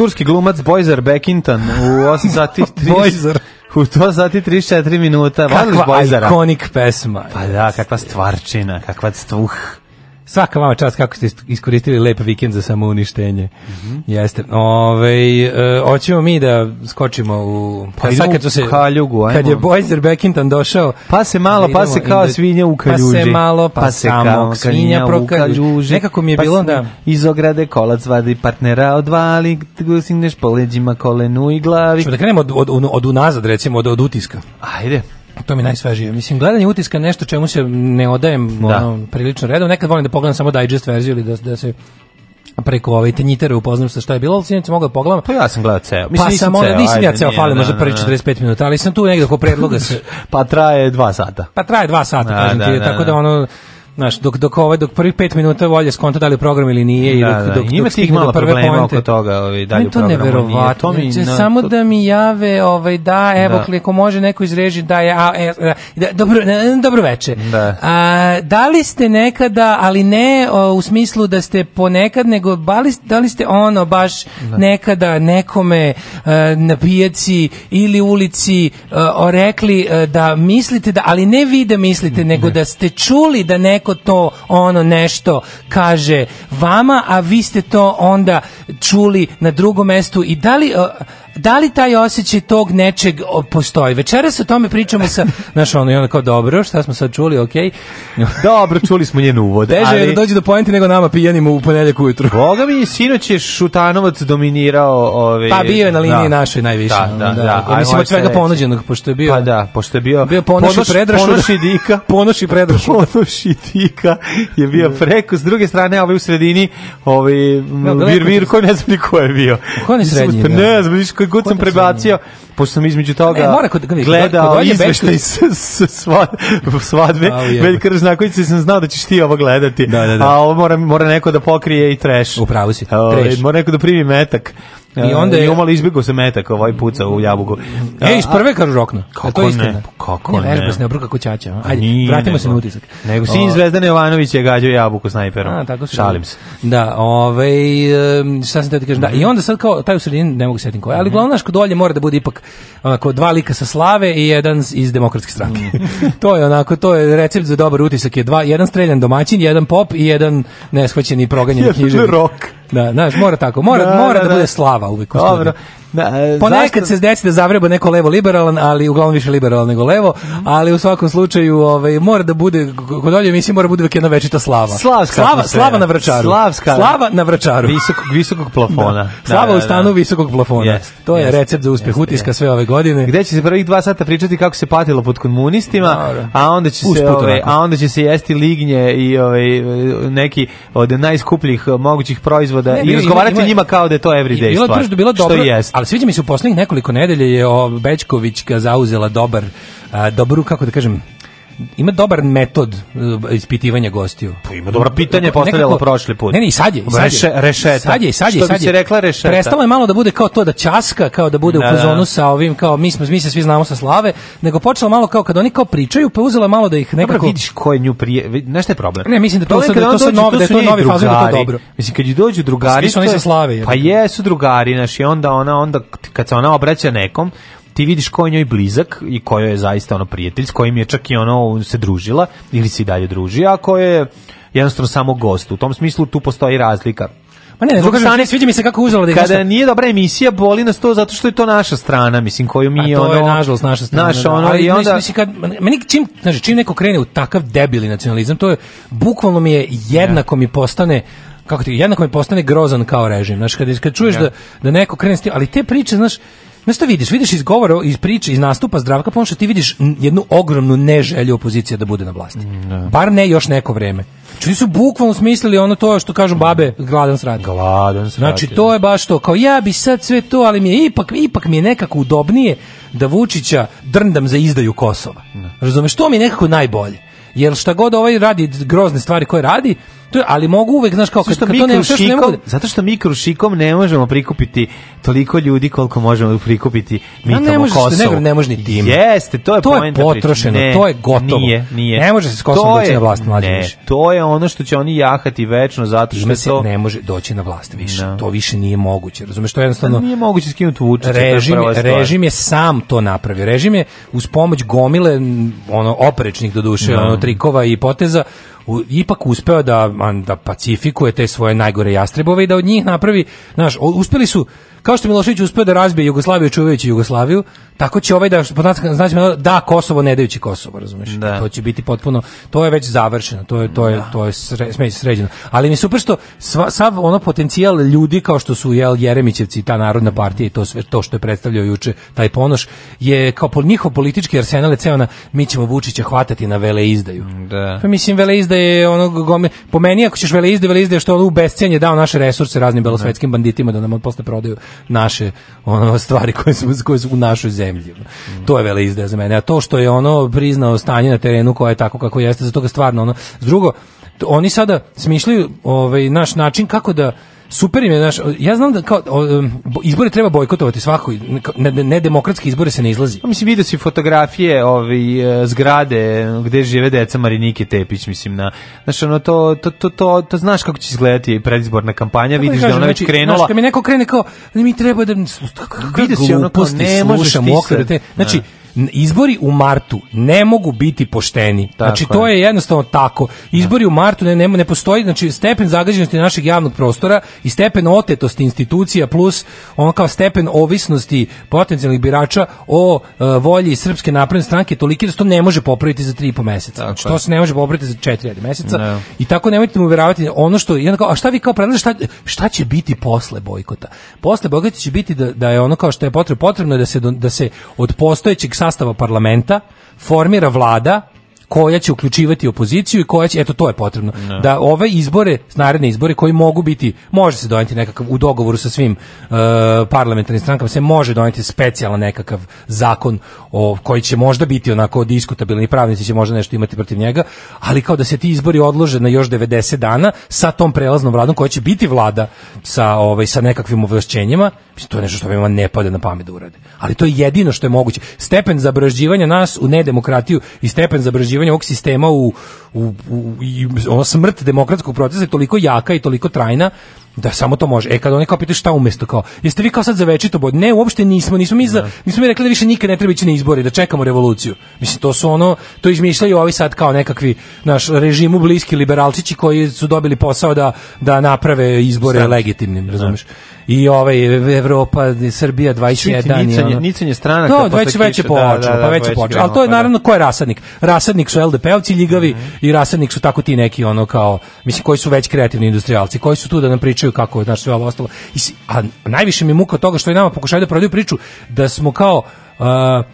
Speaker 8: turski glumac Bojzer Bekintan u 8 sati 30. [laughs] Bojzer. U 2 sati 34 minuta.
Speaker 9: Voliš Bojzera? Kakva ikonik pesma.
Speaker 8: Pa da, kakva stvarčina, kakva stvuh. Svaka vama čast kako ste iskoristili lep vikend za samouništenje. Mm Jeste. Ovaj hoćemo mi da skočimo u...
Speaker 9: Pa da kad, sad kad se, kaljugu, ajmo. Kad je Boyzer Beckington došao...
Speaker 8: Pa se malo, pa se da- pa pa pa kao svinja u kaljuži. Pa se
Speaker 9: malo, pa, se kao svinja pro kaljuži.
Speaker 8: Nekako mi je bilo da...
Speaker 9: Iz ograde kolac vadi partnera odvali, signeš po leđima, kolenu i glavi.
Speaker 8: Čemo da krenemo od, od, od, unazad, recimo, od, od utiska.
Speaker 9: Ajde. To mi je najsvežije. Mislim, gledanje utiska nešto čemu se ne odajem da. ono, prilično redom. Nekad volim da pogledam samo digest verziju ili da, da se preko ove tenjitere upoznam sa šta je bilo, ali sinoć sam da pogledam.
Speaker 8: Pa ja sam gledao ceo.
Speaker 9: Mislim, pa nisam sam onda, nisam ja ceo falio možda prvi 45 minuta, ali sam tu negdje oko predloga se...
Speaker 8: [laughs] pa traje dva sata.
Speaker 9: Pa traje dva sata, da, kažem ti, da, da, tako da ono, Znaš, dok, dok, ovaj, dok prvih 5 minuta volje skonta da li program ili nije, da, da i dok, dok,
Speaker 8: Ima dok tih malo problema pointe. oko toga ovaj, dalje u
Speaker 9: to neverovatno. mi, znači, na, samo to... da mi jave, ovaj, da, evo, da. ako može neko iz režije da je, a, e, da, da dobro, dobro veče. Da. A, da li ste nekada, ali ne o, u smislu da ste ponekad, nego bali, da li ste ono baš da. nekada nekome a, e, na pijaci ili ulici a, e, rekli a, e, da mislite da, ali ne vi da mislite, nego da ste čuli da neko neko to ono nešto kaže vama, a vi ste to onda čuli na drugom mestu i da li da li taj osjećaj tog nečeg postoji? Večeras o tome pričamo sa, [laughs] znaš, ono, i ona kao, dobro, šta smo sad čuli, okej.
Speaker 8: Okay. [laughs] dobro, čuli smo njen uvod.
Speaker 9: Teže ali... da dođe do pojente nego nama pijanimo u ponedeljak ujutru.
Speaker 8: Boga mi, sinoć je Šutanovac dominirao...
Speaker 9: Ove... Pa bio je na liniji da. našoj najviše. Da, da, da. da. da. Mislim, od svega ponuđenog, pošto je bio...
Speaker 8: Pa da, pošto je bio...
Speaker 9: Bio ponoši, ponoš i predrašu.
Speaker 8: Ponoš i dika. [laughs] ponoš
Speaker 9: predrašu.
Speaker 8: ponoš dika je bio da. preko. S druge strane, ovaj u sredini, ovaj, Vir Virko, ne znam ni ko je bio. Ko je srednji? Pa da. Ne znam, niško kad god sam prebacio, pošto sam između toga e, mora kod, kod, gledao kod, izveštaj svadbe Veljka Ražnakovića sam znao da ćeš ti ovo gledati. Da, da, da. A ovo mora, mora neko da pokrije i treš.
Speaker 9: Upravo
Speaker 8: si, ovaj, treš. Mora neko da primi metak. I e, onda je umalo izbegao se metak, ovaj puca u jabuku.
Speaker 9: E, iz prve kažu rokno. Kako to je ne?
Speaker 8: Kako ne? Ne, pa
Speaker 9: ne obruka koćača. Ajde, Nije, vratimo se na utisak. Nego
Speaker 8: sin Zvezdan Jovanović je gađao jabuku snajperom. A, tako se. Šalim se.
Speaker 9: Da, ovaj, šta sam te ti kažem, da, i mhm. onda sad kao, taj u sredini, ne mogu setim koja, ali glavno naš kod dolje mora da bude ipak onako, dva lika sa slave i jedan iz demokratske stranke. Mhm. [laughs] to je onako, to je recept za dobar utisak, je dva, jedan streljan domaćin, jedan pop i jedan neshvaćeni proganjen [laughs]
Speaker 8: književnik. Jedan rok.
Speaker 9: Da, znaš, mora tako, mora, da, mora da, da, da bude slava uvek
Speaker 8: u studiju.
Speaker 9: Na, da, e, Ponekad pa zašto... se deci da zavreba neko levo liberalan, ali uglavnom više liberalan nego levo, mhm. ali u svakom slučaju ovaj, mora da bude, kod ovdje mislim mora da bude jedna večita slava.
Speaker 8: Slavska
Speaker 9: slava, slava na vrčaru.
Speaker 8: Slavska.
Speaker 9: Slava na vrčaru.
Speaker 8: Visokog, visokog plafona.
Speaker 9: Da. da slava da, da, u stanu visokog plafona. Jest, to je jest, recept za uspjeh utiska jest. sve ove godine.
Speaker 8: Gde će se prvih dva sata pričati kako se patilo pod komunistima, a onda će Usput se ove, a onda će se jesti lignje i ove, neki od najskupljih mogućih proizvoda ne, i razgovarati njima kao da je to everyday stvar. Bilo dobro,
Speaker 9: ali sviđa mi se u poslednjih nekoliko nedelja je Bečkovićka zauzela dobar, a, dobru, kako da kažem, ima dobar metod eh, ispitivanja gostiju.
Speaker 8: Pa ima dobro pitanje postavljalo prošli put.
Speaker 9: Ne, ne, i sad je, i sad je.
Speaker 8: Reše, rešeta.
Speaker 9: Sad je, sad
Speaker 8: je,
Speaker 9: sad je. se
Speaker 8: rekla
Speaker 9: rešeta. Prestalo je malo da bude kao to da ćaska, kao da bude da, u da, da. fazonu sa ovim kao mi smo mi se svi znamo sa slave, nego počelo malo kao kad oni kao pričaju, pa uzela malo da ih nekako
Speaker 8: Dobro, vidiš ko je nju prije, znaš šta je problem?
Speaker 9: Ne, mislim da to sad, da to sad novi, da to
Speaker 8: novi
Speaker 9: fazon da to dobro.
Speaker 8: Mislim kad dođu drugari, pa
Speaker 9: su oni sa slave.
Speaker 8: Pa jesu drugari, znači onda ona onda kad se ona obraća nekom, ti vidiš ko je njoj blizak i ko je zaista ono prijatelj s kojim je čak i ono se družila ili se i dalje druži, a ko je jednostavno samo gost. U tom smislu tu postoji razlika.
Speaker 9: Ma ne, druga strane sviđa mi se kako uzela
Speaker 8: da je Kada nešto... nije dobra emisija, boli nas to zato što je to naša strana, mislim, koju mi a to
Speaker 9: ono, je nažalost naša
Speaker 8: strana. Naša da. ono, ali, i
Speaker 9: onda mislim kad meni čim, znači čim neko krene u takav debili nacionalizam, to je bukvalno mi je jednako yeah. mi postane kako ti jednako mi postane grozan kao režim. Znači, kad, kad čuješ yeah. da, da neko krene s tim, ali te priče, znaš, Znaš šta vidiš? Vidiš iz govora, iz priče, iz nastupa Zdravka Ponoša, ti vidiš jednu ogromnu neželju opozicije da bude na vlasti. Ne. Mm, da. Bar ne još neko vreme. Čuli znači, su bukvalno smislili ono to što kažu babe, gladan srat.
Speaker 8: Gladan
Speaker 9: srat. Znači, da. to je baš to. Kao ja bi sad sve to, ali mi je ipak, ipak mi je nekako udobnije da Vučića drndam za izdaju Kosova. Ne. Da. Razumeš? To mi je nekako najbolje. Jer šta god ovaj radi grozne stvari koje radi, To, ali mogu uvek, znaš, kao, kad,
Speaker 8: što
Speaker 9: kad to ne, što ne mogu...
Speaker 8: Zato što mikrošikom ne možemo prikupiti toliko ljudi koliko možemo prikupiti mi ne
Speaker 9: možeš,
Speaker 8: da
Speaker 9: Ne, ne ni tim.
Speaker 8: Jeste, to je To je
Speaker 9: potrošeno, ne, to je gotovo. Nije, nije. Ne može se s Kosovom doći na vlast mlađe
Speaker 8: ne, više. To je ono što će oni jahati večno zato što
Speaker 9: se to... ne može doći na vlast više. No. Da. To više nije moguće. Razumeš, to je jednostavno... Ne,
Speaker 8: da,
Speaker 9: nije moguće
Speaker 8: skinuti Vučića.
Speaker 9: Režim, režim je sam to napravio. Režim je uz pomoć gomile ono oprečnih doduše, no. ono trikova i poteza u, ipak uspeo da, da pacifikuje te svoje najgore jastrebove i da od njih napravi, znaš, uspeli su, kao što Milošević uspeo da razbije Jugoslaviju čuvajući Jugoslaviju, Tako će ovaj da znači da Kosovo ne dajući Kosovo, razumeš? Da. To će biti potpuno to je već završeno, to je to je da. to je sre, sređeno. Ali mi super što sva, sav ono potencijal ljudi kao što su jel Jeremićevci i ta narodna partija i to sve to što je predstavljao juče taj Ponoš je kao po njihov politički arsenal je ceo na mi ćemo Vučića hvatati na veleizdaju. Da. Pa mislim veleizdaje onog gome po meni ako ćeš veleizdaje veleizdaje što ono u bescenje dao naše resurse raznim belosvetskim da. banditima da nam posle prodaju naše ono stvari koje su koje su u našoj zemlji zemlji. Mm. To je vele izdaja za mene. A to što je ono priznao stanje na terenu koje je tako kako jeste, zato ga stvarno ono... S drugo, oni sada smišljaju ovaj, naš način kako da super im je naš ja znam da kao izbore treba bojkotovati svako nedemokratski ne, izbore se ne izlazi a
Speaker 8: pa
Speaker 9: mislim
Speaker 8: video se fotografije ovi ovaj, e, zgrade gde žive deca Marinike Tepić mislim na znači ono to to, to to to znaš kako će izgledati predizborna kampanja Tako vidiš da da kažem, da ona već znači, krenula
Speaker 9: znači mi neko krene kao mi treba da
Speaker 8: vidi se ono kao ne možeš u okviru
Speaker 9: te znači ne da izbori u martu ne mogu biti pošteni. Tako znači to je jednostavno tako. Izbori u martu ne, ne, ne postoji, znači stepen zagađenosti našeg javnog prostora i stepen otetosti institucija plus ono kao stepen ovisnosti potencijalnih birača o e, volji Srpske napredne stranke toliki da se to ne može popraviti za 3,5 meseca. znači, to se ne može popraviti za 4 meseca. Ne. Da. I tako nemojte mu verovati ono što jedan kao a šta vi kao predlažete šta, šta će biti posle bojkota? Posle bojkota će biti da, da je ono kao što je potrebno potrebno je da se da se od postojećeg sastava parlamenta formira vlada koja će uključivati opoziciju i koja će, eto to je potrebno, no. Da. da ove izbore, naredne izbore koji mogu biti, može se doneti nekakav, u dogovoru sa svim uh, parlamentarnim strankama se može doneti specijalan nekakav zakon o, koji će možda biti onako diskutabilni, pravnici će možda nešto imati protiv njega, ali kao da se ti izbori odlože na još 90 dana sa tom prelaznom vladom koja će biti vlada sa, ovaj, sa nekakvim ovlašćenjima, Mislim, to je nešto što mi ne pada na pamet da urade. Ali to je jedino što je moguće. Stepen zabražđivanja nas u nedemokratiju i stepen zabražđivanja ovog sistema u, u, u i ono smrt demokratskog procesa je toliko jaka i toliko trajna da samo to može. E kad oni kao pitaju šta umesto kao, jeste vi kao sad za večito bod? Ne, uopšte nismo, nismo mi, za, da. nismo mi rekli da više nikad ne treba ići na izbore, da čekamo revoluciju. Mislim, to su ono, to izmišljaju ovi sad kao nekakvi naš režimu bliski liberalčići koji su dobili posao da, da naprave izbore Stavno. legitimnim, da. razumiješ? i ovaj Evropa, i Srbija 21 Čuti, nicanje, i ono. nicanje
Speaker 8: stranaka
Speaker 9: no, već, već je da, počeo, da, da, pa već je počeo. Ali to je pa da. naravno ko je rasadnik. Rasadnik su LDP-ovci ljigavi mm -hmm. i rasadnik su tako ti neki ono kao mislim koji su već kreativni industrijalci, koji su tu da nam pričaju kako je naš sve ovo ostalo. I, a najviše mi muka toga što i nama pokušaju da prodaju priču da smo kao Uh,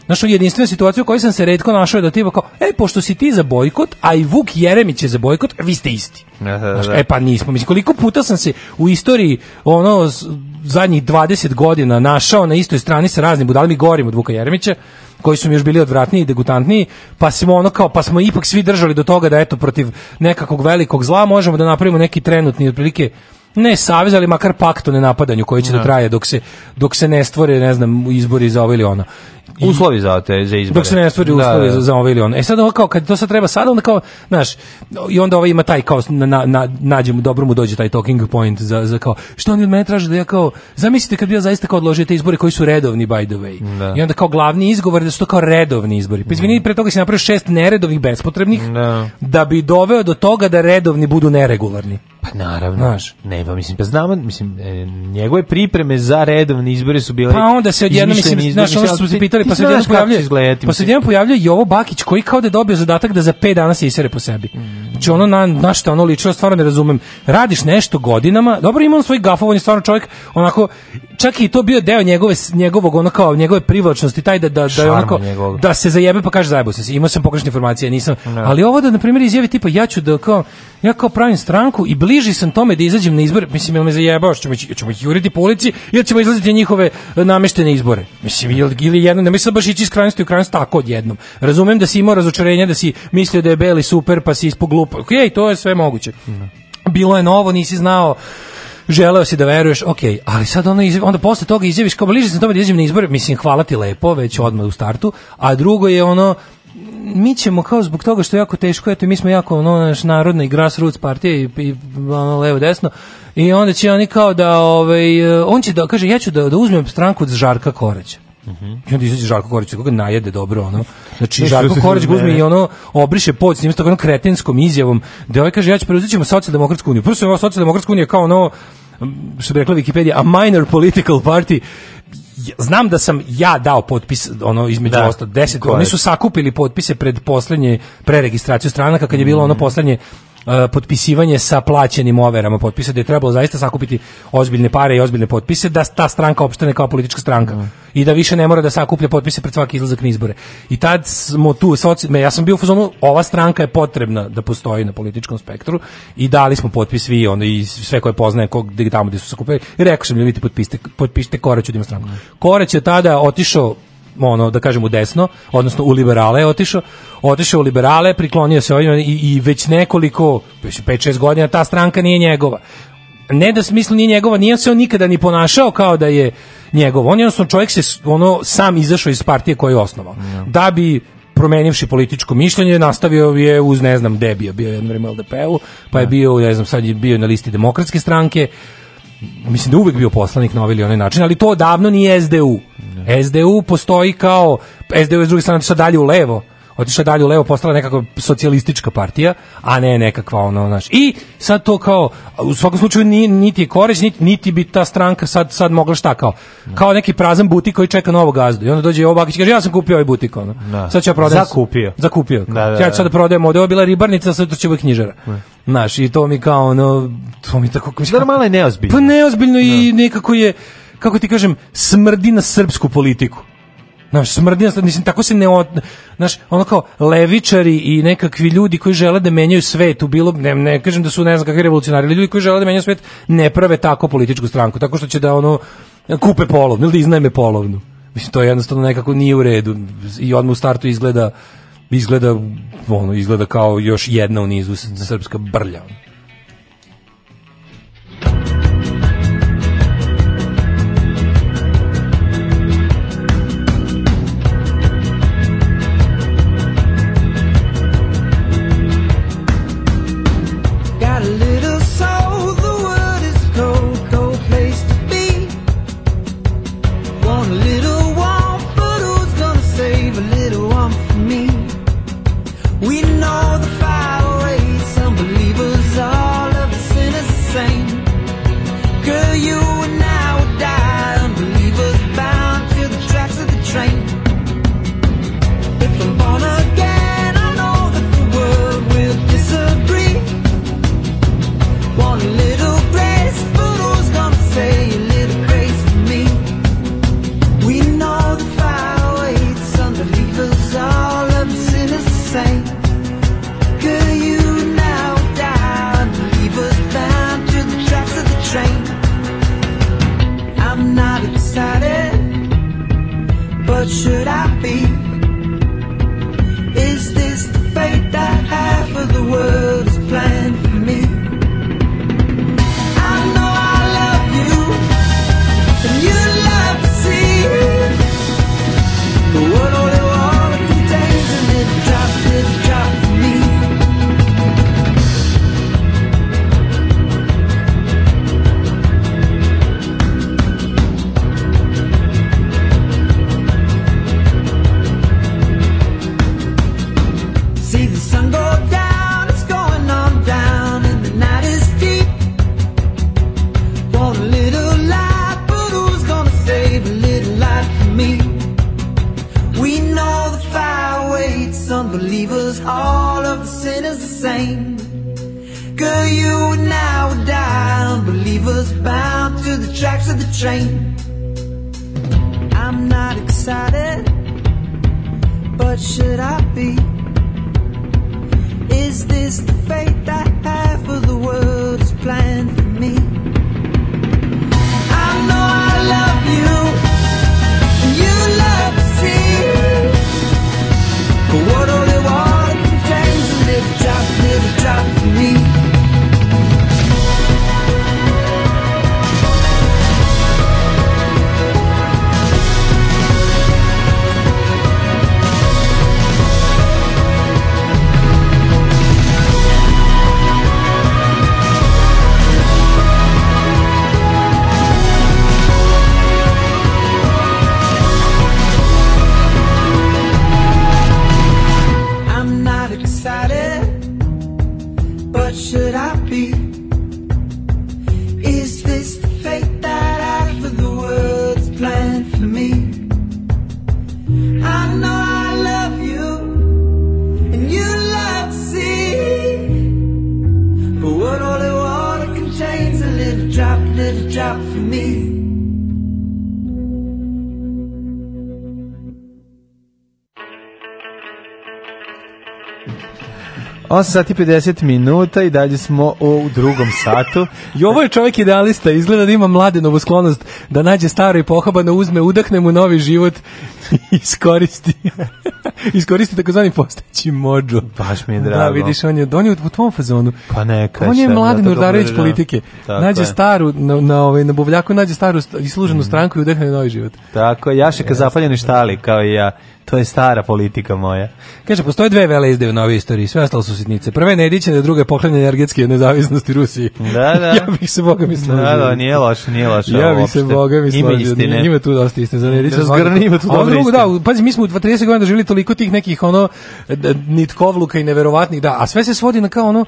Speaker 9: našao jedinstvena situacija u kojoj sam se retko našao je da tipa kao, ej pošto si ti za bojkot, a i Vuk Jeremić je za bojkot, vi ste isti.
Speaker 8: Aha, da, da, da. znaš, da.
Speaker 9: E, pa nismo. Mislim, koliko puta sam se u istoriji, ono, zadnjih 20 godina našao na istoj strani sa raznim budalima i gorim od Vuka Jeremića, koji su mi još bili odvratniji i degutantniji, pa smo ono kao, pa smo ipak svi držali do toga da eto protiv nekakog velikog zla možemo da napravimo neki trenutni otprilike ne savez, ali makar pakt o nenapadanju koji će da, da traje dok se, dok se ne stvore, ne znam, izbori za ovo ili ono uslovi za te za izbore. Dok se ne stvori da, uslovi da, za, da. za ovaj ili on. E sad ovo kao kad to sad treba sad onda kao znaš i onda ovaj ima taj kao na, na, nađe mu dobro dođe taj talking point za, za kao što oni od mene traže da ja kao zamislite kad bi ja zaista kao odložio te izbore koji su redovni by the way. Da. I onda kao glavni izgovor da su to kao redovni izbori. Pa izvinite, mm. pre toga si napravio šest neredovnih bespotrebnih da. da bi doveo do toga da redovni budu neregularni.
Speaker 8: Pa naravno. Znaš. Ne, pa mislim, pa znamo, mislim, e, njegove pripreme za redovne izbore su bile...
Speaker 9: Pa onda se odjedno, mislim, znaš, ono što smo se pitali isere, pa se jedan pojavljuje. Pa se jedan pojavljuje Jovo Bakić koji kao da je dobio zadatak da za 5 dana se isere po sebi. Mm. Znači ono na na šta ono liči, stvarno ne razumem. Radiš nešto godinama, dobro ima on svoj gafov, on stvarno čovjek onako čak i to bio deo njegove njegovog ono kao njegove privlačnosti taj da da da je onako njegovog. da se zajebe pa kaže zajebo se. Imao sam pogrešne informacije, nisam. No. Ali ovo da na primjer izjavi tipa ja ću da kao ja kao pravim stranku i bliži sam tome da izađem na izbore, mislim jel me zajebao, ćemo ćemo ih juriti po ulici, ili ćemo izlaziti na njihove nameštene izbore. Mislim ili jedno ne sad baš ići iz krajnosti u krajnost tako odjednom. Razumem da si imao razočarenje, da si mislio da je Beli super, pa si ispog glupa. Okej, to je sve moguće. Da. Bilo je novo, nisi znao želeo si da veruješ, ok, ali sad ono izjav, onda posle toga izjaviš kao bliže sam tome da izjavim na izbore, mislim hvala ti lepo, već odmah u startu, a drugo je ono, mi ćemo kao zbog toga što je jako teško, eto mi smo jako ono, naš narodna i grassroots partija i, i ono, levo desno, i onda će oni kao da, ovaj, on će da, kaže, ja ću da, da uzmem stranku od Žarka Koraća. Mm -hmm. I onda izađe Žarko Korić, koga najede dobro, ono. Znači, Žarko Korić guzme i ono, obriše pod s njim, s tako onom kretenskom izjavom, da ovaj kaže, ja ću preuzet ćemo socijaldemokratsku uniju. Prvo se ova socijaldemokratska unija kao ono, što bi rekla Wikipedia, a minor political party, znam da sam ja dao potpis ono između da, ostalo 10 oni su sakupili potpise pred poslednje preregistraciju stranaka kad je bilo ono mm. poslednje E, potpisivanje sa plaćenim overama potpisa, da je trebalo zaista sakupiti ozbiljne pare i ozbiljne potpise, da ta stranka opštane kao politička stranka mm. i da više ne mora da sakuplja potpise pred svaki izlazak na izbore. I tad smo tu, ja sam bio u fazonu, ova stranka je potrebna da postoji na političkom spektru i dali smo potpis vi onda i sve koje poznaje kog tamo gde su sakupili. I rekao sam ljudi potpišite, potpišite Koraću da ima stranku. Mm. Korać je tada otišao ono da kažem u desno, odnosno u liberale je otišao, otišao u liberale, priklonio se ovim i, i već nekoliko, već 5-6 godina ta stranka nije njegova. Ne da smislu nije njegova, nije se on nikada ni ponašao kao da je njegov. On je odnosno čovjek se ono sam izašao iz partije koju je osnovao. Yeah. Da bi promenivši političko mišljenje, nastavio je uz, ne znam, gde bio, bio je jedno vreme LDP-u, pa je bio, ne znam, sad je bio na listi demokratske stranke, mislim da uvek bio poslanik na ovaj ili onaj način, ali to odavno nije SDU. Ne. SDU postoji kao, SDU je s druge strane otišla dalje u levo, otišla dalje u levo, postala nekakva socijalistička partija, a ne nekakva ono, naš. I sad to kao, u svakom slučaju ni, niti je koreć, niti, niti bi ta stranka sad, sad mogla šta kao, ne. kao neki prazan butik koji čeka novog gazdu. I onda dođe ovo Bakić kaže, ja sam kupio ovaj butik, ono. Ne.
Speaker 8: Da. Sad ću ja prodati. Zakupio.
Speaker 9: Zakupio. Da, da, da. Ja ću sad da, da prodajem ovde, ovo je bila ribarnica, sad to će knjižara. Ne. Znaš, i to mi kao ono, to mi tako...
Speaker 8: Mislim, malo je neozbiljno.
Speaker 9: Pa neozbiljno i da. nekako je, kako ti kažem, smrdi na srpsku politiku. Znaš, smrdi na, mislim, tako se ne... Od, znaš, ono kao, levičari i nekakvi ljudi koji žele da menjaju svet u bilo... Ne, ne kažem da su, ne znam, kakvi revolucionari, ali ljudi koji žele da menjaju svet ne prave tako političku stranku, tako što će da, ono, kupe polovnu ili da iznajme polovnu. Mislim, to je jednostavno nekako nije u redu i odmah u startu izgleda izgleda ono izgleda kao još jedna u nizu srpska brlja the world.
Speaker 8: 8 sati 50 minuta i dalje smo u drugom satu.
Speaker 9: I ovo je čovjek idealista, izgleda da ima mlade novosklonost da nađe staro i pohabano, uzme, udahne mu novi život i iskoristi. [laughs] iskoristi takozvani postojeći mođo.
Speaker 8: Baš mi je drago.
Speaker 9: Da,
Speaker 8: vidiš,
Speaker 9: on je, on je u tvom fazonu. Pa neka. On je mladi da, Nurdarević da. politike. Tako nađe je. staru, na, na, ovaj, na buvljaku nađe staru i služenu mm. stranku i udahne novi život.
Speaker 8: Tako, jašeka zapaljeni štali, kao i ja. To je stara politika moja.
Speaker 9: Kaže, postoje dve vele izde u novoj istoriji, sve ostalo su sitnice. Prve Nedićene, druga je poklanje energetske nezavisnosti Rusiji.
Speaker 8: Da, da.
Speaker 9: [laughs] ja bih se Boga mi Da,
Speaker 8: da, nije loše, nije loše.
Speaker 9: Ja bih se Boga mi složio. Ima istine. Ima tu dosta istine za Nedića. Zgrni, ima tu dobro istine. Da, pazi, mi smo u 30 godina doživjeli toliko tih nekih ono nitkovluka i neverovatnih, da, a sve se svodi na kao ono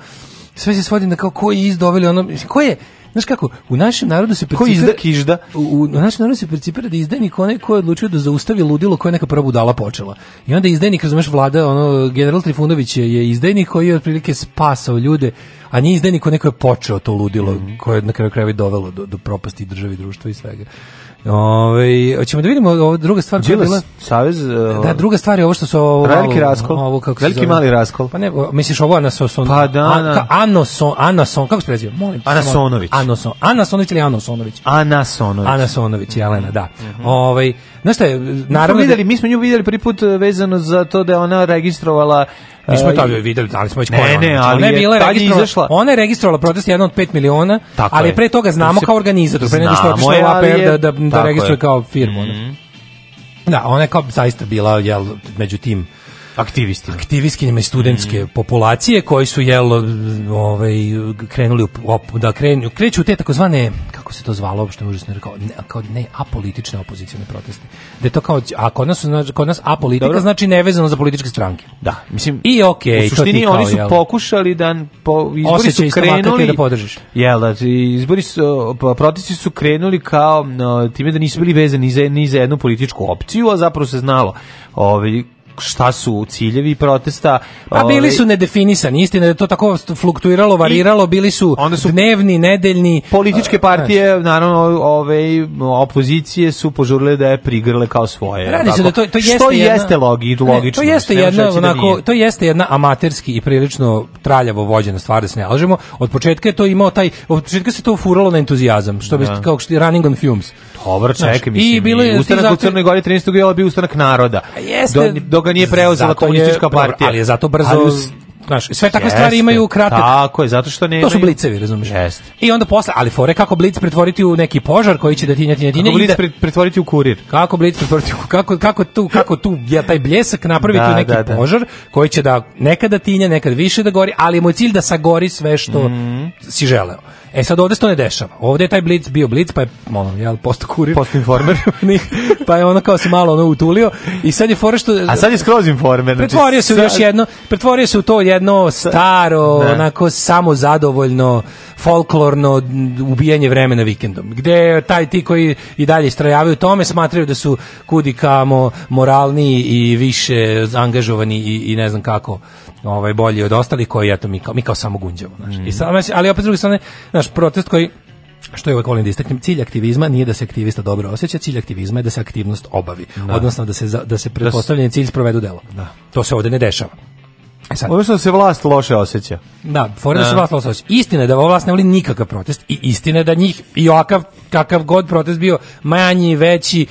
Speaker 9: sve se svodi na kao koji izdoveli ono, ko je, znaš kako, u našem narodu se
Speaker 8: percipira... Ko izda kižda? U,
Speaker 9: u, našem narodu se percipira da izdajnik onaj ko je odlučio da zaustavi ludilo koje neka prva budala počela. I onda izdajnik, razumeš, vlada, ono, general Trifunović je, je izdajnik koji je otprilike spasao ljude, a nije izdajnik onaj ko je počeo to ludilo, mm -hmm. koje je na kraju krajeva dovelo do, do propasti državi, društva i svega. Ove, hoćemo da vidimo ovo druga stvar
Speaker 8: koja je bila. Savez, uh,
Speaker 9: da, druga stvar je ovo što su ovo,
Speaker 8: veliki raskol,
Speaker 9: ovo,
Speaker 8: kako veliki mali raskol.
Speaker 9: Pa ne, misliš ovo Anason, pa da, An, da. Anason, Anason, kako se
Speaker 8: prezio?
Speaker 9: Molim,
Speaker 8: Anasonović.
Speaker 9: Anason, Anasonović ili Anasonović? Anasonović. Anasonović, Jelena, da. Mm -hmm. Ove, ovaj, Znaš šta je, naravno... Mi smo, da- videli,
Speaker 8: mi smo nju videli prvi put e, vezano za to da je ona registrovala
Speaker 9: Mi smo to videli, ali smo već
Speaker 8: Ne, ne, znači, ali ona je, bila
Speaker 9: je izašla. Ona je registrovala protest jedan od 5 miliona, Tako ali je. pre toga znamo se... kao organizator, pre nego što otišla u APR da, da, da registruje kao firmu. Mm -hmm. Da, ona je kao zaista bila jel, među tim
Speaker 8: aktivistima.
Speaker 9: Aktivistkinjama i studentske mm. populacije koji su jel ovaj krenuli op, da krenu kreću te takozvane kako se to zvalo uopšte užasno rekao ne, kao ne apolitične opozicione proteste.
Speaker 8: Da
Speaker 9: to kao a kod nas znači kod nas apolitika Dobro.
Speaker 8: znači nevezano za političke stranke.
Speaker 9: Da, mislim
Speaker 8: i okej, okay, u suštini kao, oni su jel, pokušali da po
Speaker 9: izbori su krenuli
Speaker 8: da
Speaker 9: podržiš.
Speaker 8: Jel, da izbori su pa protesti su krenuli kao no, time da nisu bili vezani ni za, ni za jednu političku opciju, a zapravo se znalo. Ovaj šta su ciljevi protesta.
Speaker 9: A bili ovaj, su nedefinisani, istina da je to tako fluktuiralo, variralo, bili su, onda su dnevni, nedeljni.
Speaker 8: Političke partije, uh, naravno, ove ovaj, opozicije su požurile da je prigrle kao svoje. Radi se da
Speaker 9: to, to
Speaker 8: jeste jedna, jeste logi, logično. Ne, to
Speaker 9: jeste jedna, da onako, da to jeste jedna amaterski i prilično traljavo vođena stvar, da se ne lažemo. Od početka je to imao taj, od početka se to furalo na entuzijazam, što bi, da. kao što je running on fumes.
Speaker 8: Dobro, čekaj, mislim. I bilo je ustanak zato... u Crnoj Gori 13. jula bio ustanak naroda.
Speaker 9: Jeste, do,
Speaker 8: do ga nije preuzela komunistička je, partija.
Speaker 9: Ali je zato brzo ali Znaš, sve takve jeste, stvari imaju kratak.
Speaker 8: Tako
Speaker 9: je,
Speaker 8: zato što ne. To
Speaker 9: su blicevi, razumiješ.
Speaker 8: Jeste.
Speaker 9: I onda posle, ali fore kako blic pretvoriti u neki požar koji će da tinja tinja tinja. Kako blic da,
Speaker 8: pretvoriti u kurir.
Speaker 9: Kako blic pretvoriti u kako
Speaker 8: kako
Speaker 9: tu kako tu ja taj bljesak napraviti da, u neki da, da. požar koji će da nekada tinja, nekad više da gori, ali mu je cilj da sagori sve što mm. si želeo. E sad ovde se to ne dešava. Ovde je taj blic bio blic, pa je ono, jel,
Speaker 8: posto kurir. Posto informer.
Speaker 9: [laughs] pa je ono kao se malo ono utulio i sad je fora što...
Speaker 8: A sad je skroz informer.
Speaker 9: Znači, pretvorio se sad... još jedno, pretvorio se u to jedno staro, ne. onako samozadovoljno, folklorno ubijanje vremena vikendom. Gde taj ti koji i dalje istrajavaju tome smatraju da su kudi kamo moralni i više angažovani i, i ne znam kako ovaj bolji od ostalih koji eto mi kao mi kao samo gunđamo znači mm. i mhm. sam, ali opet s druge strane naš protest koji što je uvek volim da istaknem, cilj aktivizma nije da se aktivista dobro osjeća, cilj aktivizma je da se aktivnost obavi, da. odnosno da se, da se da pretpostavljeni cilj sprovedu delo. Da. To se ovde ne dešava.
Speaker 8: E sad. Odnosno što se vlast loše osjeća.
Speaker 9: Da, fora da se da. vlast loše osjeća. Istina je da ova vlast ne voli nikakav protest i istina je da njih i ovakav kakav god protest bio manji, veći,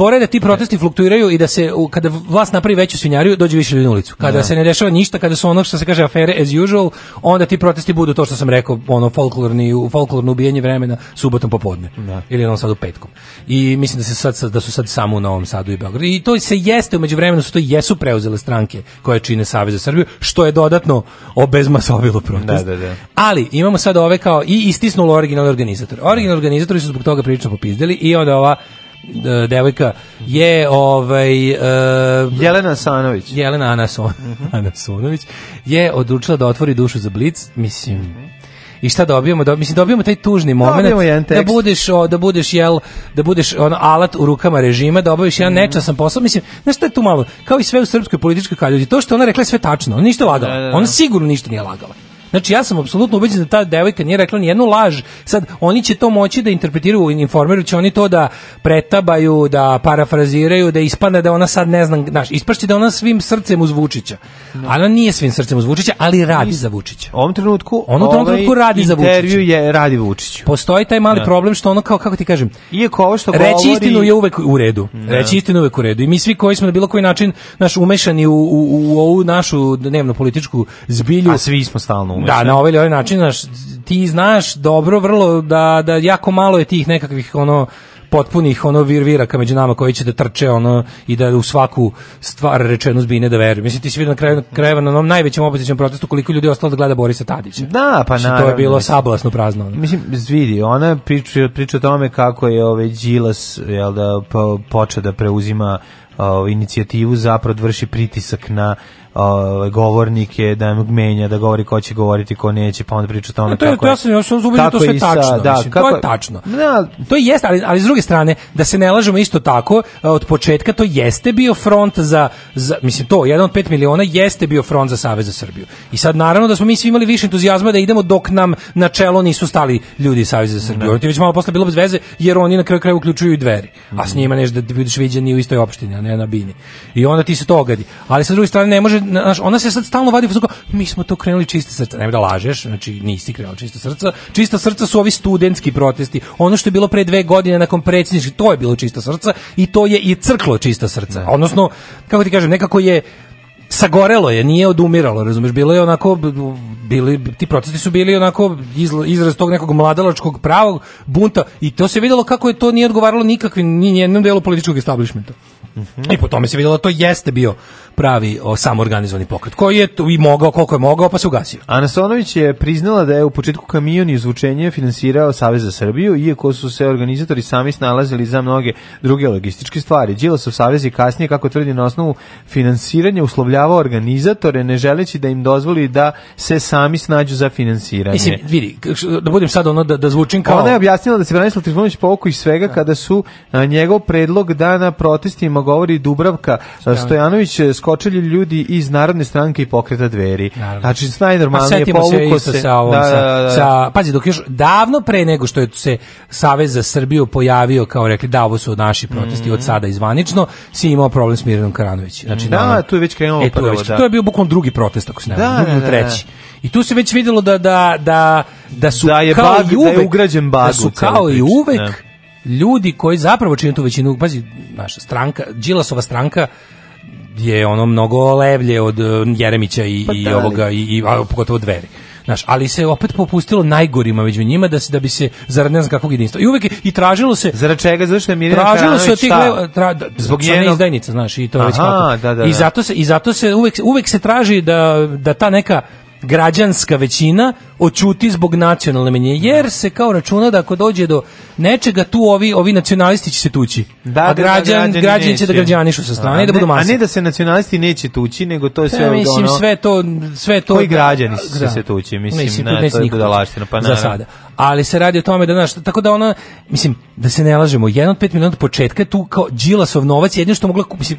Speaker 9: fore da ti protesti fluktuiraju i da se u, kada vlast napravi veću svinjariju dođe više ljudi na ulicu. Kada da. se ne dešava ništa, kada su ono što se kaže afere as usual, onda ti protesti budu to što sam rekao, ono folklorni u folklorno ubijanje vremena subotom popodne da. ili ono sad u petkom. I mislim da se sad da su sad samo u Novom Sadu i Beogradu. I to se jeste u međuvremenu su to jesu preuzele stranke koje čine Savez za Srbiju, što je dodatno obezmasovilo protest. Da,
Speaker 8: da, da.
Speaker 9: Ali imamo sad ove kao i istisnulo originalni organizatore. Originalni organizatori su zbog toga prilično popizdeli i onda ova E, devojka je ovaj uh,
Speaker 8: Jelena Sanović.
Speaker 9: Jelena
Speaker 8: Anason,
Speaker 9: mhm. Anasonović je odlučila da otvori dušu za blic, mislim. I šta dobijamo? Do, mislim
Speaker 8: dobijemo
Speaker 9: taj tužni momenat da budeš o, da budeš jel da budeš on alat u rukama režima, da obaviš mm jedan mhm. nečasan posao. Mislim, znaš šta je tu malo? Kao i sve u srpskoj političkoj kaljuži. To što ona rekla je sve tačno. Ona ništa lagala. Da, da, da. Ona sigurno ništa nije lagala. Znači ja sam apsolutno ubeđen da ta devojka nije rekla ni jednu laž. Sad oni će to moći da interpretiraju u informeru, će oni to da pretabaju, da parafraziraju, da ispadne da ona sad ne znam, znaš, ispašće da ona svim srcem uz Vučića. No. Da. Ona nije svim srcem uz Vučića, ali radi I, za Vučića. U
Speaker 8: ovom trenutku,
Speaker 9: u ovaj trenutku radi za Vučića. Intervju
Speaker 8: je radi Vučiću.
Speaker 9: Postoji taj mali no. Da. problem što ono kao kako ti kažem.
Speaker 8: Iako ovo što reći
Speaker 9: govori... istinu je uvek u redu. No. Da. Reći istinu uvek u redu. I mi svi koji smo na bilo koji način naš umešani u, u, u, u ovu našu dnevno političku zbilju.
Speaker 8: A svi smo
Speaker 9: stalno razumeš? Da, e. na ovaj ovaj način, znaš, ti znaš dobro vrlo da, da jako malo je tih nekakvih ono potpunih ono virviraka među nama koji će da trče ono i da u svaku stvar rečenu zbine da veruje. Mislim ti si vidio na kraju krajeva na onom najvećem opozicijom protestu koliko ljudi je ostalo da gleda Borisa Tadića.
Speaker 8: Da, pa na.
Speaker 9: To je bilo sablasno prazno. Ono.
Speaker 8: Mislim vidi, ona priča priča o tome kako je ovaj Đilas jel da poče da preuzima o, ovaj, inicijativu zapravo da vrši pritisak na uh, govornike, da menja, da govori ko će govoriti, ko neće, pa onda priča o
Speaker 9: tome
Speaker 8: no, to
Speaker 9: je, kako ja sam, ja to sve tačno. Da, mislim,
Speaker 8: kako,
Speaker 9: to je tačno. Da, to jeste, ali, ali s druge strane, da se ne lažemo isto tako, od početka to jeste bio front za, za mislim to, jedan od 5 miliona jeste bio front za Savez za Srbiju. I sad naravno da smo mi svi imali više entuzijazma da idemo dok nam na čelo nisu stali ljudi Saveza za Srbiju. Da. Ti već malo posle bilo bez veze, jer oni na kraju kraju uključuju i dveri. A s njima nešto da vidiš viđeni u istoj opštini, a ne na bini. I onda ti se to ogadi. Ali sa druge strane ne može kaže, ona se sad stalno vadi, kao, mi smo to krenuli čiste srca, ne da lažeš, znači nisi krenuli čiste srca, čista srca su ovi studentski protesti, ono što je bilo pre dve godine nakon predsjedničkih, to je bilo čista srca i to je i crklo čista srca, da. odnosno, kako ti kažem, nekako je sagorelo je, nije odumiralo, razumeš, bilo je onako bili ti procesi su bili onako izraz tog nekog mladalačkog pravog bunta i to se videlo kako je to nije odgovaralo nikakvim ni jednom delu političkog establishmenta. Mm -hmm. I po tome se videlo da to jeste bio pravi o, samorganizovani pokret, koji je tu i mogao koliko je mogao, pa se ugasio.
Speaker 8: Anasonović je priznala da je u početku kamion i izvučenje finansirao Savez za Srbiju, iako su se organizatori sami snalazili za mnoge druge logističke stvari. Đilasov savez je kasnije, kako tvrdi na osnovu finansiranja uslovljavao ismejavao organizatore ne želeći da im dozvoli da se sami snađu za finansiranje.
Speaker 9: Mislim, vidi, da budem sad ono da, da zvučim kao...
Speaker 8: Ona je objasnila da se Branislav Trifunović povuku iz svega da. kada su na njegov predlog da na protestima govori Dubravka Stojanović, Stojanović e, skočili ljudi iz Narodne stranke i pokreta dveri. Naravno. Znači, najnormalnije
Speaker 9: povuko se... se sa ovom, da, da, da, da, sa, pazi, dok još davno pre nego što je se Savez za Srbiju pojavio kao rekli da ovo su naši protesti mm od sada izvanično, si imao problem s Miranom Karanović.
Speaker 8: Znači, da, tu je već krenulo Aj, to, je da.
Speaker 9: to je bio bukvalno drugi protest, ako se ne da,
Speaker 8: drugi, da, da, da, treći.
Speaker 9: I tu se već vidjelo da, da, da, da su da
Speaker 8: je
Speaker 9: kao bag, i uvek, da je ugrađen
Speaker 8: bag da su
Speaker 9: kao i uvek ne. Da. ljudi koji zapravo čine tu većinu, pazi, naša stranka, Đilasova stranka, je ono mnogo levlje od eh, Jeremića i, pa i ovoga i, i a, pogotovo dveri. Znaš, ali se opet popustilo najgorima među njima da se da bi se zarad ne znam kakvog jedinstva. I uvek je, i tražilo se
Speaker 8: Zarad čega? zašto što je Mirjana Tražilo
Speaker 9: se tih gleda, tra, da, da- zbog njenog izdajnice, znaš, i to Aha, već
Speaker 8: kako. Da, da, da.
Speaker 9: I da. zato se i zato se uvek uvek se traži da da ta neka građanska većina očuti zbog nacionalne menje, jer da. se kao računa da ako dođe do nečega tu ovi ovi nacionalisti će se tući. Da, da a da, građan, da građani će da građanišu sa strane a, da budu masa. A
Speaker 8: ne da se nacionalisti neće tući, nego to je pa sve ja,
Speaker 9: mislim, ono, sve to,
Speaker 8: sve to... Koji građani da, se, se tući, mislim, mislim na, to je budalaština, pa naravno. Za sada.
Speaker 9: Ali se radi o tome da, znaš, tako da ona, mislim, da se ne lažemo, jedan od pet minuta od početka tu kao Đilasov novac, jedino što mogla, mislim,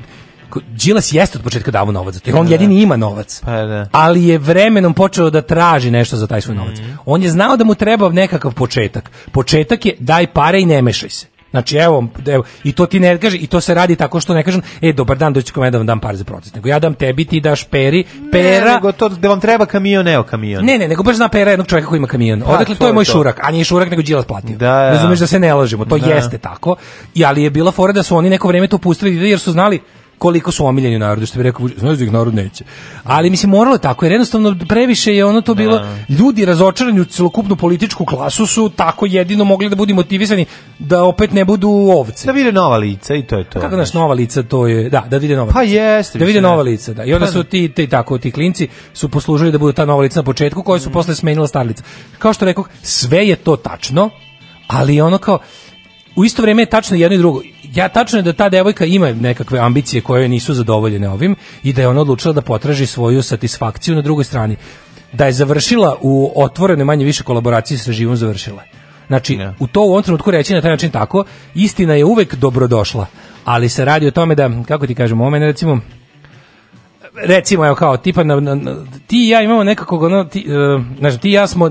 Speaker 9: Đilas jeste od početka davo novac, jer on da, da. jedini ima novac. Pa, da. Ali je vremenom počeo da traži nešto za taj svoj novac. Mm -hmm. On je znao da mu treba nekakav početak. Početak je daj pare i ne mešaj se. Znači evo, evo, i to ti ne kaže i to se radi tako što ne kažem e dobar dan doći kome da vam dam par za protest nego ja dam tebi ti daš peri pera
Speaker 8: ne, nego to da vam treba kamion evo kamion
Speaker 9: ne ne nego baš zna pera jednog čovjeka koji ima kamion pa, odakle to je moj to. šurak a nije šurak nego Đilas platio da, ja. Da. razumeš da se ne lažemo to da. jeste tako i ali je bila fora da su oni neko vreme to pustili jer su znali koliko su omiljeni u narodu, što bi rekao, znaš da ih narod neće. Ali mislim, moralo je tako, jer jednostavno previše je ono to bilo, da. ljudi razočarani u celokupnu političku klasu su tako jedino mogli da budu motivisani da opet ne budu ovce.
Speaker 8: Da vide nova lica i to je to.
Speaker 9: Kako znaš, nova lica to je, da, da vide nova
Speaker 8: pa
Speaker 9: lica.
Speaker 8: Pa jeste.
Speaker 9: Da vide nova da. lica, da. I onda pa su da. ti, te, tako, ti klinci su poslužili da budu ta nova lica na početku, koje su mm. posle smenila starlica. Kao što rekao, sve je to tačno, ali ono kao, u isto vrijeme je tačno jedno i drugo. Ja tačno je da ta devojka ima nekakve ambicije koje nisu zadovoljene ovim i da je ona odlučila da potraži svoju satisfakciju na drugoj strani. Da je završila u otvorenoj manje više kolaboraciji sa živom završila. Znači, yeah. u to u ovom trenutku reći na taj način tako, istina je uvek dobrodošla, ali se radi o tome da, kako ti kažemo, o recimo, recimo, evo kao, tipa, na, na, ti i ja imamo nekakvog, ono, ti, uh, znači, ti i ja smo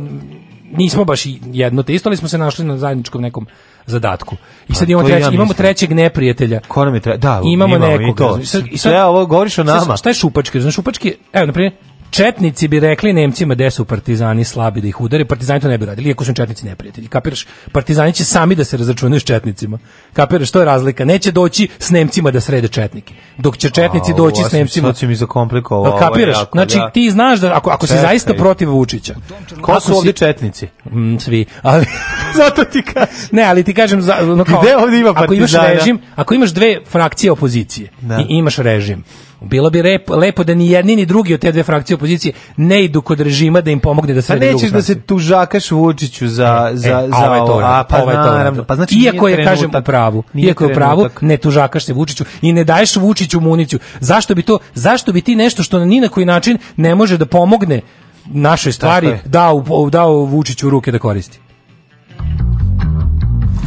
Speaker 9: nismo baš jedno te isto, ali smo se našli na zajedničkom nekom zadatku. I pa, sad imamo, treći, ja imamo trećeg neprijatelja.
Speaker 8: Ko nam je tre... Da, imamo, imamo nekoga. I to. sad, i sve ovo govoriš o nama.
Speaker 9: Šta je šupački? Znaš, šupački, evo, na primjer, Četnici bi rekli Nemcima gde su partizani slabi da ih udare, partizani to ne bi radili, iako su četnici neprijatelji. Kapiraš? Partizani će sami da se razračunaju s četnicima. Kapiraš, to je razlika. Neće doći s Nemcima da srede četnike. Dok će četnici A, doći s Nemcima. Sad
Speaker 8: mi zakomplikovao. Pa, kapiraš?
Speaker 9: Jako, znači, da. ti znaš da ako, ako si zaista protiv Vučića.
Speaker 8: Ko su ovdje četnici?
Speaker 9: Mm, svi. Ali, [laughs] zato ti kažem. Ne, ali ti kažem... Za,
Speaker 8: no, kao, Gde ovdje ima
Speaker 9: partizana? Ako imaš, režim, ako imaš dve frakcije opozicije da. i imaš režim, Bilo bi rep, lepo da ni jedni ni drugi od te dve frakcije opozicije ne idu kod režima da im pomogne da se Pa
Speaker 8: nećeš
Speaker 9: da se
Speaker 8: tužakaš Vučiću za za e, e, za ovaj
Speaker 9: to, a pa, ovaj to, pa znači iako je kažem u pravu, iako je u pravu, ne tužakaš se Vučiću i ne daješ Vučiću municiju. Zašto bi to, zašto bi ti nešto što ni na koji način ne može da pomogne našoj stvari dao, dao Vučiću u ruke da koristi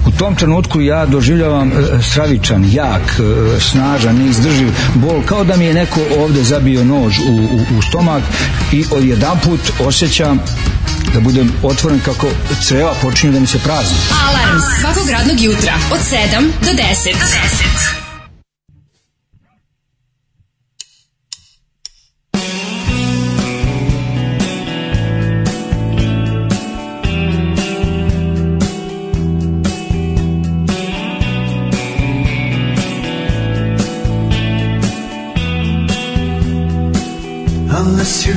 Speaker 8: u tom trenutku ja doživljavam e, stravičan, jak, e, snažan, neizdrživ bol, kao da mi je neko ovde zabio nož u, u, u stomak i odjedanput osjećam da budem otvoren kako creva počinju da mi se prazni. Alarms svakog radnog jutra od 7 do 10. Do 10. Monsieur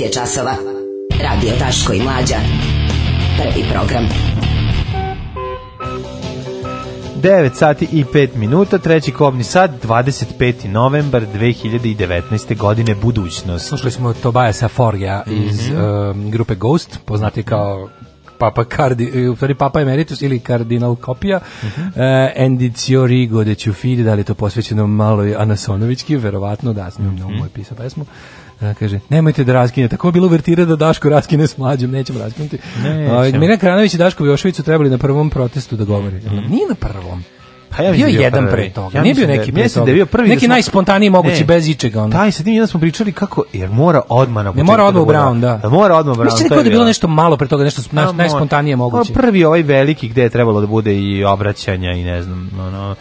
Speaker 9: 9 je časova. Radio Taško i Mlađa. Prvi program. 9 sati i 5 minuta, treći kobni sat, 25. novembar 2019. godine, budućnost. Slušali smo Tobaja Saforja iz mm -hmm. um, grupe Ghost, poznati kao Papa Kardi, u stvari Papa Emeritus ili Kardinal Kopija, mhm. uh -huh. uh, Endicio Rigo de Ciufidi, da li je to posvećeno maloj Anasonovićki, verovatno da, s njom mm -hmm. pisao pesmu. A, kaže, nemojte da raskinete. Tako je bilo uvertira da Daško raskine s mlađim, nećemo raskinuti. Ne, Mina Kranović i Daško Jošović su trebali na prvom protestu da govore. Mm Nije na prvom. Pa ja bio je jedan prvi. pre toga. Ja Nije bio da neki da, pre Da bio prvi da neki da smo... najspontaniji mogući ne, bez ičega onda.
Speaker 8: Taj sa tim jedan smo pričali kako jer mora odmah na
Speaker 9: Ne
Speaker 8: mora
Speaker 9: odmah da Brown,
Speaker 8: da.
Speaker 9: Da
Speaker 8: mora odmah Brown.
Speaker 9: Mislim da je bilo bila. nešto malo pre toga, nešto najspontanije moguće.
Speaker 8: prvi ovaj veliki gde je trebalo da bude i obraćanja i ne znam, ono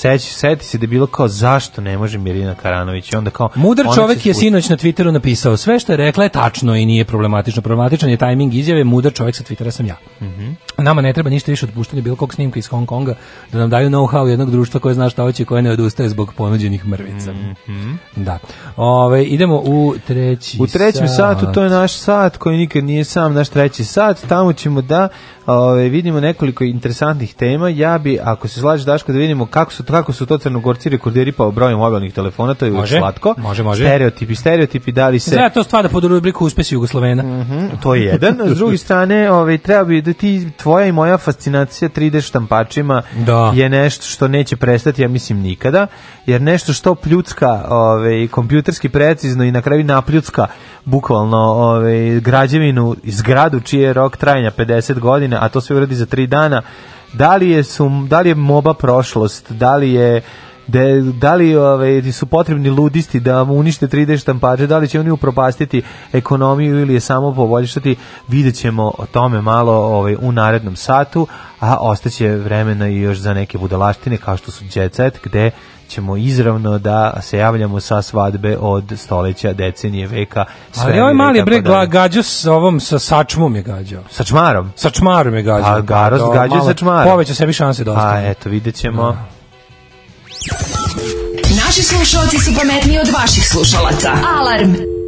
Speaker 8: seć, seti se da je bilo kao zašto ne može Mirina Karanović
Speaker 9: i
Speaker 8: onda kao...
Speaker 9: Mudar ona čovek je sinoć na Twitteru napisao sve što je rekla je tačno i nije problematično. Problematičan je tajming izjave, mudar čovek sa Twittera sam ja. Mm -hmm. Nama ne treba ništa više otpuštanja bilo kog snimka iz Hong Konga da nam daju know-how jednog društva koje zna šta hoće i koje ne odustaje zbog ponuđenih mrvica. Mm -hmm. Da. Ove, idemo u treći
Speaker 8: U trećem sat. satu, to je naš sat koji nikad nije sam, naš treći sat. Tamo ćemo da Ove, vidimo nekoliko interesantnih tema. Ja bi, ako se slažeš Daško, da vidimo kako su, kako su to crnogorci rekorderi pa brojem mobilnih telefona, to je uvijek slatko.
Speaker 9: Može, može.
Speaker 8: Stereotipi, stereotipi, da li se...
Speaker 9: Zna da to stvara da pod rubriku uspesi Jugoslovena. Mm
Speaker 8: -hmm, to je jedan. S druge [laughs] strane, ove, treba bi da ti, tvoja i moja fascinacija 3D štampačima da. je nešto što neće prestati, ja mislim, nikada, jer nešto što pljucka ove, kompjuterski precizno i na kraju napljucka bukvalno ove, građevinu, zgradu čije je rok trajanja 50 godina, a to sve uradi za tri dana, da li je, su, da li je moba prošlost, da li je de, da li ove, ovaj, su potrebni ludisti da unište 3D štampače, da li će oni upropastiti ekonomiju ili je samo poboljšati, vidjet ćemo o tome malo ove, ovaj, u narednom satu, a ostaće vremena i još za neke budalaštine kao što su Jet Set, gde ćemo izravno da se javljamo sa svadbe od stoleća, decenije, veka.
Speaker 9: Sve Ali ovaj mali bre da... gađao s ovom sa sačmom je gađao.
Speaker 8: Sa čmarom?
Speaker 9: Sa čmarom je gađao. A da,
Speaker 8: Garos da, gađao sa čmarom.
Speaker 9: Poveća sebi šanse dosta. A
Speaker 8: eto, vidjet ćemo. Ja. Da. Naši slušalci su pametniji od vaših slušalaca. Alarm!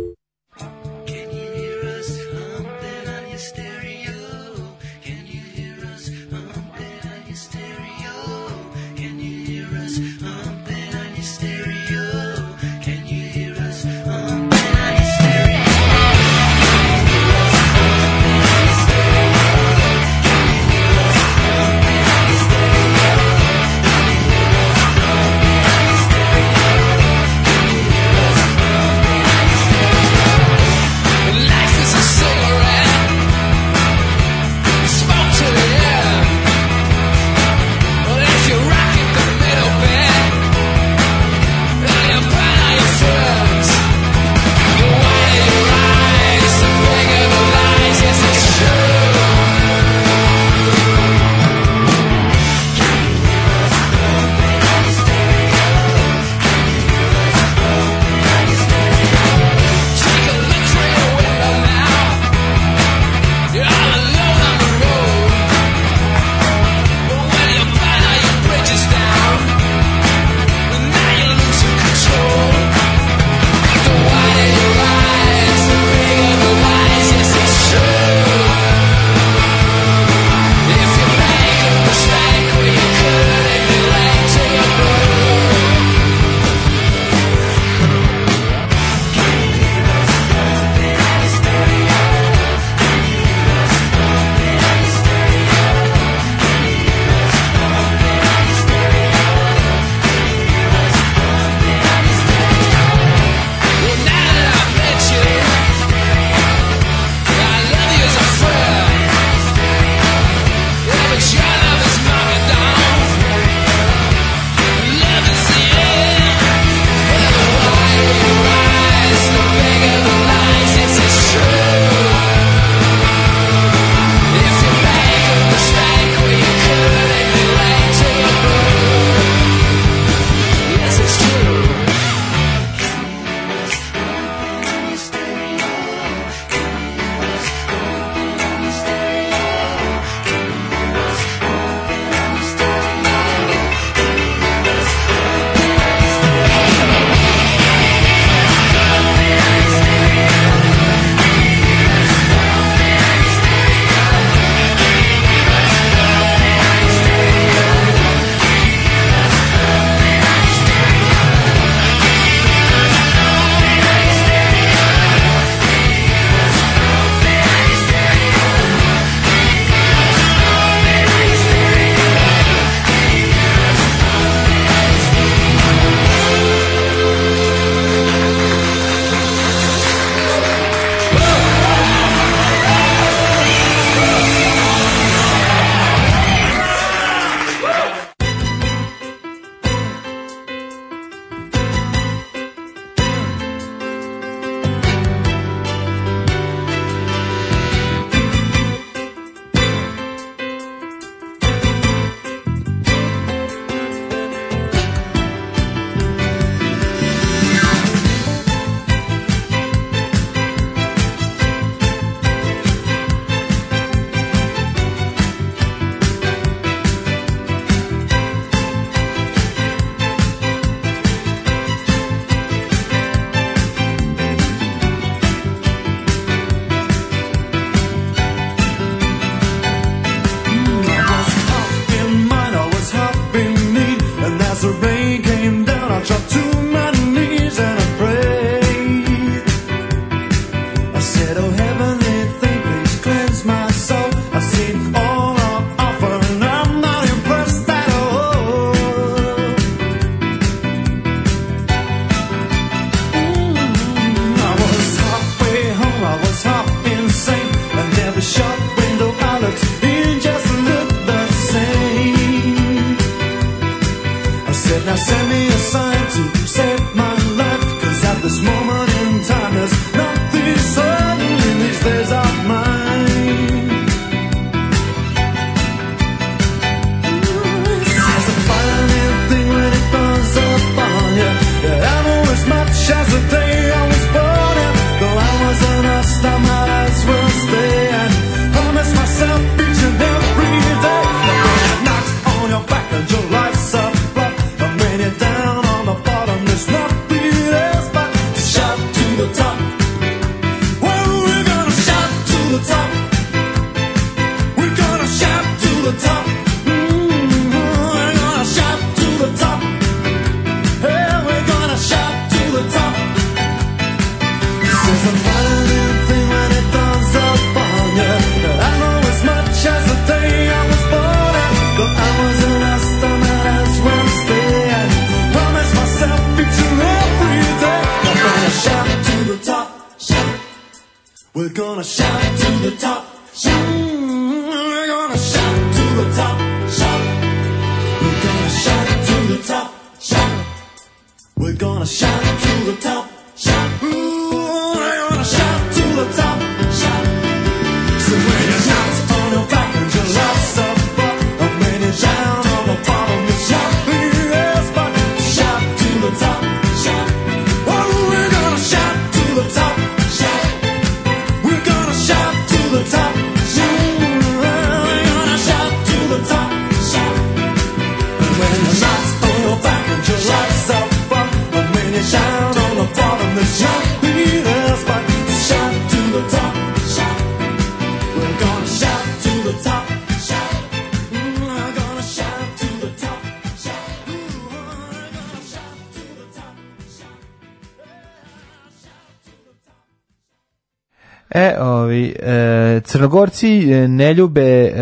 Speaker 8: Crnogorci e, ne ljube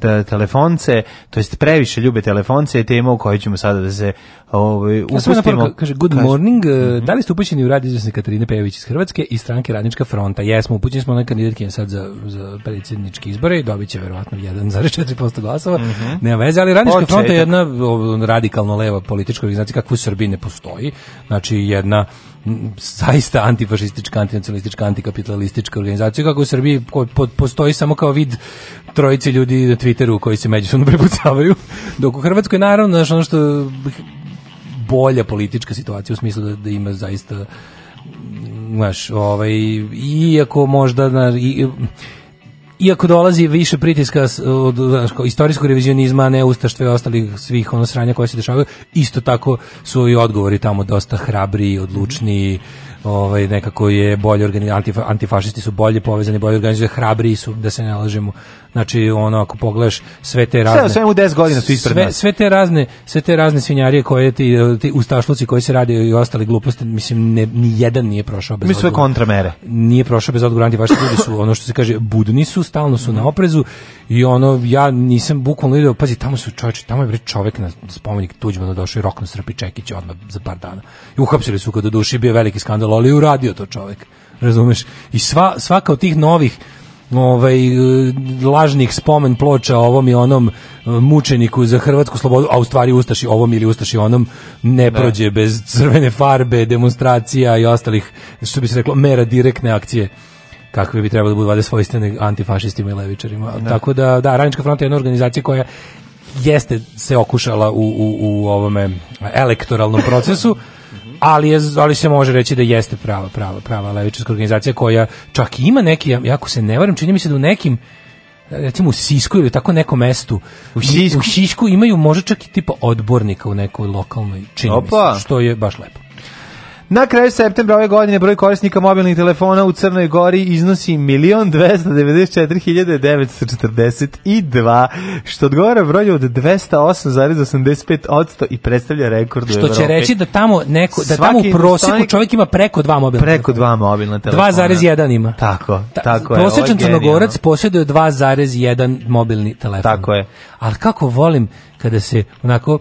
Speaker 8: da telefonce, to jest previše ljube telefonce, je tema u kojoj ćemo sada da se ovaj, upustimo.
Speaker 9: kaže, good morning, mm -hmm. da li ste upućeni u rad izvesne Katarine Pejović iz Hrvatske i stranke Radnička fronta? Jesmo, upućeni smo na kandidatkinje sad za, za predsjedničke izbore i dobit će verovatno 1,4% glasova. Mm -hmm. Nema veze, ali Radnička Početak. fronta je jedna radikalno leva politička organizacija kakva u Srbiji ne postoji. Znači, jedna zaista antifašistička, antinacionalistička, antikapitalistička organizacija, kako u Srbiji postoji samo kao vid trojice ljudi na Twitteru koji se međusobno [laughs] prepucavaju, dok u Hrvatskoj naravno, znaš, ono što bolja politička situacija u smislu da, da ima zaista znaš, ovaj, iako možda na, i, iako dolazi više pritiska od istorijskog revizionizma, ne ustaštve i ostalih svih ono sranja koje se dešavaju, isto tako su i odgovori tamo dosta hrabri, odlučni, ovaj, nekako je bolje organi, antifa, antifašisti su bolje povezani, bolje organizuje, hrabri su, da se ne lažemo, Znači ono ako pogledaš sve te razne sve,
Speaker 8: sve u 10 godina su ispred sve, nas.
Speaker 9: Sve te razne, sve te razne svinjarije koje ti, ti ustašluci koji se radi i ostale gluposti, mislim ne, ni jedan nije prošao bez. Mi sve
Speaker 8: kontramere.
Speaker 9: Nije prošao bez odgovora, anti ljudi su ono što se kaže budni su, stalno su na oprezu i ono ja nisam bukvalno video, pazi tamo su čoveče, tamo je bre čovek na spomenik Tuđmanu došao i rokno Srpi Čekić odmah za par dana. I uhapsili su ga do duši, bio veliki skandal, ali je uradio to čovek. Razumeš? I sva, svaka od tih novih ovaj, e, lažnih spomen ploča ovom i onom e, mučeniku za hrvatsku slobodu, a u stvari Ustaši ovom ili Ustaši onom ne da. prođe bez crvene farbe, demonstracija i ostalih, što bi se reklo, mera direktne akcije kakve bi trebalo da budu vade svojstvene antifašistima i levičarima. Da. Tako da, da, Radnička fronta je jedna organizacija koja jeste se okušala u, u, u ovome elektoralnom procesu, ali, je, ali se može reći da jeste prava, prava, prava levičarska organizacija koja čak i ima neki, jako se ne varam, čini mi se da u nekim recimo u Sisku ili tako nekom mestu u Sisku, u Sisku imaju možda čak i tipa odbornika u nekoj lokalnoj čini Opa. Mi se, što je baš lepo
Speaker 8: Na kraju septembra ove godine broj korisnika mobilnih telefona u Crnoj Gori iznosi 1.294.942, što odgovara broju od 208,85% i predstavlja rekord
Speaker 9: u Evropi. Što će reći da tamo neko da tamo u prosjeku čovjek ima preko dva mobilna.
Speaker 8: Preko dva mobilna telefona.
Speaker 9: 2,1 ima.
Speaker 8: Tako, tako Ta, je.
Speaker 9: Prosječan crnogorac posjeduje 2,1 mobilni telefon.
Speaker 8: Tako je.
Speaker 9: Ali kako volim kada se onako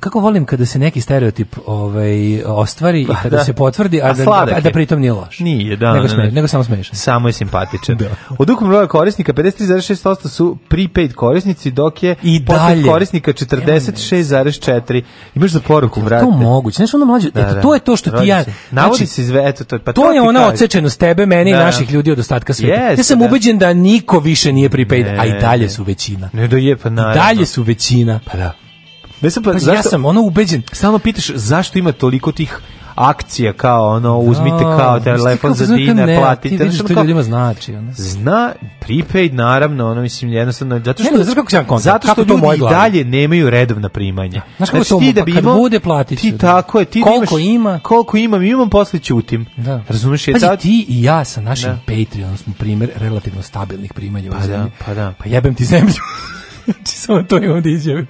Speaker 9: kako volim kada se neki stereotip ovaj ostvari i pa kada da. se potvrdi, a, a da, a da pritom nije loš.
Speaker 8: Nije, da.
Speaker 9: Nego, da, smeš, da. nego
Speaker 8: samo
Speaker 9: smešan.
Speaker 8: Samo je simpatičan. [laughs] da. Od ukupnog broja korisnika 53,6% su prepaid korisnici, dok je I dalje. korisnika 46,4. Imaš za poruku, brate.
Speaker 9: To moguće. Znaš, ono mlađe, da, eto, da. to je to što ti ja... Znači,
Speaker 8: Navodi se izve, eto,
Speaker 9: to, pa to, to je ona odsečenost tebe, mene da. i naših ljudi od ostatka sveta. Yes, ja sam da. ubeđen da niko više nije prepaid, ne, a i dalje su većina. Ne, da je, pa naravno. I dalje su većina. Pa da. Mislim
Speaker 8: sam
Speaker 9: pa, zašto, ja sam ono ubeđen.
Speaker 8: Samo pitaš zašto ima toliko tih akcija kao ono uzmite da, kao telefon za dinar platite
Speaker 9: znači što ljudima znači ono.
Speaker 8: zna prepaid naravno ono mislim jednostavno zato što ne, znaš kako se zato što ljudi i dalje nemaju redovna primanja
Speaker 9: znaš kako znači, ti da bi imao bude platiti ti da. tako je ti da koliko ima
Speaker 8: koliko imam imam posle ćutim da. razumeš
Speaker 9: je da ti i ja sa našim patreon smo primer relativno stabilnih primanja pa da pa da pa jebem ti zemlju [laughs] samo to je ovdje da izjavio.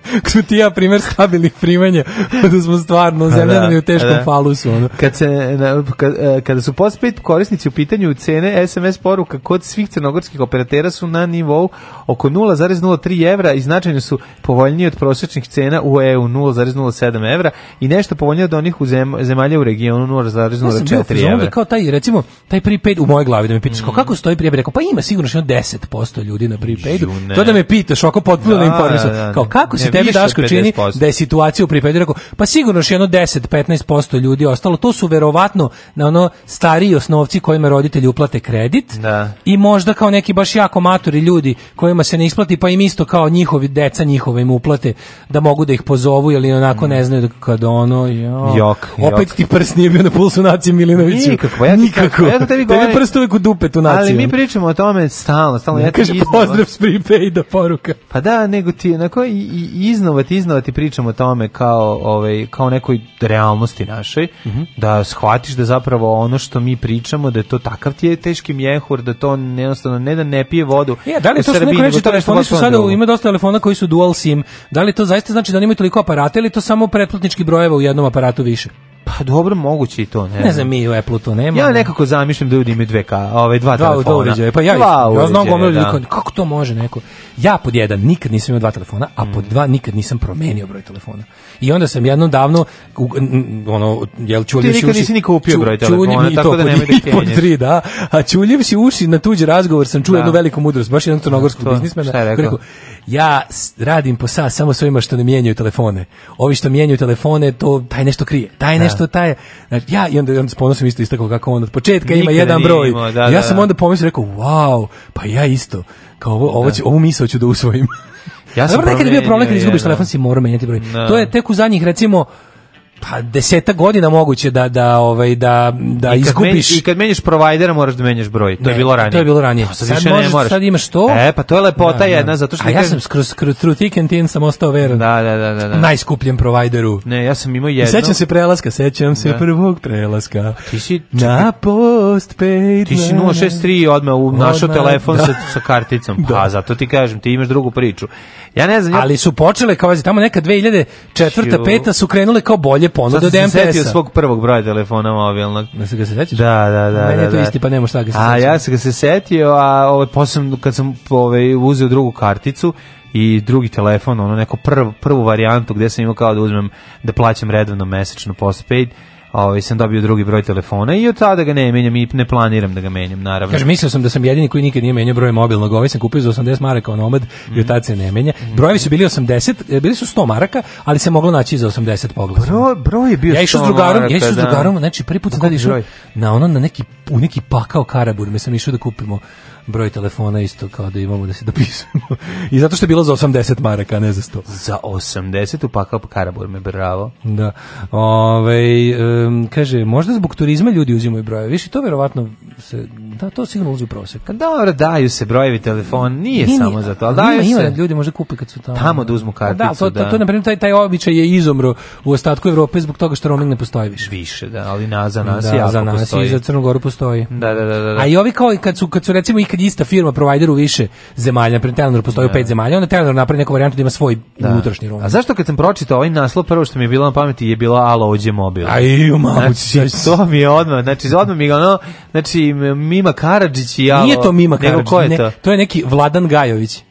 Speaker 9: ti ja primjer stabilnih primanja, [laughs] da smo stvarno da. zemljani da, u teškom da. falusu. Ono.
Speaker 8: Kad se, na, kad, e, kada su pospet korisnici u pitanju cene SMS poruka kod svih crnogorskih operatera su na nivou oko 0,03 evra i značajno su povoljniji od prosječnih cena u EU 0,07 evra i nešto povoljnije od onih u zem, zemalja u regionu
Speaker 9: 0,04 evra. Da kao taj, recimo, taj prepaid u mojoj glavi da me pitaš, mm. kako stoji prije, rekao, pa ima sigurno što 10% ljudi na prepaidu. To da me pitaš, ovako pod potpuno da, neinformisan. Da, da, da, Kao kako se tebi Daško čini da je situacija u pripedu? Rekao, pa sigurno je jedno 10-15% ljudi ostalo. To su verovatno na ono stari osnovci kojima roditelji uplate kredit da. i možda kao neki baš jako matori ljudi kojima se ne isplati pa im isto kao njihovi deca njihove im uplate da mogu da ih pozovu ili onako ne znaju da kad ono jo,
Speaker 8: jok,
Speaker 9: opet jok. ti prs nije bio na pulsu nacije Milinoviću
Speaker 8: nikako ja ti nikako ja to tebi
Speaker 9: govorim tebi prst uvek u dupe tu
Speaker 8: naciju ali mi pričamo o tome stalno stalno ja
Speaker 9: ti pozdrav s prepaida
Speaker 8: poruka pa da da, nego ti na koji i iznova ti iznova ti pričamo o tome kao ovaj kao nekoj realnosti našoj mm -hmm. da shvatiš da zapravo ono što mi pričamo da je to takav ti je teški mjehur da to jednostavno ne da ne pije vodu. Je,
Speaker 9: da li e, to Srbiji, neko reči, telefoni su sad ima dosta telefona koji su dual sim. Da li to zaista znači da imaju toliko aparata ili to samo pretplatnički brojeva u jednom aparatu više?
Speaker 8: Pa dobro, moguće i to, ne.
Speaker 9: Ne znam, mi u Apple to nema.
Speaker 8: Ja nekako zamišljam da ljudi imaju dve ka, ove dva, dva telefona.
Speaker 9: Dva
Speaker 8: uređaja.
Speaker 9: Pa ja, dva ja znam gomilu ljudi da. kako to može neko? Ja pod jedan nikad nisam imao dva telefona, a pod mm. dva nikad nisam promenio broj telefona. I onda sam jednom davno ono jel čuljiv si
Speaker 8: nikad nisi niko upio broj telefona, tako to, da nemoj da
Speaker 9: kenješ. Pod tri, da. A čuljiv si uši na tuđi razgovor sam čuo da. jednu veliku mudrost, baš jedan crnogorskog da, biznismena. Rekao, ja radim po sad samo svojima što ne mijenjaju telefone. Ovi što mijenjaju telefone, to taj nešto krije. Taj da. nešto taj. Znači, ja i onda on s ponosom isto istakao kako on od početka Nikada ima jedan broj. Imao, da, ja da, sam da. onda pomislio rekao, wow, pa ja isto. Kao ovo, ovo, da. ću, ovu misao ću da usvojim. Ja sam Dobro, nekad je bio problem kad izgubiš telefon si morao menjati broj. To je tek u zadnjih recimo pa deseta godina moguće da da ovaj da da
Speaker 8: I
Speaker 9: izgubiš
Speaker 8: menj, i kad menjaš provajdera moraš da menjaš broj to ne, je bilo ranije
Speaker 9: to je bilo ranije pa
Speaker 8: sad, sad možeš,
Speaker 9: ne sad imaš to
Speaker 8: e pa to je lepota da, da. jedna da. zato što
Speaker 9: a ja kažem... sam skroz through thick and thin sam ostao veran
Speaker 8: da da da da, da.
Speaker 9: najskupljem provajderu
Speaker 8: ne ja sam imao jedno
Speaker 9: I sećam se prelaska sećam se da. prvog prelaska
Speaker 8: ti si
Speaker 9: na post paid
Speaker 8: ti si 063 odma u našo telefon da. sa sa karticom da. pa zato ti kažem ti imaš drugu priču
Speaker 9: ja ne znam ali su počele kao tamo neka 2004 5 su krenule kao bolje bolje ponude od MTS-a. Sad svog
Speaker 8: prvog broja telefona mobilnog.
Speaker 9: Da se ga se
Speaker 8: sećaš? Da, da, da.
Speaker 9: Meni je da,
Speaker 8: to da,
Speaker 9: isti, pa nema šta
Speaker 8: ga se A ja se ga se setio, a ovaj, posebno kad sam ovaj, uzeo drugu karticu, i drugi telefon, ono neko prvu, prvu varijantu gde sam imao kao da uzmem da plaćam redovno mesečno postpaid ovaj sam dobio drugi broj telefona i od tada ga ne menjam i ne planiram da ga menjam, naravno.
Speaker 9: Kaže, mislio sam da sam jedini koji nikad nije menjao broj mobilnog, ovaj sam kupio za 80 maraka on Nomad mm. i od tada se ne menja. Mhm. Brojevi su bili 80, e, bili su 100 maraka, ali se moglo naći za 80 pogleda.
Speaker 8: Bro, broj je bio ja 100 drugarom,
Speaker 9: maraka, Ja išao s da. drugarom, znači prvi put sam išao na ono, na neki, u neki pakao karabur, me sam išao da kupimo broj telefona isto kao da imamo da se dopisujemo. I zato što je bilo za 80 maraka, ne za 100.
Speaker 8: Za 80 u karabur me, bravo.
Speaker 9: Da. Ove, um, kaže, možda zbog turizma ljudi uzimaju broje. Više to verovatno se Da, to sigurno
Speaker 8: uđe u
Speaker 9: prosek. Dobro,
Speaker 8: daju se brojevi telefon, nije, nije samo za to, ali daju ima, se. Ima,
Speaker 9: ljudi može kupiti kad su tamo.
Speaker 8: Tamo da uzmu pa da, karticu, da.
Speaker 9: To,
Speaker 8: da.
Speaker 9: to, to, na primjer, taj, taj običaj je izomro u ostatku Evrope zbog toga što roaming ne postoji više.
Speaker 8: Više, da, ali na,
Speaker 9: za
Speaker 8: nas
Speaker 9: da, za nas postoji. i za Crnu Goru postoji.
Speaker 8: Da, da, da, da, da.
Speaker 9: A i ovi kao kad su, kad su recimo i kad ista firma provideru više zemalja, na primjer, Telenor postoji da. pet zemalja, onda Telenor napravi neku varijantu da ima svoj da. unutrašnji roaming.
Speaker 8: A zašto kad sam pročitao ovaj naslov, prvo što mi je bilo na pameti je bila Alo, ođe mobil. Aj, mamu, znači, to mi je odmah, znači, odmah mi ga ono, znači, mi Mima Karadžić i Alo.
Speaker 9: Nije to
Speaker 8: Mima
Speaker 9: Karadžić, ko
Speaker 8: je
Speaker 9: to? Ne, to je neki Vladan Gajović.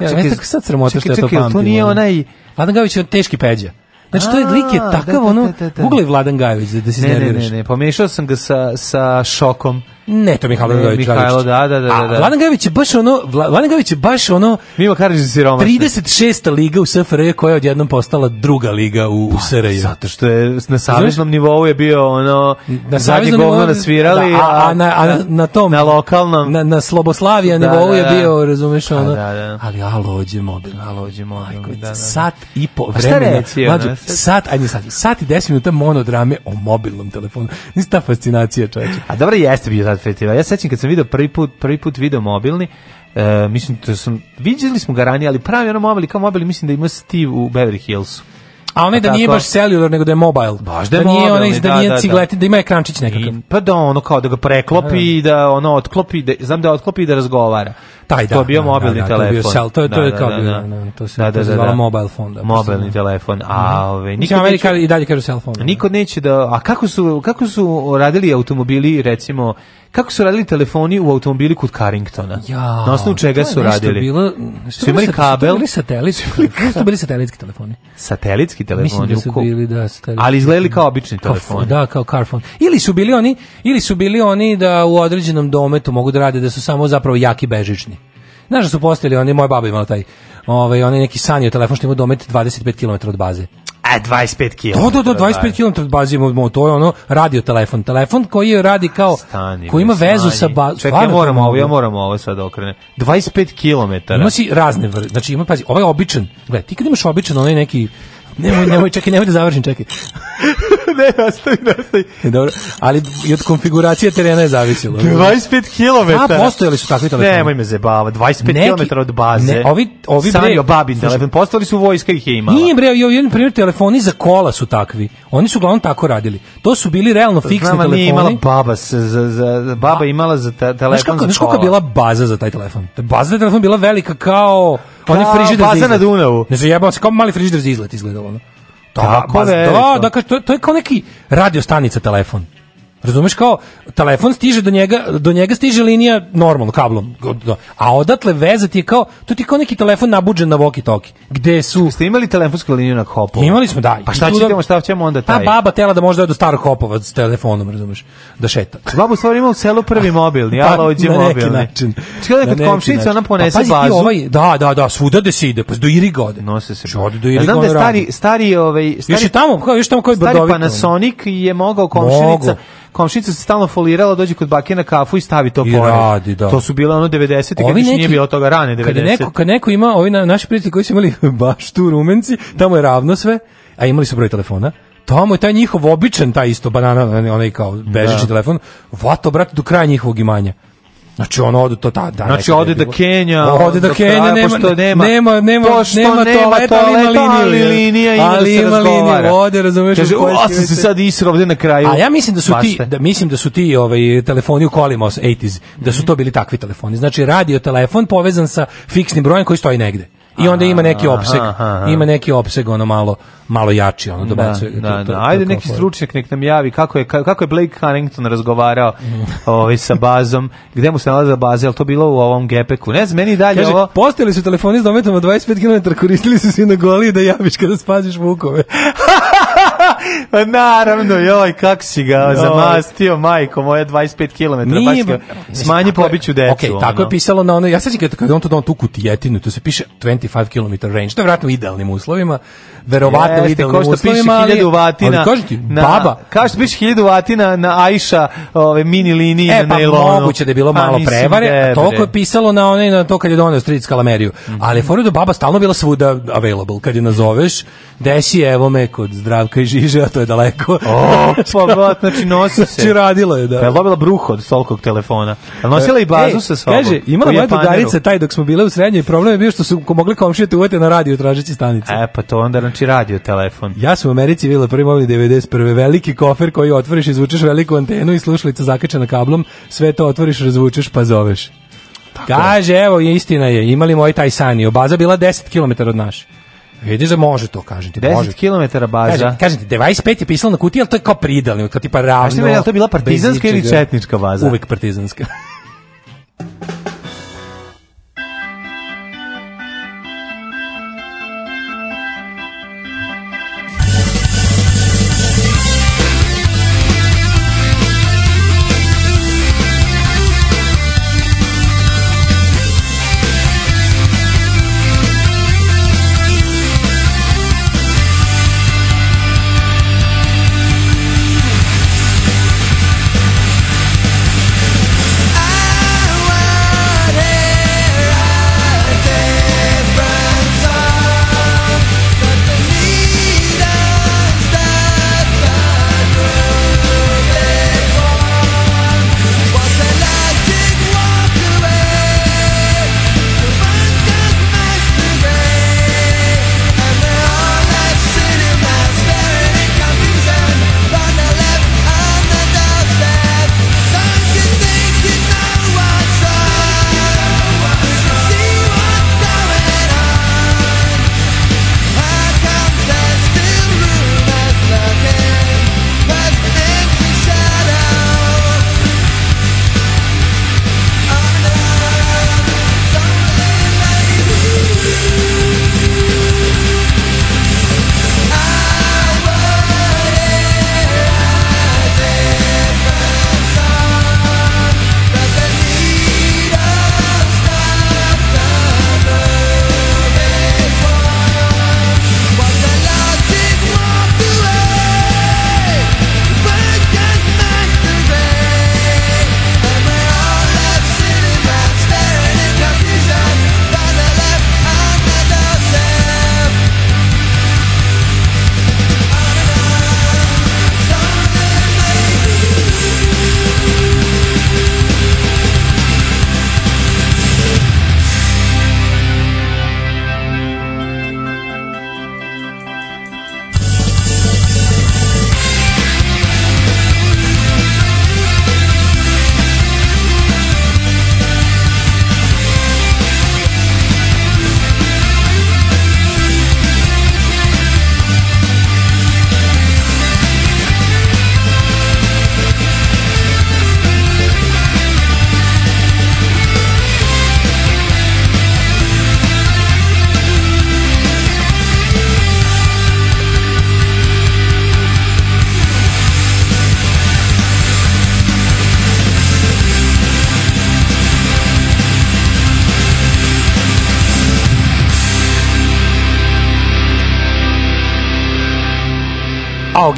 Speaker 9: Ja, čekaj, tako sad sramota što ja to pamtim. to
Speaker 8: nije onaj...
Speaker 9: Vladan Gajović je teški peđa. Znači, to je lik je da, takav, da, ono... Google da, Vladan Gajović, da, da si ne, ne, ne, ne,
Speaker 8: pomešao sam ga sa, sa šokom.
Speaker 9: Ne, to
Speaker 8: Mihajlo
Speaker 9: Dragović. Mihajlo,
Speaker 8: da, da, da. Da, da. Vladan Gajović je
Speaker 9: baš ono,
Speaker 8: Vladan Gajović
Speaker 9: je baš ono... Milo Karadžić siromašni. 36. liga u SFRJ koja je odjednom postala druga liga u, u pa, SRJ.
Speaker 8: Zato što je na saveznom nivou je bio ono, na zadnje govno svirali, da,
Speaker 9: a,
Speaker 8: a,
Speaker 9: na, a na, da. na tom...
Speaker 8: Na lokalnom.
Speaker 9: Na, na Sloboslavija da, da, nivou da, je bio, razumeš pa, ono. Da, da. Ali alo, ođe mobil. Alo, ođe mobil, Majko, da, da. Sat i po vremena. A šta mlađu, sat, ajde sat, sat i 10 minuta monodrame o mobilnom telefonu. Nista fascinacija,
Speaker 8: čoveče. A dobro jeste bio rezultat festivala. Ja sećam kad sam video prvi put, prvi put video mobilni, e, mislim da sam, viđali smo ga ranije, ali pravi ono mobilni, kao mobilni, mislim da ima Steve u Beverly Hillsu.
Speaker 9: A onaj da tako, nije baš cellular, nego da je mobile. Baš da je da nije onaj, da, da, nije da, da. cigleti, da, da ima ekrančić nekakav. I,
Speaker 8: pa da, ono kao da ga preklopi da, da. i da ono otklopi, da, znam da otklopi i da razgovara.
Speaker 9: Taj da. To je
Speaker 8: bio da, mobilni da, da, telefon. To je bio cell,
Speaker 9: to je, to je da, kao da,
Speaker 8: bio, da, da,
Speaker 9: to se, da, da, to se zvala mobile phone.
Speaker 8: Da, mobilni da. telefon. Mhm. A,
Speaker 9: ove,
Speaker 8: niko Amerika i dalje kažu cell phone. Niko neće da, a kako su, kako su radili automobili, recimo, kako su radili telefoni u automobili kod Carringtona. Ja, na osnovu čega su radili? Bilo,
Speaker 9: su imali kabel? Bili satelitski, su bili satelitski
Speaker 8: telefoni. Satelitski
Speaker 9: telefoni? Mislim da su bili, da,
Speaker 8: satelitski. Ali izgledali kao obični telefoni.
Speaker 9: Da, kao carphone. Ili su bili oni, ili su bili oni da u određenom dometu mogu da rade da su samo zapravo jaki bežični. Znaš da su postali oni, moja baba imala taj, ovaj, oni neki sanio telefon što ima domet 25 km od baze.
Speaker 8: E, 25
Speaker 9: km. Da, da, da, 25 km od bazimo, to je ono radio telefon. Telefon koji radi kao, stani, koji ima vezu stani. sa bazom.
Speaker 8: Čekaj, ja moram ovo, ja moram ovo sad okrene. 25 km. Ima
Speaker 9: si razne, vrde, znači ima, pazi, ovaj običan, gledaj, ti kad imaš običan, onaj neki, Nemoj, nemoj, čekaj, nemoj da završim, čekaj.
Speaker 8: [laughs] ne, nastavi,
Speaker 9: nastavi. E, dobro, ali i od konfiguracije terena je zavisilo.
Speaker 8: 25 km. A,
Speaker 9: postojali su takvi telefoni.
Speaker 8: Nemoj me zebava, 25 Neki, km od baze. Ne, ovi, ovi bre... Sanio Babin telefon, postojali su vojska ih je imala.
Speaker 9: Nije bre, jo, jedan primjer, telefoni za kola su takvi. Oni su uglavnom tako radili. To su bili realno fiksni Znam, telefoni. Znam,
Speaker 8: imala baba, za, za, baba imala za te, telefon znaš kako,
Speaker 9: za kola.
Speaker 8: Znaš
Speaker 9: kako je bila baza za taj telefon? Baza za telefon bila velika kao... Kao, frižider baza na Dunavu. Ne zajebao se, kao mali frižider za izlet izgledalo. Ono. Tako da, da, da, to, to je kao neki radio stanica telefon. Razumeš kao telefon stiže do njega, do njega stiže linija normalno kablom. A odatle veza ti je kao to ti kao neki telefon nabuđen na walkie talkie. Gde su
Speaker 8: Ste imali telefonsku liniju na hopu?
Speaker 9: Imali smo, da.
Speaker 8: Pa šta ćemo, da- šta ćemo onda taj? Pa
Speaker 9: baba tela da možda do starog Hopova s telefonom, razumeš, da šeta.
Speaker 8: [laughs] Babu stvarno imao u selu prvi pa, mobilni, ja pa, lođe mobilni. Na
Speaker 9: neki način. Čekaj da kad komšinica ona pa ponese pa, bazu. Ovaj, da, da, da, svuda da
Speaker 8: se
Speaker 9: ide, pa do Iriga ode.
Speaker 8: Nose se.
Speaker 9: Znači, ode
Speaker 8: do Iriga. Znam da stari, stari,
Speaker 9: ovaj,
Speaker 8: stari. Još
Speaker 9: tamo, kao još tamo koji Stari Panasonic
Speaker 8: je mogao komšinica komšinica se stalno folirala, dođe kod bake na kafu i stavi to I
Speaker 9: Radi, da.
Speaker 8: To su bile ono 90 i kad neki, nije bilo toga rane 90. Kad neko,
Speaker 9: kad neko ima, ovi na, naši prijatelji koji su imali [laughs] baš tu rumenci, tamo je ravno sve, a imali su broj telefona, tamo je taj njihov običan, taj isto banana, onaj kao bežični da. telefon, vato, brate, do kraja njihovog imanja. Znači on ode to ta
Speaker 8: da. Znači ode da Kenja,
Speaker 9: ode da, da Kenija
Speaker 8: nema
Speaker 9: pošto nema nema
Speaker 8: nema pošto nema toaleta, ali ima linija, linija i ali ima linija, da ode razumeš.
Speaker 9: Kaže, o, sam se sad isro ovde na kraju. A ja mislim da su ti da mislim da su ti ovaj telefoni u kolima 80s, da su to bili takvi telefoni. Znači radio telefon povezan sa fiksnim brojem koji stoji negde i onda ima neki opseg, ima neki opseg ono malo malo jači, ono
Speaker 8: da, dobacuje. Da, da, da, Ajde neki stručnjak nek nam javi kako je kako je Blake Harrington razgovarao mm. ovaj sa bazom, gde mu se nalazi baza, al to bilo u ovom gepeku. Ne znam, meni dalje Kaže, ovo.
Speaker 9: Postali su telefoni s dometom 25 km, koristili su se na goli da javiš kada spaziš vukove. [laughs]
Speaker 8: Pa naravno, joj, kako si ga zamastio, majko moja, 25 km, Nije, baš ga smanji pobiću decu.
Speaker 9: Ok, tako
Speaker 8: je
Speaker 9: pisalo na ono, ja sad kad, kad on to dao tu kutijetinu, to se piše 25 km range, to je vratno u idealnim uslovima, verovatno Jeste, idealnim ko što piše
Speaker 8: 1000 vatina. Ali kaži ti, na, baba. Kao što piše 1000 vatina na Ajša ove mini linije e, na nailonu. E, pa
Speaker 9: moguće da je bilo pa, malo prevare, debre. toliko je pisalo na onaj, na to kad je donio stric kalameriju. Mm -hmm. Ali foru da baba stalno bila svuda available, kad je nazoveš, desi evo me kod zdravka i žiže Beograda, to je daleko.
Speaker 8: O, [laughs] pa, znači nosi [laughs] znači, se. Znači
Speaker 9: radilo je, da. Pa je
Speaker 8: dobila bruh od tolikog telefona. Je nosila i bazu e, sa sobom.
Speaker 9: Kaže, imala moja drugarica taj dok smo bile u srednjoj, problem je bio što su mogli komšijete uvete na radio tražeći stanice.
Speaker 8: E, pa to onda znači radio telefon.
Speaker 9: Ja sam u Americi videla prvi mobil 91. Veliki kofer koji otvoriš, izvučeš veliku antenu i slušalica zakačena kablom, sve to otvoriš, razvučeš pa zoveš. Tako Kaže, evo, istina je, imali moj taj san i bila 10 km od naše. Vidiš da može to, kažem ti. 10 da
Speaker 8: km baza. Kažem,
Speaker 9: kažem ti, 25 je pisalo na kutiji, ali to je kao pridalno, kao tipa ravno.
Speaker 8: Znači,
Speaker 9: je li to
Speaker 8: bila partizanska ili četnička baza?
Speaker 9: Uvek partizanska.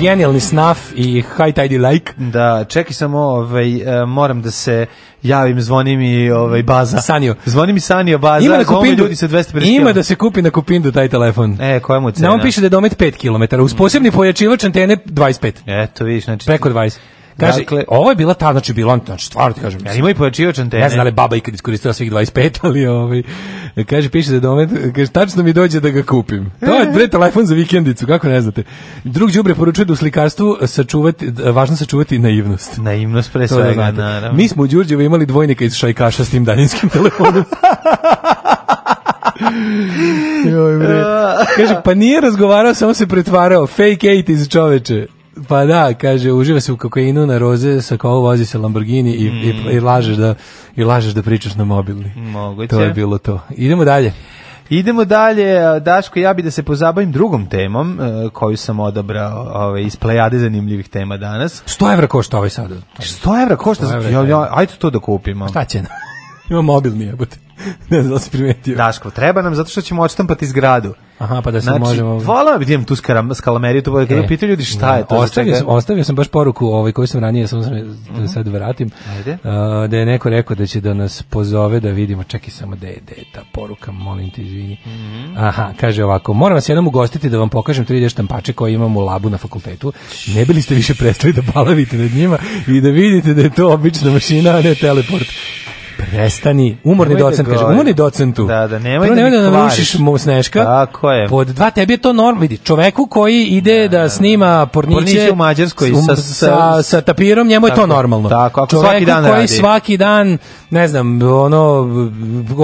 Speaker 9: genijalni snaf i high tidy like.
Speaker 8: Da, čeki samo, ovaj, e, moram da se javim, zvoni mi ovaj, baza.
Speaker 9: Sanio.
Speaker 8: Zvoni mi Sanio baza,
Speaker 9: ima na
Speaker 8: kupindu,
Speaker 9: ljudi
Speaker 8: sa 250 Ima da se kupi na kupindu taj telefon.
Speaker 9: E, koja mu cena? Na
Speaker 8: on piše da je domet 5 km, uz posebni pojačivač antene 25.
Speaker 9: Eto, vidiš, znači...
Speaker 8: Preko 20.
Speaker 9: Kaže, dakle, ovo je bila ta, znači bila, znači stvarno ti kažem.
Speaker 8: Ja ima
Speaker 9: i
Speaker 8: pojačivač antene.
Speaker 9: Ne znam da li baba ikad iskoristila svih 25, ali ovaj kaže piše za domet, kaže tačno mi dođe da ga kupim. To je bre telefon za vikendicu, kako ne znate. Drug đubre poručuje da u slikarstvu sačuvati važno sačuvati naivnost.
Speaker 8: Naivnost pre da svega, da
Speaker 9: Mi smo u Đurđevu imali dvojnika iz šajkaša s tim daljinskim telefonom.
Speaker 8: [laughs] Joj, bre. Kaže, pa nije razgovarao, samo se pretvarao. Fake eight iz čoveče. Pa da, kaže, uživa se u kokainu na roze, sa kao vozi se Lamborghini i, mm. i, i, lažeš da, i lažeš da pričaš na mobilni.
Speaker 9: Moguće.
Speaker 8: To je bilo to. Idemo dalje. Idemo dalje, Daško, ja bi da se pozabavim drugom temom e, koju sam odabrao ove, iz plejade zanimljivih tema danas.
Speaker 9: 100 evra košta ovaj sad. 100 evra košta? 100 evra, ja, ja, da. ajde to da kupimo.
Speaker 8: Šta će nam?
Speaker 9: [laughs] Ima mobilni jebote. [laughs] ne znam da si
Speaker 8: primetio. Daško, treba nam zato što ćemo odštampati zgradu.
Speaker 9: Aha, pa da se znači, možemo...
Speaker 8: Vola bi da idem tu skalameriju, to bude kada e, pitaju ljudi šta je to. Ostavio,
Speaker 9: sam, ostavio sam baš poruku ovaj, koji sam ranije, sam, sam mm -hmm. sad vratim, Ajde. Uh, da je neko rekao da će da nas pozove da vidimo, čekaj samo da je, da je ta poruka, molim te, izvini. Mm -hmm. Aha, kaže ovako, moram vas jednom ugostiti da vam pokažem 3D štampače koje imam u labu na fakultetu. Ne bili ste više prestali da balavite nad njima i da vidite da je to obična mašina, a ne teleport. Prestani, umorni docent, da kaže, umorni docentu.
Speaker 8: Da, da,
Speaker 9: nemoj Prvo, pa da, nemoj da narušiš mu sneška.
Speaker 8: Tako je.
Speaker 9: Pod dva, tebi je to normalno. vidi, čoveku koji ide da, da, da, da snima porniće, porniće
Speaker 8: u Mađarskoj um, sa,
Speaker 9: sa, sa, tapirom, njemu tako, je to normalno.
Speaker 8: Tako, ako čoveku svaki
Speaker 9: dan koji radi. svaki dan, ne znam, ono,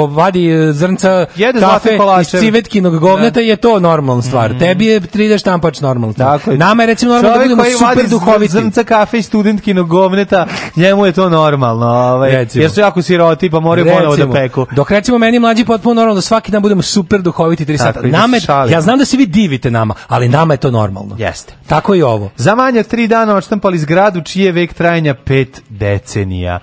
Speaker 9: vadi e, zrnca Jede kafe iz civetkinog govneta, da. je to normalna stvar. Mm. Tebi je 3D štampač normalna stvar. Tako, Nama je recimo normalno da budemo super duhoviti. Čovek koji vadi
Speaker 8: zrnca kafe iz studentkinog govneta, njemu je to normalno. Ovaj, jer su jako sir siroti, pa moraju ponovo da peku.
Speaker 9: Dok recimo meni mlađi potpuno normalno da svaki dan budemo super duhoviti 3 sata. Nama, ja znam da se vi divite nama, ali nama je to normalno.
Speaker 8: Jeste.
Speaker 9: Tako i ovo.
Speaker 8: Za manje 3 dana odštampali zgradu čije vek trajanja 5 decenija.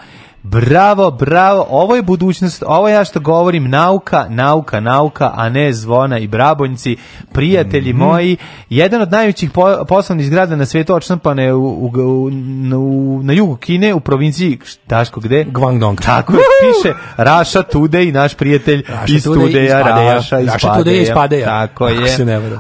Speaker 8: Bravo, bravo, ovo je budućnost, ovo ja što govorim, nauka, nauka, nauka, a ne zvona i brabonjci, prijatelji mm -hmm. moji, jedan od najvećih po, poslovnih zgrada na svijetu očnampane u, u, u, u, na jugu Kine, u provinciji, Daško, gde?
Speaker 9: Guangdong.
Speaker 8: Tako je, piše Raša Tude i naš prijatelj Raša iz Tudeja, Raša iz
Speaker 9: Raša
Speaker 8: Tudeja iz
Speaker 9: Tako je.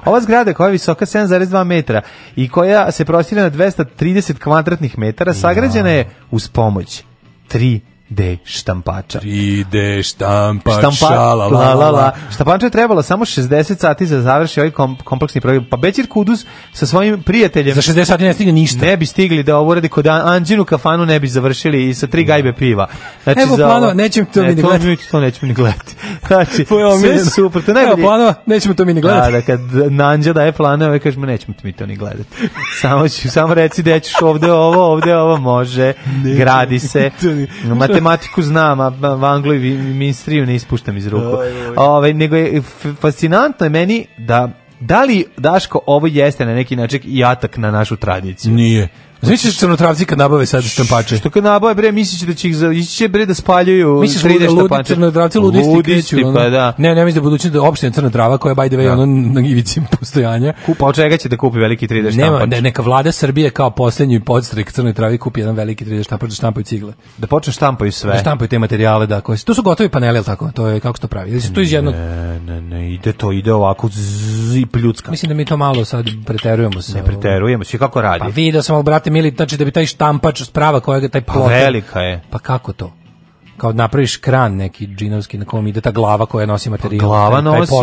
Speaker 8: Ova zgrada koja je visoka 7,2 metra i koja se prostire na 230 kvadratnih metara, da. sagrađena je uz pomoć 3 de štampača.
Speaker 9: 3D štampač, Štampa, la, la, la, la.
Speaker 8: Štampača je trebala samo 60 sati za završi ovaj kom, kompleksni projekt. Pa Bećir Kudus sa svojim prijateljem...
Speaker 9: Za 60 sati ne stigne ništa.
Speaker 8: Ne bi stigli da ovo uradi kod Anđinu kafanu, ne bi završili i sa tri da. gajbe piva.
Speaker 9: Znači, Evo za planova, nećemo to ne, mi ne gledati. To,
Speaker 8: mi,
Speaker 9: to nećemo
Speaker 8: ni gledati. [laughs] Znači, sve je super. To najbolje...
Speaker 9: Evo planova, nećemo to mi ni gledati.
Speaker 8: Da, da, kad Nanđa daje planove, kažemo, nećemo mi to ni gledati. [laughs] Samo, ću, samo reci da ćeš ovde ovo, ovde ovo, može, gradi se matematiku znam, a Anglo i ministriju ne ispuštam iz ruku. Ovaj nego je fascinantno je meni da da li Daško ovo jeste na neki način i atak na našu tradiciju?
Speaker 9: Nije. Misliš crnotravci kad nabave sad štampače? Što kad
Speaker 8: nabave bre misliš da će ih za će bre da spaljuju misliš 3D štampače? crnotravci ludisti, ludisti kreću, pa da. Ne, ne mislim
Speaker 9: da budući da opština Crna Trava koja je by the way da. ono na ivici postojanja.
Speaker 8: Kupa od čega će da kupi veliki 3D štampač? Nema,
Speaker 9: ne, neka vlada Srbije kao poslednji podstrek Crnoj Travi kupi jedan veliki 3D štampač da štampaju cigle. Da
Speaker 8: počne štampaju sve. Da štampaju
Speaker 9: te materijale da koje. To su gotovi paneli, tako? To je kako to pravi?
Speaker 8: Ili to iz jednog Ne, ne, ne, ide
Speaker 9: to,
Speaker 8: ide ovako zip ljudska.
Speaker 9: Mislim da mi
Speaker 8: to
Speaker 9: malo sad preterujemo se. Ne
Speaker 8: preterujemo, se, kako radi.
Speaker 9: Pa vidi da sam, brate, mili, znači da bi taj štampač sprava koja kojega taj plotel. Pa
Speaker 8: velika je.
Speaker 9: Pa kako to? kao da napraviš kran neki džinovski na kom ide ta glava koja nosi pa materijal.
Speaker 8: Pa glava nosi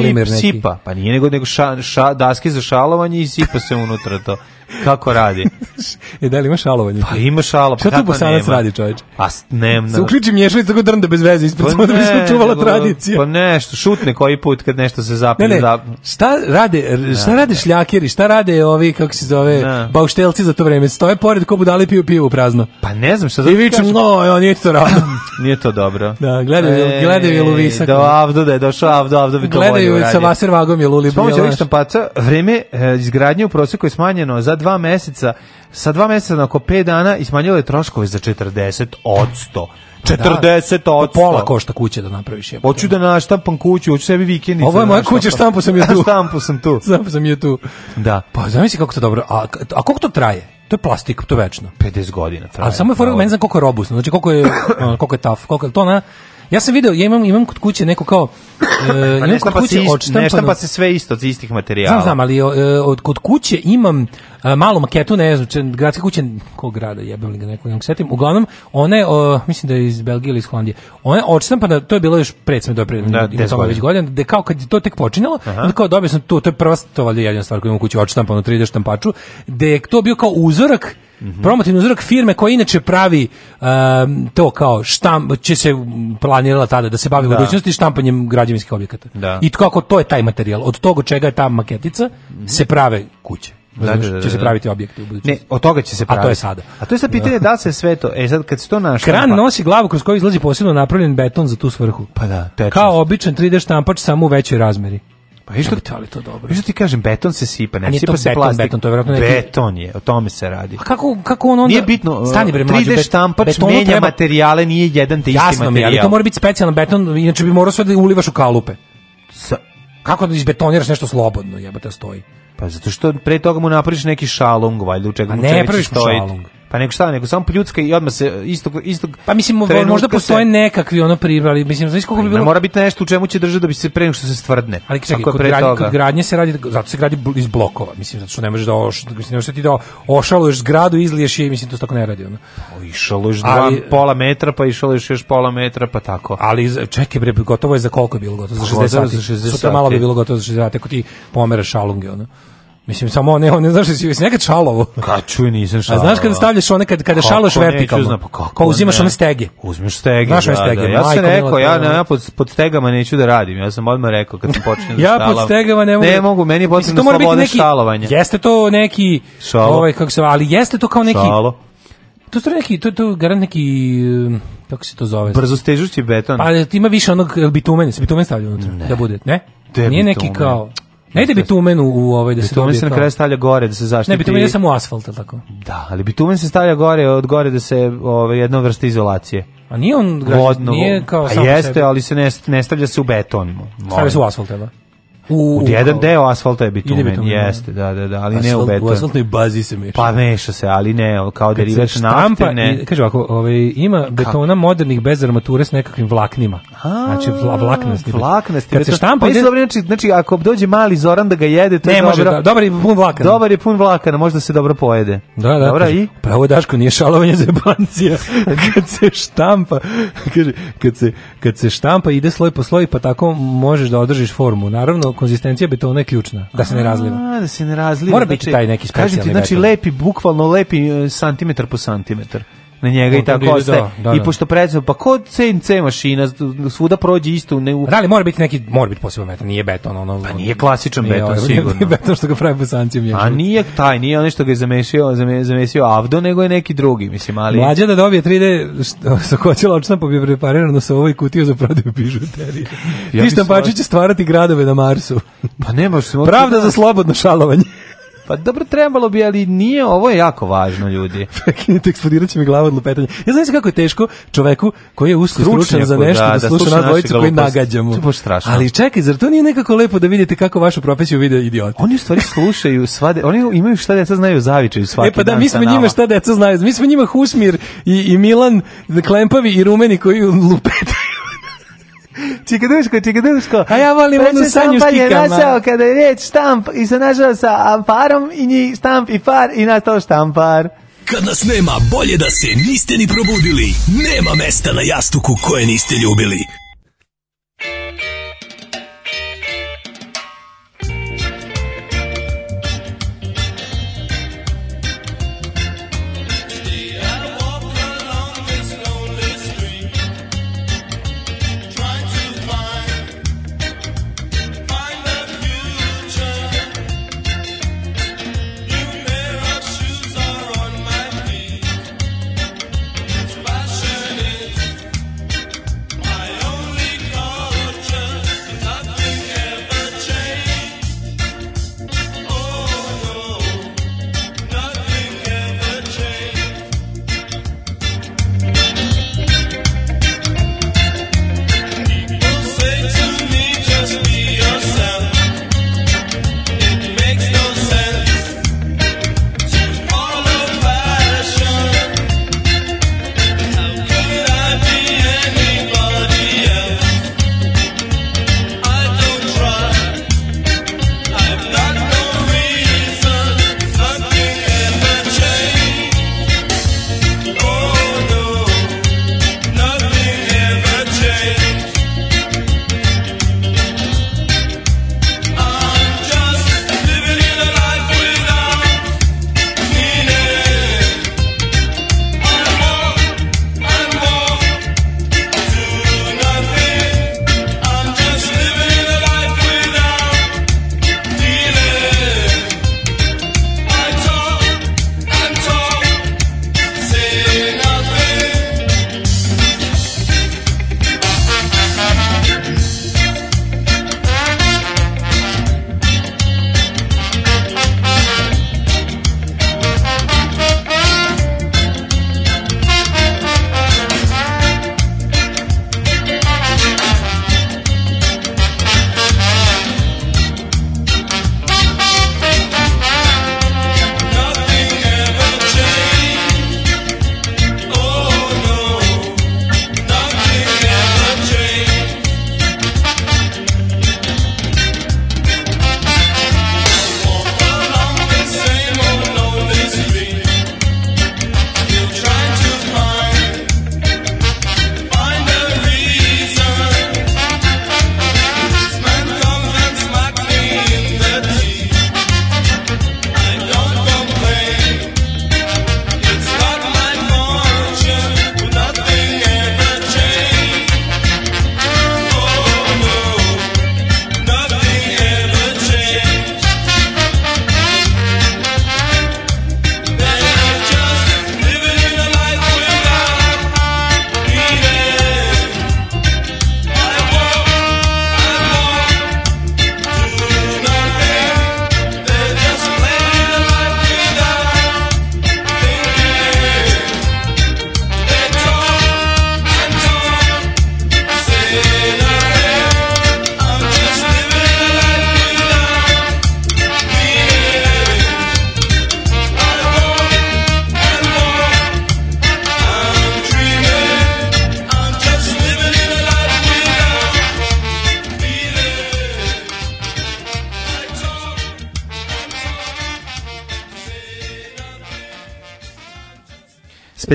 Speaker 8: sipa, pa nije nego, nego ša, ša, daske za šalovanje i sipa se unutra to kako radi.
Speaker 9: [laughs] e, da li imaš alovanje?
Speaker 8: Pa imaš šalo, pa Šta
Speaker 9: tu bosanac radi, čoveče?
Speaker 8: Pa nemam. Se
Speaker 9: uključi mješalica tako drnda bez veze ispred, pa samo da bi se čuvala tradicija.
Speaker 8: Pa nešto, šutne koji put kad nešto se zapne. Ne, ne,
Speaker 9: zap... šta rade, šta ne, rade šljakeri, šta rade ovi, kako se zove, ne. bauštelci za to vreme? Stoje pored ko budali piju pivo prazno.
Speaker 8: Pa ne znam šta
Speaker 9: da I vičem, no, jo, nije to radno.
Speaker 8: [laughs] nije to dobro.
Speaker 9: Da, gledaju, e, gledaju je Luvisak. Da,
Speaker 8: avdo da
Speaker 9: je
Speaker 8: došao, avdo, avdo bi
Speaker 9: to Gledaju sa vaservagom je Luli.
Speaker 8: Spomoću ovih štampaca, vreme e, izgradnje u proseku je smanjeno za dva meseca sa dva meseca na oko 5 dana i smanjilo je troškove za 40 od 100. 40 da, od
Speaker 9: pola košta kuće da napraviš
Speaker 8: je. Hoću da naštampam kuću, hoću sebi vikendice. Ovo je
Speaker 9: moja da kuća, štampu sam je tu.
Speaker 8: [laughs] štampu sam tu.
Speaker 9: [laughs] Štampu sam je tu.
Speaker 8: Da.
Speaker 9: Pa zamisli kako to dobro. A, a koliko to traje? To je plastik, to je večno.
Speaker 8: 50 godina traje.
Speaker 9: Ali samo je fora, meni znam koliko je robustno, znači koliko je, [coughs] koliko je taf, koliko je to na Ja sam video, ja imam, imam kod kuće neko kao...
Speaker 8: Pa e, pa nešta, pa se pa se sve isto iz istih materijala.
Speaker 9: Znam, znam, ali e, od, kod kuće imam e, malu maketu, ne znam, gradske kuće, kog grada jebem li ga neko, nekog setim. Uglavnom, ona je, o, mislim da je iz Belgije ili iz Holandije, ona je odštampana, to je bilo još pred sam dobro, da, ima tamo već godina, da kao kad je to tek počinjalo, onda kao dobio sam to, to je prva, to valjda jedina stvar koju imam u kući, odštampanu 3D štampaču, da je to bio kao uzorak Mm -hmm. Promotivni uzorak firme koja inače pravi um, to kao štamp, će se planirala tada da se bavi da. budućnosti štampanjem građevinskih objekata.
Speaker 8: Da.
Speaker 9: I kako to je taj materijal, od toga čega je ta maketica mm -hmm. se prave kuće. Da, da, da, će se da. praviti objekti u budućnosti. Ne, od
Speaker 8: toga će se praviti.
Speaker 9: A to je sada.
Speaker 8: A to
Speaker 9: je
Speaker 8: sad pitanje da. da li se sve to, e sad kad se to našlo... Kran
Speaker 9: nosi glavu kroz koju izlazi posebno napravljen beton za tu svrhu.
Speaker 8: Pa da, tečno.
Speaker 9: Kao običan 3D štampač, samo u većoj razmeri.
Speaker 8: Pa viš što,
Speaker 9: ali to dobro.
Speaker 8: Viš ti kažem, beton se sipa, ne sipa se plastik.
Speaker 9: Beton, to je verovatno neki... Beton je, o tome se radi. A kako, kako on onda...
Speaker 8: Nije bitno,
Speaker 9: stani bre,
Speaker 8: 3D štampač menja treba... materijale, nije jedan te isti materijal. Jasno mi, ali
Speaker 9: to mora biti specijalan beton, inače bi morao sve da ulivaš u kalupe. Sa... Kako da izbetoniraš nešto slobodno, jebote da stoji?
Speaker 8: Pa zato što pre toga mu napraviš neki šalung, valjda, u čega mu čeliči stoji. ne praviš šalung. Pa nego šta, nego samo pljucka i odmah se istog istog
Speaker 9: Pa mislim možda postoje se... nekakvi ono pribrali, mislim znači kako bi pa bilo. Ne
Speaker 8: Mora biti nešto u čemu će držati da bi se pre nego što se stvrdne.
Speaker 9: Ali čekaj, kod, pre gradnje, toga. kod gradnje se radi zato se gradi iz blokova, mislim zato što ne možeš da oš, mislim što da ti da ošaluješ zgradu, izliješ je, mislim to se tako ne radi ono.
Speaker 8: Išaluješ dva pola metra, pa išaluješ još pola metra, pa tako.
Speaker 9: Ali čekaj bre, gotovo je za koliko je bilo gotovo za 60 sati. Sutra malo bi bilo gotovo za 60 sati, ako ti pomeraš šalunge ono. Mislim samo one, one znaš da si neka čalovo.
Speaker 8: Ka čuj nisam šalovo.
Speaker 9: A znaš kad stavljaš one kad kada kako šaloš vertikalno. Zna, pa, kako pa uzimaš ne. one stege.
Speaker 8: Uzmeš
Speaker 9: stege. Znaš
Speaker 8: da, one stege. Da, da. Ja sam rekao ja da,
Speaker 9: da,
Speaker 8: ne, ja pod, pod stegama neću da radim. Ja sam odmah rekao kad sam počinjem ja da
Speaker 9: štalam.
Speaker 8: [laughs] Ja
Speaker 9: pod stegama ne
Speaker 8: mogu. Ne mogu, meni je potrebno slobode neki, štalovanja.
Speaker 9: Jeste to neki Šalo. ovaj kako se ali jeste to kao neki Šalo. To su neki, to, to garant neki, um, kako se to zove?
Speaker 8: Brzo stežući beton.
Speaker 9: Pa ima više onog bitumen, se bitumen stavlja unutra, da bude, ne? Nije neki kao... Ne ide bitumen u, u ovaj da
Speaker 8: se dobije. Bitumen se na
Speaker 9: kraju
Speaker 8: stavlja gore da se zaštiti.
Speaker 9: Ne, bitumen je samo asfalt, ali tako.
Speaker 8: Da, ali bitumen se stavlja gore od gore da se ovaj jedna vrsta izolacije.
Speaker 9: A nije on građan, nije kao
Speaker 8: samo jeste, sebi. ali se ne, ne stavlja se u beton.
Speaker 9: Stavlja se u asfalt, da.
Speaker 8: U, u jedan deo asfalta je bitumen, bitumen da. jeste, da, da, da, ali Asfalt, ne u beton. U asfaltnoj
Speaker 9: bazi se meša.
Speaker 8: Pa meša se, ali ne, kao derivač nafte, ne. I,
Speaker 9: kaže ovako, ovaj, ima betona Kako? modernih bez armature s nekakvim vlaknima. A, znači, vla, vlaknasti.
Speaker 8: Vlaknasti. Kad beton, se štampa... Pa
Speaker 9: dobro, znači, znači, ako dođe mali Zoran da ga jede,
Speaker 8: to ne, je dobro. Može,
Speaker 9: da, je
Speaker 8: pun vlakana.
Speaker 9: Dobar je pun vlakana,
Speaker 8: možda
Speaker 9: se dobro pojede.
Speaker 8: Da, da. Dobro, kaže,
Speaker 9: i?
Speaker 8: Pravo Daško nije šalovanje za jebancija. [laughs] kad se štampa, kaže, kad se, kad se štampa ide sloj po sloj, pa tako možeš da održiš formu. Naravno, konzistencija betona je ključna, da se ne razliva.
Speaker 9: A, da se ne razliva.
Speaker 8: Mora znači, biti taj neki specijalni Kažete ti,
Speaker 9: znači, lepi, bukvalno lepi e, santimetar po santimetar na njega i tako ostaje. Da, da, I da. pošto predsao, pa kod CNC mašina, svuda prođe isto. Ne
Speaker 8: u... Da li mora biti neki, mora biti poseban metan, nije beton. Ono,
Speaker 9: pa nije klasičan
Speaker 8: nije,
Speaker 9: beton, ovaj,
Speaker 8: sigurno. [laughs] beton što ga pravi bosanci
Speaker 9: A nije taj, nije ono što ga je zamesio, zamesio Avdo, nego je neki drugi, mislim, ali...
Speaker 8: Mlađa da dobije 3D sokoćila očna pa bi preparirano sa da ovoj kutiju za prodaju pižuterije. Ja Ti štampači će da- stvarati gradove na Marsu.
Speaker 9: Pa nema što...
Speaker 8: Pravda za slobodno šalovanje.
Speaker 9: Pa dobro trebalo bi, ali nije, ovo je jako važno, ljudi.
Speaker 8: [laughs] Prekinite, eksplodirat će mi glava od lupetanja. Ja znam se kako je teško čoveku koji je usko stručan za da, nešto da, da, da sluša na dvojicu koji nagađamo. To je strašno. Ali čekaj, zar
Speaker 9: to
Speaker 8: nije nekako lepo da vidite kako vašu profesiju vide idioti?
Speaker 9: Oni u stvari slušaju svade, oni imaju šta deca znaju zavičaju svaki E pa
Speaker 8: da, mi smo njima šta deca znaju, mi smo njima Husmir i, i Milan Klempavi i Rumeni koji lupetaju
Speaker 9: Čikaduško, čikaduško.
Speaker 8: A ja volim
Speaker 9: onu sanju štikama. je našao kada je riječ štamp i se našao sa parom i njih štamp i far i nastao štampar. Kad nas nema, bolje da se niste ni probudili. Nema mesta na jastuku koje niste ljubili.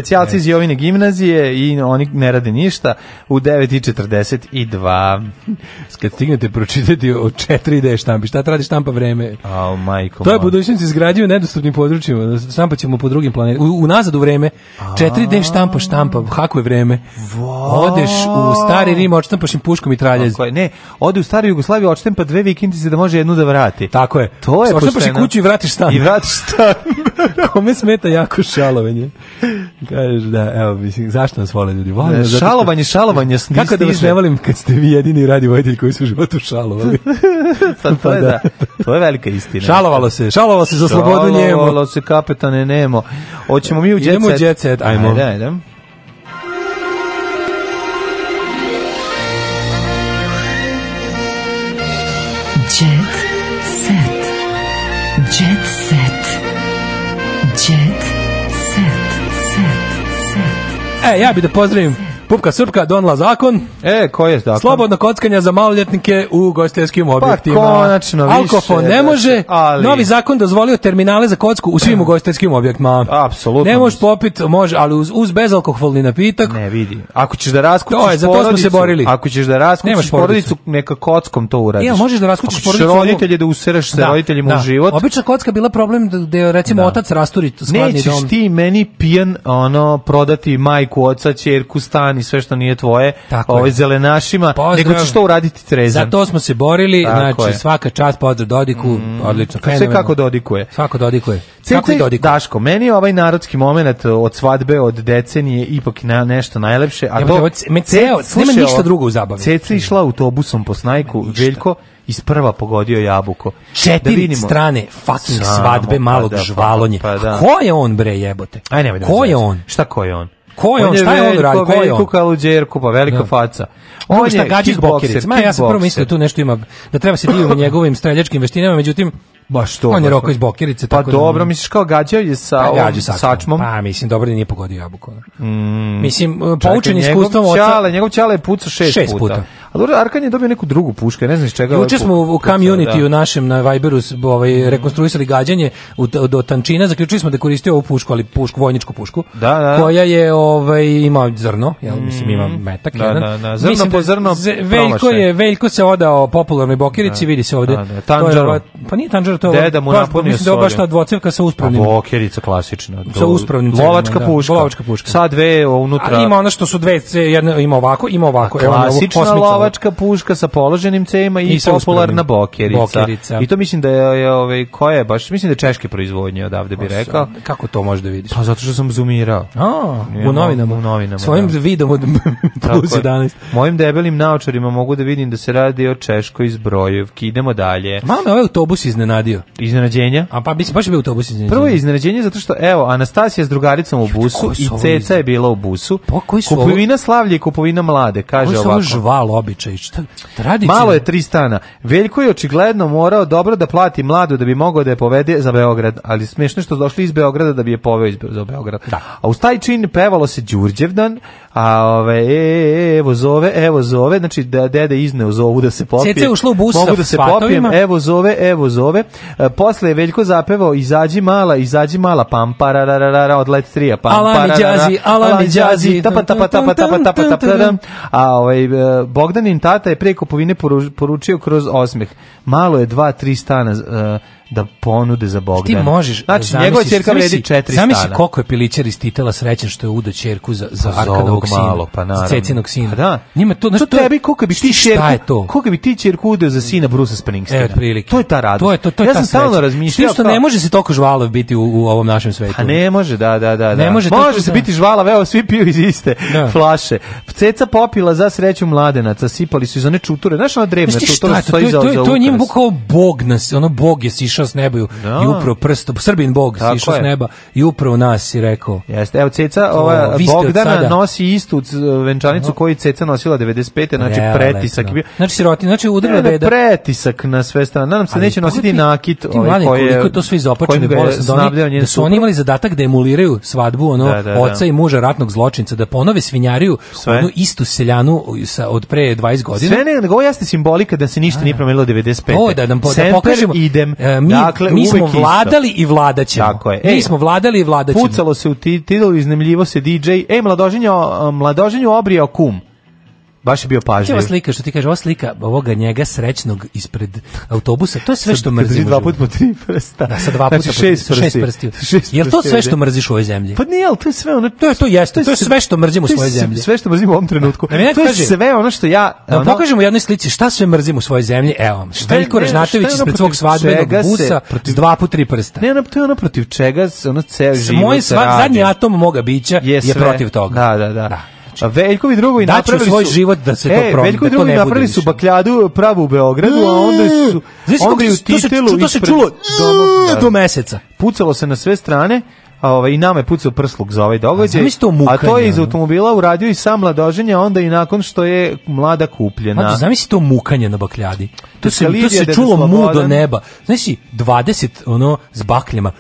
Speaker 8: specijalci iz Jovine gimnazije i oni ne rade ništa u 9.42.
Speaker 9: Kad stignete pročitati o 4D štampi, šta radi štampa vreme?
Speaker 8: A, oh, majko.
Speaker 9: To je budućnost izgrađuje nedostupnim područjima. Štampa ćemo po drugim planetima. Unazad u vreme. 4D štampa, štampa, hakuje vreme. Odeš u stari Rim, odštampaš im puškom i traljez.
Speaker 8: Ne, ode u stari Jugoslaviju, odštampa dve vikendice da može jednu da vrati.
Speaker 9: Tako je.
Speaker 8: To je
Speaker 9: Odštampaš i kuću i vratiš stan. I
Speaker 8: vratiš stan.
Speaker 9: [laughs] Kome smeta jako šalovenje. Kažeš da, evo, mislim, zašto nas vole ljudi? Vole,
Speaker 8: ne, zato šalovanje, šalovanje,
Speaker 9: Kako stiže. da vas ne volim kad ste vi jedini radi vojitelj koji su u životu šalovali?
Speaker 8: Sad, [laughs] pa to, je pa da. da, to je velika istina.
Speaker 9: Šalovalo se, šalovalo se za slobodu njemu.
Speaker 8: Šalovalo se, kapetane, nemo. Hoćemo mi
Speaker 9: u jet set.
Speaker 8: Idemo u jet set,
Speaker 9: ajmo. Ajde, ajde. E, ja bih da pozdravim Pupka Srpka donela zakon.
Speaker 8: E, ko je zakon?
Speaker 9: Slobodno kockanje za maloljetnike u gostelskim pa, objektima.
Speaker 8: Pa, konačno, više. Alkofon
Speaker 9: ne da može. Ali... Novi zakon dozvolio terminale za kocku u svim gostelskim objektima.
Speaker 8: Apsolutno.
Speaker 9: Ne možeš popit, može, ali uz, uz bezalkoholni napitak.
Speaker 8: Ne vidi. Ako ćeš da raskućiš to je, za to smo se borili. Ako ćeš da raskućiš porodicu, neka kockom to uradiš. Ja, e,
Speaker 9: možeš da raskućiš porodicu.
Speaker 8: roditelje da usereš sa da, roditeljima u da. život. Obična
Speaker 9: kocka bila problem da recimo otac rasturi
Speaker 8: skladni dom. Nećeš ti meni pijan ono prodati majku, oca, ćerku, stan hrani sve što nije tvoje ovaj, zelenašima, Pozdrav. nego ćeš to uraditi trezan. Za
Speaker 9: to smo se borili, Tako znači je. svaka čast pozdrav Dodiku, mm, odlično.
Speaker 8: Sve kako Dodikuje. Svako
Speaker 9: Dodikuje.
Speaker 8: Kako Dodiku. Daško, meni je ovaj narodski moment od svadbe, od decenije ipak na, nešto najlepše. A ja, to,
Speaker 9: me ceo, nema ništa drugo u zabavi.
Speaker 8: Ceca išla autobusom po snajku, Veljko, iz prva pogodio jabuko.
Speaker 9: Četiri da strane fucking svadbe pa malog da, pa da, žvalonje. Pa da. Ko je on bre jebote? Aj nemoj da. Ko je on?
Speaker 8: Šta ko je on?
Speaker 9: Ko je on, on je šta je on radi? Ko je
Speaker 8: on? Kaluđerku, pa velika da. faca.
Speaker 9: On, on šta gađi bokeric. Ma ja sam prvo mislio da tu nešto ima da treba se diviti [laughs] njegovim streljačkim veštinama, međutim baš to. On je roko iz bokerice
Speaker 8: pa tako. Pa dobro, da, misliš kao gađao je sa pa, gađao sačmom. sačmom.
Speaker 9: Pa mislim dobro da nije pogodio jabuku. Mm. Mislim e, poučen iskustvom oca.
Speaker 8: Čale, njegov čale je pucao šest, šest puta. puta. A dobro, Arkan je dobio neku drugu pušku, ne znam iz čega.
Speaker 9: Juče ovaj smo u community da. u našem na Viberu ovaj rekonstruisali gađanje do tančina, zaključili smo da koristio ovu pušku, ali pušku vojničku pušku.
Speaker 8: Da, da.
Speaker 9: Koja je ovaj ima zrno, ja mislim ima mm-hmm. metak da, jedan. Da, da,
Speaker 8: zrno mislim po da zrno.
Speaker 9: Veljko je, Veljko se odao popularnoj bokerici, da. vidi se ovde. Da, da.
Speaker 8: Tanđaro.
Speaker 9: pa nije tanđaro to. da mu napunio mislim da baš ta dvocevka sa uspravnim.
Speaker 8: Bokerica klasična.
Speaker 9: Do, Sa uspravnim.
Speaker 8: Lovačka puška.
Speaker 9: Lovačka puška.
Speaker 8: Sa dve unutra. ima
Speaker 9: ono što su dve, jedna ima ovako, ima ovako. Klasična
Speaker 8: lovačka puška sa položenim cevima i, popularna bokerica. bokerica. I to mislim da je, je ovaj ko je baš mislim da je češke proizvodnje odavde bi pa rekao.
Speaker 9: Kako to možeš da vidiš?
Speaker 8: Pa zato što sam zoomirao.
Speaker 9: A, u novinama, u
Speaker 8: novinama.
Speaker 9: Svojim da. vidom [laughs] od plus
Speaker 8: 11. Mojim debelim naočarima mogu da vidim da se radi o češkoj iz Idemo dalje.
Speaker 9: Mama, me ovaj autobus iznenadio.
Speaker 8: Iznenađenja?
Speaker 9: A pa mislim baš bi autobus iznenađenja. Prvo je
Speaker 8: iznenađenje zato što evo Anastasija s drugaricom u busu i Ceca je bila u busu.
Speaker 9: Pa koji su Kupovina slavlje kupovina mlade, kaže ovako. Ovo žvalo običaj. Šta,
Speaker 8: tradicija. Malo je tri stana. Veljko je očigledno morao dobro da plati mladu da bi mogao da je povede za Beograd, ali smešno što došli iz Beograda da bi je poveo iz Be Beograd. Da. A uz taj čin pevalo se Đurđevdan, a ove, e, e, evo zove, evo zove, znači da dede izneo zovu da se popije. Cece
Speaker 9: ušlo u
Speaker 8: busa Mogu da se popijem, evo zove, evo zove. E, posle je Veljko zapevao izađi mala, izađi mala, pam parararara od Let 3-a, pam
Speaker 9: alami džazi, alami džazi,
Speaker 8: tapa, tapa, tapa, tapa, tapa, tapa, tapa, a ovaj, e, Bogdanin tata je preko kupovine poručio kroz osmeh. Malo je dva, tri stana, uh, da ponude za Bogdana.
Speaker 9: Ti možeš. Znači, zamisliš, njegova
Speaker 8: ćerka vredi 4 stana.
Speaker 9: Zamisli
Speaker 8: koliko je piličar iz Titela srećan što je udo ćerku za, za pa Arkadovog sina. Malo, pa naravno. Cecinog sina. Pa
Speaker 9: da.
Speaker 8: Njima to,
Speaker 9: znači, to, to tebi, koliko bi ti čerku, je to? koliko bi ti čerku udeo za sina Brusa Springsteena. E,
Speaker 8: prilike. To je ta radost.
Speaker 9: To je, to, to je ja
Speaker 8: sam stalno razmišljao. Ti što
Speaker 9: ne može se toliko žvalav biti u, u ovom našem svetu. A pa
Speaker 8: ne može, da, da, da. da. Ne može, može se biti žvalav, evo, svi piju iz iste da. flaše. Ceca popila za sreću mladenaca, sipali su iz one čuture. Znaš, ona drevna,
Speaker 9: to, to, to, to, to, to, to, to, to, to, to, to, to, to, sišao s neba no. i upravo prstom, Srbin Bog sišao s neba i da. upravo nas i rekao.
Speaker 8: Jeste, evo Ceca, ova Bogdana nosi istu venčanicu no. koju Ceca nosila 95. Znači Real, pretisak.
Speaker 9: Bio. Znači siroti, znači udarila beda.
Speaker 8: Pretisak na sve strane. Nadam se Ali neće
Speaker 9: nositi
Speaker 8: ti, nakit. Ti
Speaker 9: ovaj mladi, koje, koliko to svi izopačeni bolest da su oni imali zadatak da emuliraju svadbu ono, da, da, da. oca i muža ratnog zločinca, da ponove svinjariju onu istu seljanu sa, od pre 20 godina.
Speaker 8: Sve ne, nego ovo jasne simbolika da se ništa da, nije da. promenilo
Speaker 9: 95. O, da, da, da pokažemo. idem, e, Mi, dakle, mi smo vladali isto. i vladaćemo. Tako je. Ej, mi e, smo vladali i vladaćemo. Pucalo se u titulu, iznemljivo se DJ. Ej, mladoženjo, mladoženju obrijao kum baš je bio pažljiv. Ova slika što ti kaže, ova slika ovoga njega srećnog ispred autobusa, to je sve što mrzim. Dva puta po tri prsta. Da, sa dva znači, puta znači, po šest, prsti, šest prstiju. Jel to sve što mrziš u ovoj zemlji? Pa nije, ali to je sve ono... To je, to jeste, to je sve što mrzim u svojoj zemlji. Sve što mrzim u ovom trenutku. Da, to je sve ono što ja... Da pokažemo u jednoj slici šta sve mrzim u svojoj zemlji, evo. Veljko Režnatović ispred svog svadbenog busa s dva puta tri prsta. Ne, to je ono protiv čega ono ceo život Moj zadnji atom moga bića je protiv toga. Da, da, da. da. Veljkovi drugovi Daću napravili svoj su, život da se to e, promi, Veljkovi da drugovi napravili su bakljadu pravu u Beogradu, a onda e, su Znači, onda je u titelu to se čulo do, do meseca. Pucalo se na sve strane, a ovaj i nama je pucao prsluk za ovaj događaj. A, to mukanje, a to je iz automobila uradio i sam mladoženja, onda i nakon što je mlada kupljena. Pa zamisli to mukanje na bakljadi. To se, to se da čulo mu do neba. Znaš, 20 ono s bakljama.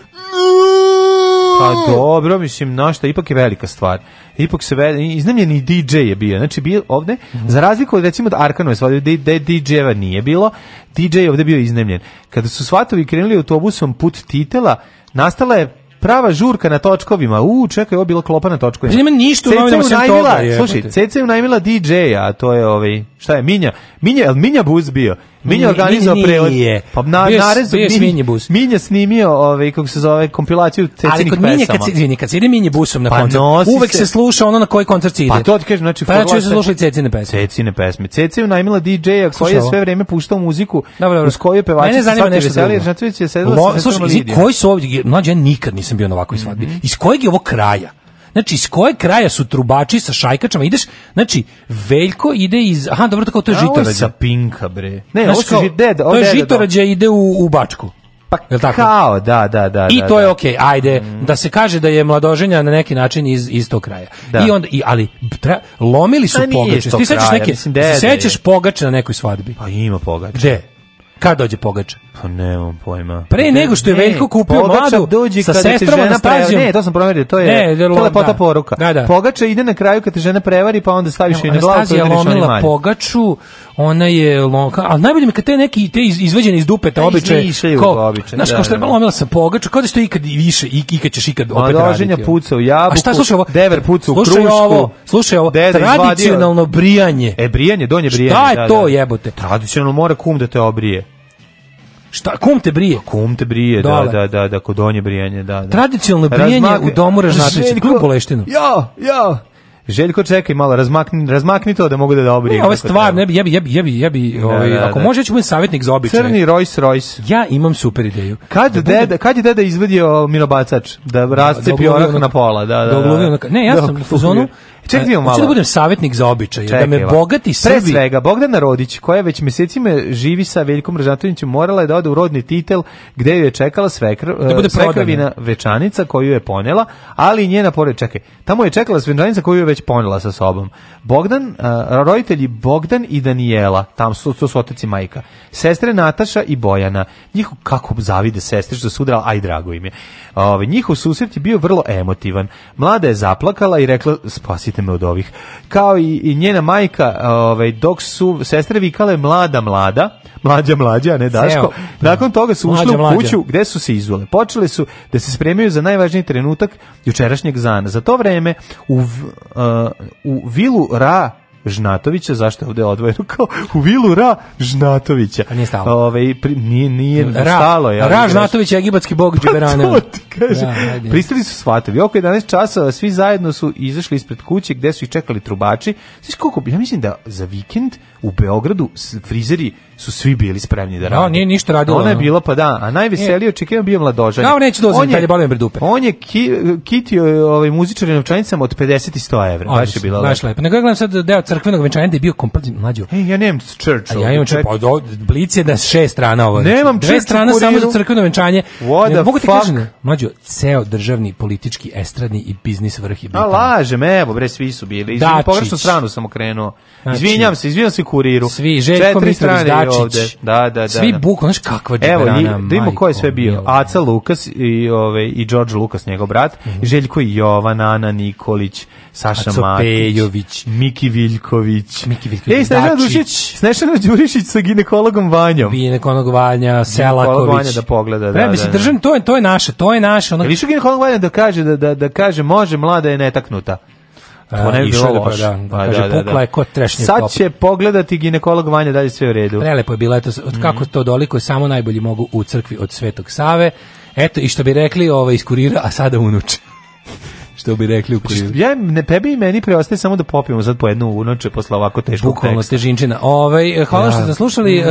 Speaker 9: Pa mm. dobro, mislim, našta, ipak je velika stvar. Ipak se veli, iznamljeni DJ je bio. Znači, bio ovde, mm -hmm. za razliku od recimo da Arkanove svadbe, da DJ-eva nije bilo, DJ je ovde bio iznamljen. Kada su svatovi krenuli autobusom put Titela, nastala je prava žurka na točkovima. U, čekaj, ovo je bilo klopa na točkovima. Znači, nema ništa u novinama sem toga. Je. Slušaj, Ceca je unajmila DJ-a, a to je ovaj, šta je, Minja. Minja, je li Minja Buz bio? Minja organizao prevod. Pa na, narezu, bio Minja, bus. Minja snimio, ovaj, kako se zove, kompilaciju cecinih pesama. Ali kod Minje, kad, izvini, kad se ide Minje busom na pa koncert, uvek se. se sluša ono na koji koncert ide. Pa to ti kažem, znači... Pa ja ću se slušali cecine pesme. Cecine pesme. Cecija je najmila DJ-a koji je sve vreme puštao muziku dobro, dobro. uz koju pevači se svaki veseli, jer znači je sedela sa Slušaj, koji su ovdje, mlađe, ja nikad nisam bio na ovakvoj svadbi. Mhm. Iz kojeg je ovo kraja? Znači, iz koje kraja su trubači sa šajkačama? Ideš, znači, Veljko ide iz... Aha, dobro, tako to je žitorađa. sa pinka, bre. Ne, znači, kao, deda, to je žitorađa, ide u, u bačku. Pa tako? kao, da, da, da. I da, to je da. okej, okay. ajde, mm. da se kaže da je mladoženja na neki način iz, iz tog kraja. Da. I onda, i, ali tra, lomili su pa pogače. Ti sećaš neke, sećaš pogače na nekoj svadbi? Pa ima pogače. Gde? Kad dođe pogača? Pa nemam pojma. Pre nego što je ne, Veljko kupio mladu dođi sa sestrom na stazijom. Ne, to sam proverio, to je ne, to lepota da. poruka. Da, da. Pogača ide na kraju kad te žena prevari, pa onda staviš i na glavu. Pa Anastazija lomila pogaču, ona je lonka, ali najbolje mi kad te neki te izvađene iz dupe te da, običaje, kao, znaš, da, kao što je da. lomila sam pogač, kao da što ikad više, ikad ćeš ikad opet raditi. Madoženja puca u jabuku, A šta, slušaj ovo, dever puca u slušaj krušku, ovo, slušaj ovo, tradicionalno brijanje. E, brijanje, donje brijanje. Šta je da, to jebote? Tradicionalno mora kum da te obrije. Šta, kum te brije? Pa kum te brije, da, da, da, da, kod donje brijanje, da, da. Tradicionalno brijanje u domu Ražnatovića, kum poleštinu. Ja, ja, Željko čekaj malo, razmakni, razmakni to da mogu da da obrijem. Ovo stvar, ne bi, ja bi, ja bi, ja bi, ja bi ovaj, da, da, ako da. može, ja ću za običaj. Crni Rolls Royce. Ja imam super ideju. Kad, da deda, kad je deda izvedio minobacač? Da rascepi da, orah na pola, da, da. da, da. Ne, ja sam u fuzonu, Čekaj malo. E, hoću da budem savjetnik za običaje, da me bogati Srbi. Pre svega Bogdana Rodić, koja već mesecima živi sa Veljkom Ražatovićem, morala je da ode u rodni titel gde ju je čekala svekr, da bude e, svekravina Večanica koju je ponela, ali njena pored čekaj. Tamo je čekala svečanica koju je već ponela sa sobom. Bogdan, uh, roditelji Bogdan i Daniela, tam su to su otac i majka. Sestre Nataša i Bojana. Njihov kako zavide sestre što su udrala, aj drago im je. Ove, njihov susret je bio vrlo emotivan. Mlada je zaplakala i rekla spasite maknite me od ovih. Kao i, i njena majka, ovaj, dok su sestre vikale mlada, mlada, mlađa, mlađa, ne Daško, Seo, da. nakon toga su ušle u kuću gde su se izule. Počele su da se spremaju za najvažniji trenutak jučerašnjeg zana. Za to vreme u, uh, u vilu Ra Žnatovića, zašto je ovde odvojeno kao u vilu Ra Žnatovića. A pa nije stalo. Ove, ovaj, pri, nije, nije Ra, stalo. Ja, Ra da Žnatović je egipatski bog Džiberana. Pa to ti kaže. Ja, da, Pristali su shvatili. Oko 11 časova svi zajedno su izašli ispred kuće gde su ih čekali trubači. Znaš koliko, ja mislim da za vikend u Beogradu frizeri su svi bili spremni da, da rade. No, nije ništa radilo. Ona je bila pa da, a najveselije očekivano bio mladožan. Kao neće dozvati dalje bolim dupe. On je ki, kitio ovaj muzičari novčanicama od 50 i 100 evra. Baš je bila. Baš lepo. Nego gledam sad deo crkvenog venčanja da je bio kompletno mlađo. Ej, ja nemam church. A ja ovaj, imam čet... pa do blic je da šest strana ovo. Znači, nemam Dve strana samo za crkveno venčanje. Ne, mogu ti kažem, mlađo, ceo državni politički estradni i biznis vrh je bio. A lažem, evo bre svi su bili. Da, izvinjavam, pogrešnu stranu sam okrenuo. Znači. Izvinjavam se, izvinjavam se kuriru. Svi, Željko Mitrović Dačić. Da, da, da. Svi da. buk, znaš kakva džebrana. Evo, da imamo ko je sve bio. Aca Lukas i, ove, i George Lukas, njegov brat. Mm. Željko Jovan, Ana Nikolić, Saša Aco Matić. Miki Viljković. Miki Viljković. Ej, Snežana Đurišić, Snežana Đurišić sa ginekologom Vanjom. Ginekolog Vanja, Selaković. Vanja da pogleda, da, da. da. mislim, držem, to je, to je naše, to je naše. Ono... Ili što ginekolog Vanja da kaže, da, da, da kaže, može, mlada je netaknuta. To pa ne bi bilo loše. Da, pa pa da, kaže, da, pukla da. je kod trešnje Sad top. će pogledati ginekolog Vanja da je sve u redu. Prelepo je bilo, eto, od mhm. kako to doliko, samo najbolji mogu u crkvi od Svetog Save. Eto, i što bi rekli, ovaj, iskurira, a sada unuče što bi rekli u kuriru. Ja ne pebi i meni preostaje samo da popijemo sad po jednu unoče posle ovako teškog Bukvalno teksta. težinčina. Ovaj e, hvala da. što ste slušali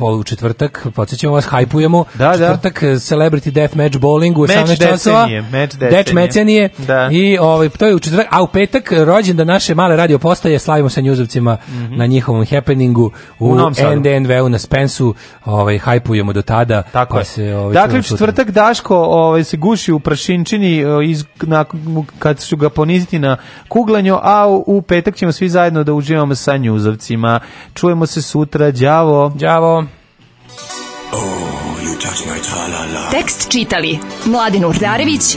Speaker 9: mm. uh, u četvrtak podsećamo vas hajpujemo da, da. četvrtak da. Celebrity Death Match Bowling u 18 časova. Meč decenije. mecenije. Da. I ovaj to je u četvrtak, a u petak rođendan naše male radio postaje slavimo sa njuzovcima mm -hmm. na njihovom happeningu u, u NDNV-u na Spensu. Ovaj hajpujemo do tada. Tako pa je. se ovaj Dakle četvrtak Daško ovaj se guši u prašinčini iz na mu, kad su ga poniziti na kuglanju, a u petak ćemo svi zajedno da uživamo sa njuzovcima. Čujemo se sutra, đavo. Đavo. Oh, Tekst čitali Mladin Urdarević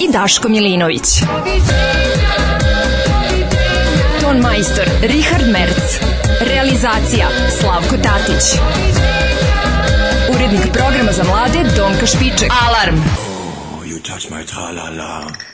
Speaker 9: i Daško Milinović. Ton majstor Richard Merc. Realizacija Slavko Tatić. Urednik programa za mlade Donka Špiček. Alarm! Oh, you touch my tra-la-la.